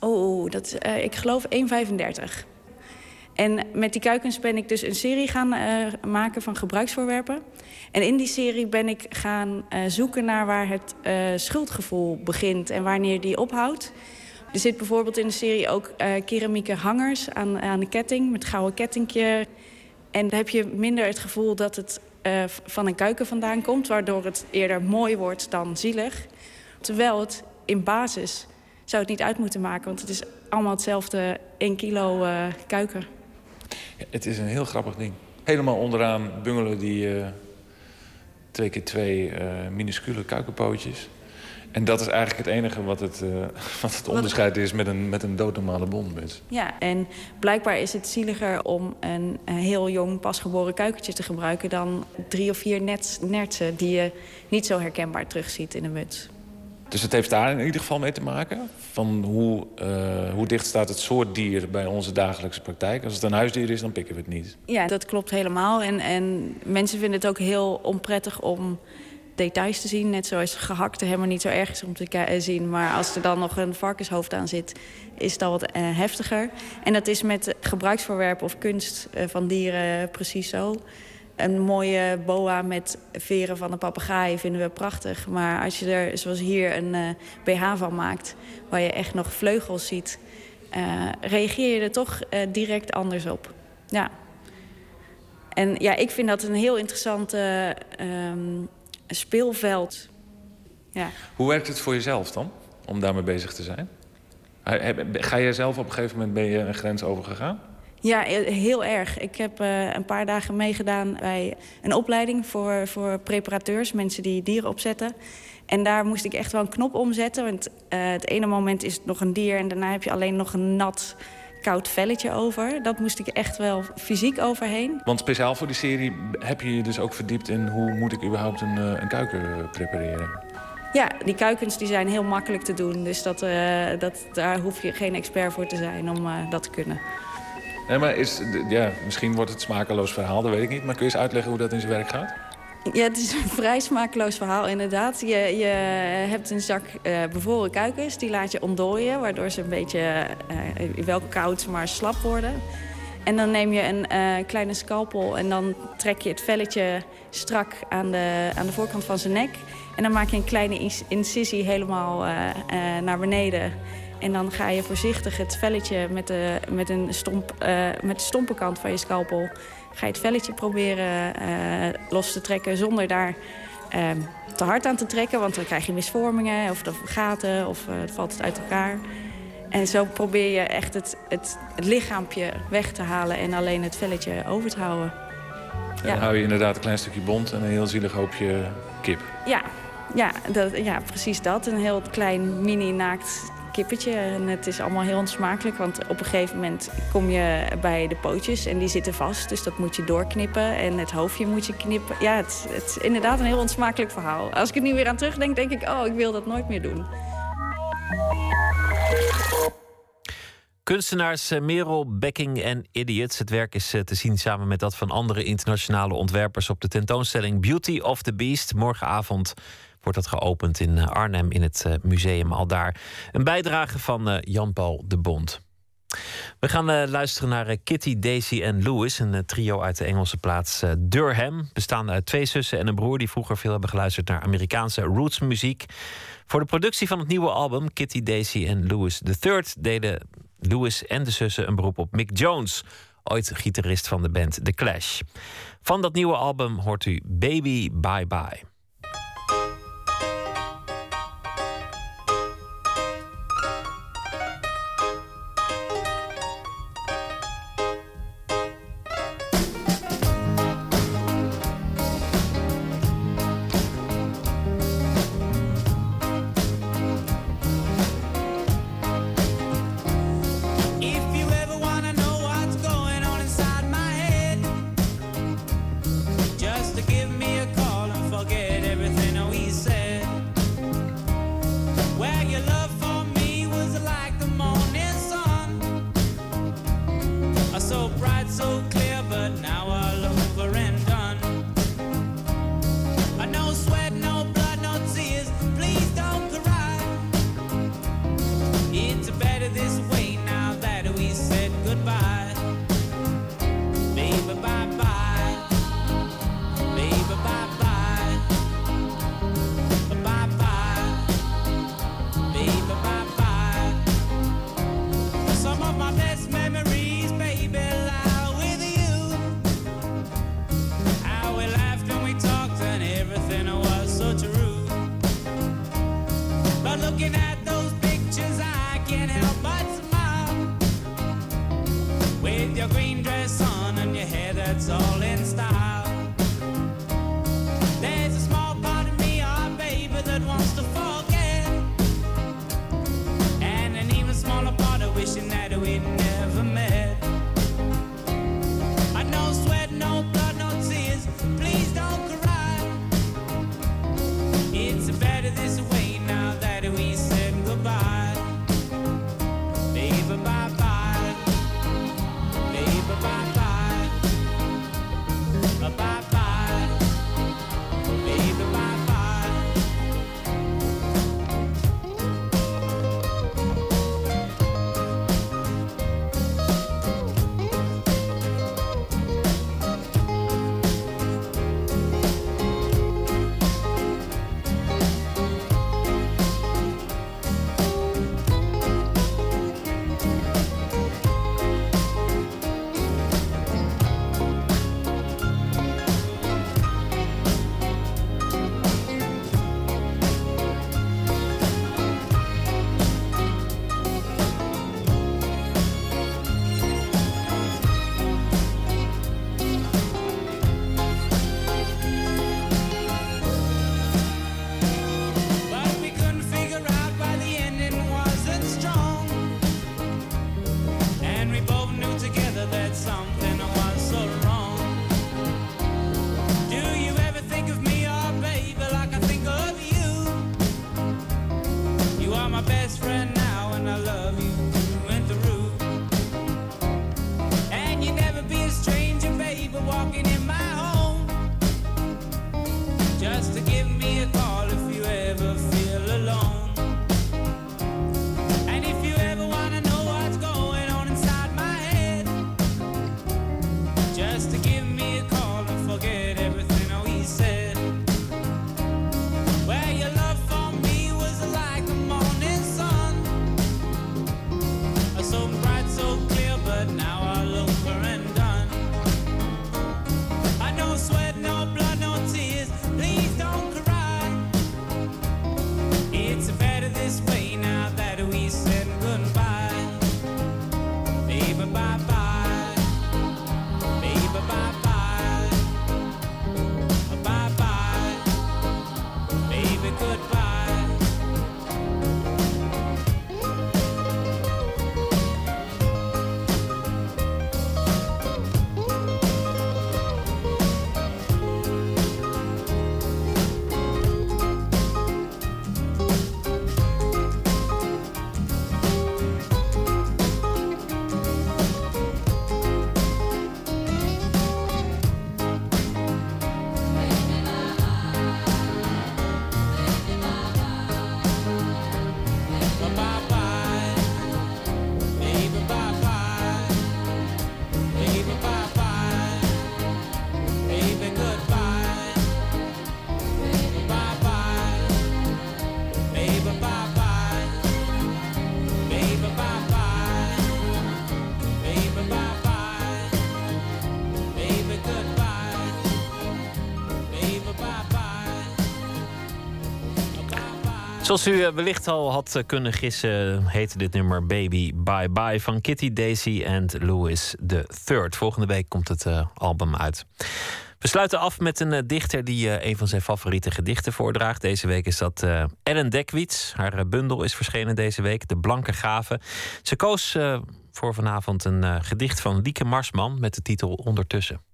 Oh, dat, ik geloof 1,35. En met die kuikens ben ik dus een serie gaan eh, maken van gebruiksvoorwerpen. En in die serie ben ik gaan eh, zoeken naar waar het eh, schuldgevoel begint en wanneer die ophoudt. Er zit bijvoorbeeld in de serie ook keramieke hangers aan, aan de ketting met gouden kettingje. En dan heb je minder het gevoel dat het van een kuiken vandaan komt, waardoor het eerder mooi wordt dan zielig. Terwijl het in basis zou het niet uit moeten maken, want het is allemaal hetzelfde 1 kilo kuiken. Het is een heel grappig ding. Helemaal onderaan bungelen die eh, twee keer twee eh, minuscule kuikenpootjes. En dat is eigenlijk het enige wat het, eh, wat het onderscheid is met een, met een doodnormale bondmuts. Ja, en blijkbaar is het zieliger om een, eh, heel jong pasgeboren kuikentje te gebruiken dan drie of vier nertsen die je niet zo herkenbaar terugziet in een muts. Dus het heeft daar in ieder geval mee te maken. Van hoe, eh, hoe dicht staat het soort dier bij onze dagelijkse praktijk. Als het een huisdier is, dan pikken we het niet. Ja, dat klopt helemaal. En, en mensen vinden het ook heel onprettig om details te zien. Net zoals gehakte helemaal niet zo erg is om te eh, zien. Maar als er dan nog een varkenshoofd aan zit, is al wat eh, heftiger. En dat is met gebruiksvoorwerpen of kunst van dieren precies zo. Een mooie boa met veren van een papegaai vinden we prachtig. Maar als je er, zoals hier, een eh, BH van maakt... waar je echt nog vleugels ziet... eh, reageer je er toch eh, direct anders op. Ja. En ja, ik vind dat een heel interessante ehm, speelveld. Ja. Hoe werkt het voor jezelf dan, om daarmee bezig te zijn? Ga jij zelf op een gegeven moment ben je een grens overgegaan? Ja, heel erg. Ik heb eh, een paar dagen meegedaan bij een opleiding voor, voor preparateurs, mensen die dieren opzetten. En daar moest ik echt wel een knop omzetten. Want eh, het ene moment is het nog een dier en daarna heb je alleen nog een nat, koud velletje over. Dat moest ik echt wel fysiek overheen. Want speciaal voor die serie heb je je dus ook verdiept in hoe moet ik überhaupt een, eh, een kuiken prepareren? Ja, die kuikens die zijn heel makkelijk te doen. Dus dat, dat, daar hoef je geen expert voor te zijn om dat te kunnen. Nee, maar is, ja, misschien wordt het smakeloos verhaal, dat weet ik niet. Maar kun je eens uitleggen hoe dat in zijn werk gaat? Ja, het is een vrij smakeloos verhaal, inderdaad. Je, je hebt een zak eh, bevroren kuikens, die laat je ontdooien... waardoor ze een beetje eh, wel koud, maar slap worden. En dan neem je een eh, kleine scalpel en dan trek je het velletje strak aan de, aan de voorkant van zijn nek. En dan maak je een kleine incisie helemaal naar beneden. En dan ga je voorzichtig het velletje met de, met een stomp, eh, met de stompe kant van je scalpel... ga je het velletje proberen eh, los te trekken zonder daar eh, te hard aan te trekken. Want dan krijg je misvormingen of gaten of eh, het valt het uit elkaar. En zo probeer je echt het, het, het lichaampje weg te halen en alleen het velletje over te houden. En dan hou je inderdaad een klein stukje bont en een heel zielig hoopje kip. Ja, ja, dat, ja precies dat. Een heel klein mini-naakt En het is allemaal heel onsmakelijk, want op een gegeven moment kom je bij de pootjes en die zitten vast. Dus dat moet je doorknippen en het hoofdje moet je knippen. Ja, het, het is inderdaad een heel onsmakelijk verhaal. Als ik er nu weer aan terugdenk, denk ik, oh, ik wil dat nooit meer doen. Kunstenaars eh, Merel, Becking en Idiots. Het werk is eh, te zien samen met dat van andere internationale ontwerpers op de tentoonstelling Beauty of the Beast. Morgenavond wordt dat geopend in eh, Arnhem in het eh, museum al daar. Een bijdrage van eh, Jan-Paul de Bond. We gaan luisteren naar Kitty, Daisy en Louis, een trio uit de Engelse plaats Durham. Bestaande uit twee zussen en een broer die vroeger veel hebben geluisterd naar Amerikaanse rootsmuziek. Voor de productie van het nieuwe album Kitty, Daisy en Louis III deden Louis en de zussen een beroep op Mick Jones, ooit gitarist van de band The Clash. Van dat nieuwe album hoort u Baby Bye Bye. Zoals u eh, wellicht al had eh, kunnen gissen, heette dit nummer Baby Bye Bye van Kitty Daisy en Louis III. Volgende week komt het eh, album uit. We sluiten af met een dichter die een van zijn favoriete gedichten voordraagt. Deze week is dat Ellen Dekwits. Haar bundel is verschenen deze week, De Blanke Gave. Ze koos voor vanavond een gedicht van Lieke Marsman met de titel Ondertussen.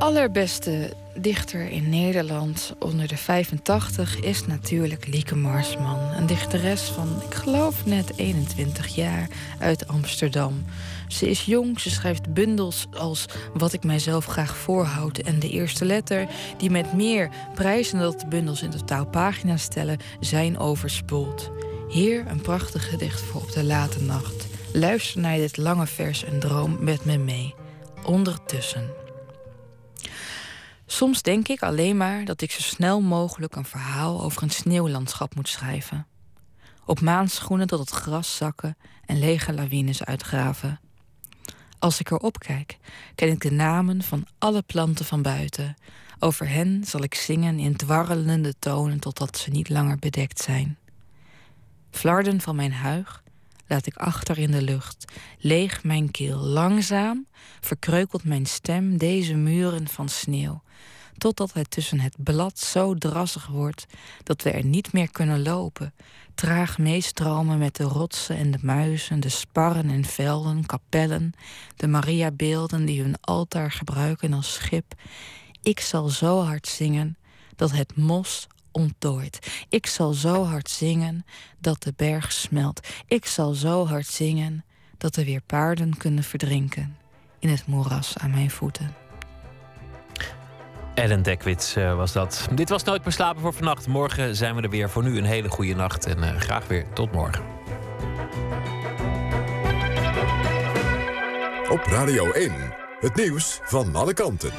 Allerbeste dichter in Nederland onder de 85 is natuurlijk Lieke Marsman. Een dichteres van, ik geloof, net 21 jaar uit Amsterdam. Ze is jong, ze schrijft bundels als Wat ik mijzelf graag voorhoud en de eerste letter, die met meer prijzen dat de bundels in totaal pagina's stellen, zijn overspoeld. Hier een prachtig gedicht voor op de late nacht. Luister naar dit lange vers en droom met me mee. Ondertussen. Soms denk ik alleen maar dat ik zo snel mogelijk een verhaal over een sneeuwlandschap moet schrijven. Op maanschoenen tot het gras zakken en lege lawines uitgraven. Als ik erop kijk, ken ik de namen van alle planten van buiten. Over hen zal ik zingen in dwarrelende tonen totdat ze niet langer bedekt zijn. Flarden van mijn huig laat ik achter in de lucht. Leeg mijn keel, langzaam verkreukelt mijn stem deze muren van sneeuw. Totdat het tussen het blad zo drassig wordt dat we er niet meer kunnen lopen. Traag meestromen met de rotsen en de muizen, de sparren en velden, kapellen, de Mariabeelden die hun altaar gebruiken als schip. Ik zal zo hard zingen dat het mos ontdooit. Ik zal zo hard zingen dat de berg smelt. Ik zal zo hard zingen dat er weer paarden kunnen verdrinken in het moeras aan mijn voeten. Ellen Dekwits eh, was dat. Dit was Nooit meer slapen voor vannacht. Morgen zijn we er weer. Voor nu een hele goede nacht en eh, graag weer tot morgen. Op Radio 1, het nieuws van alle kanten.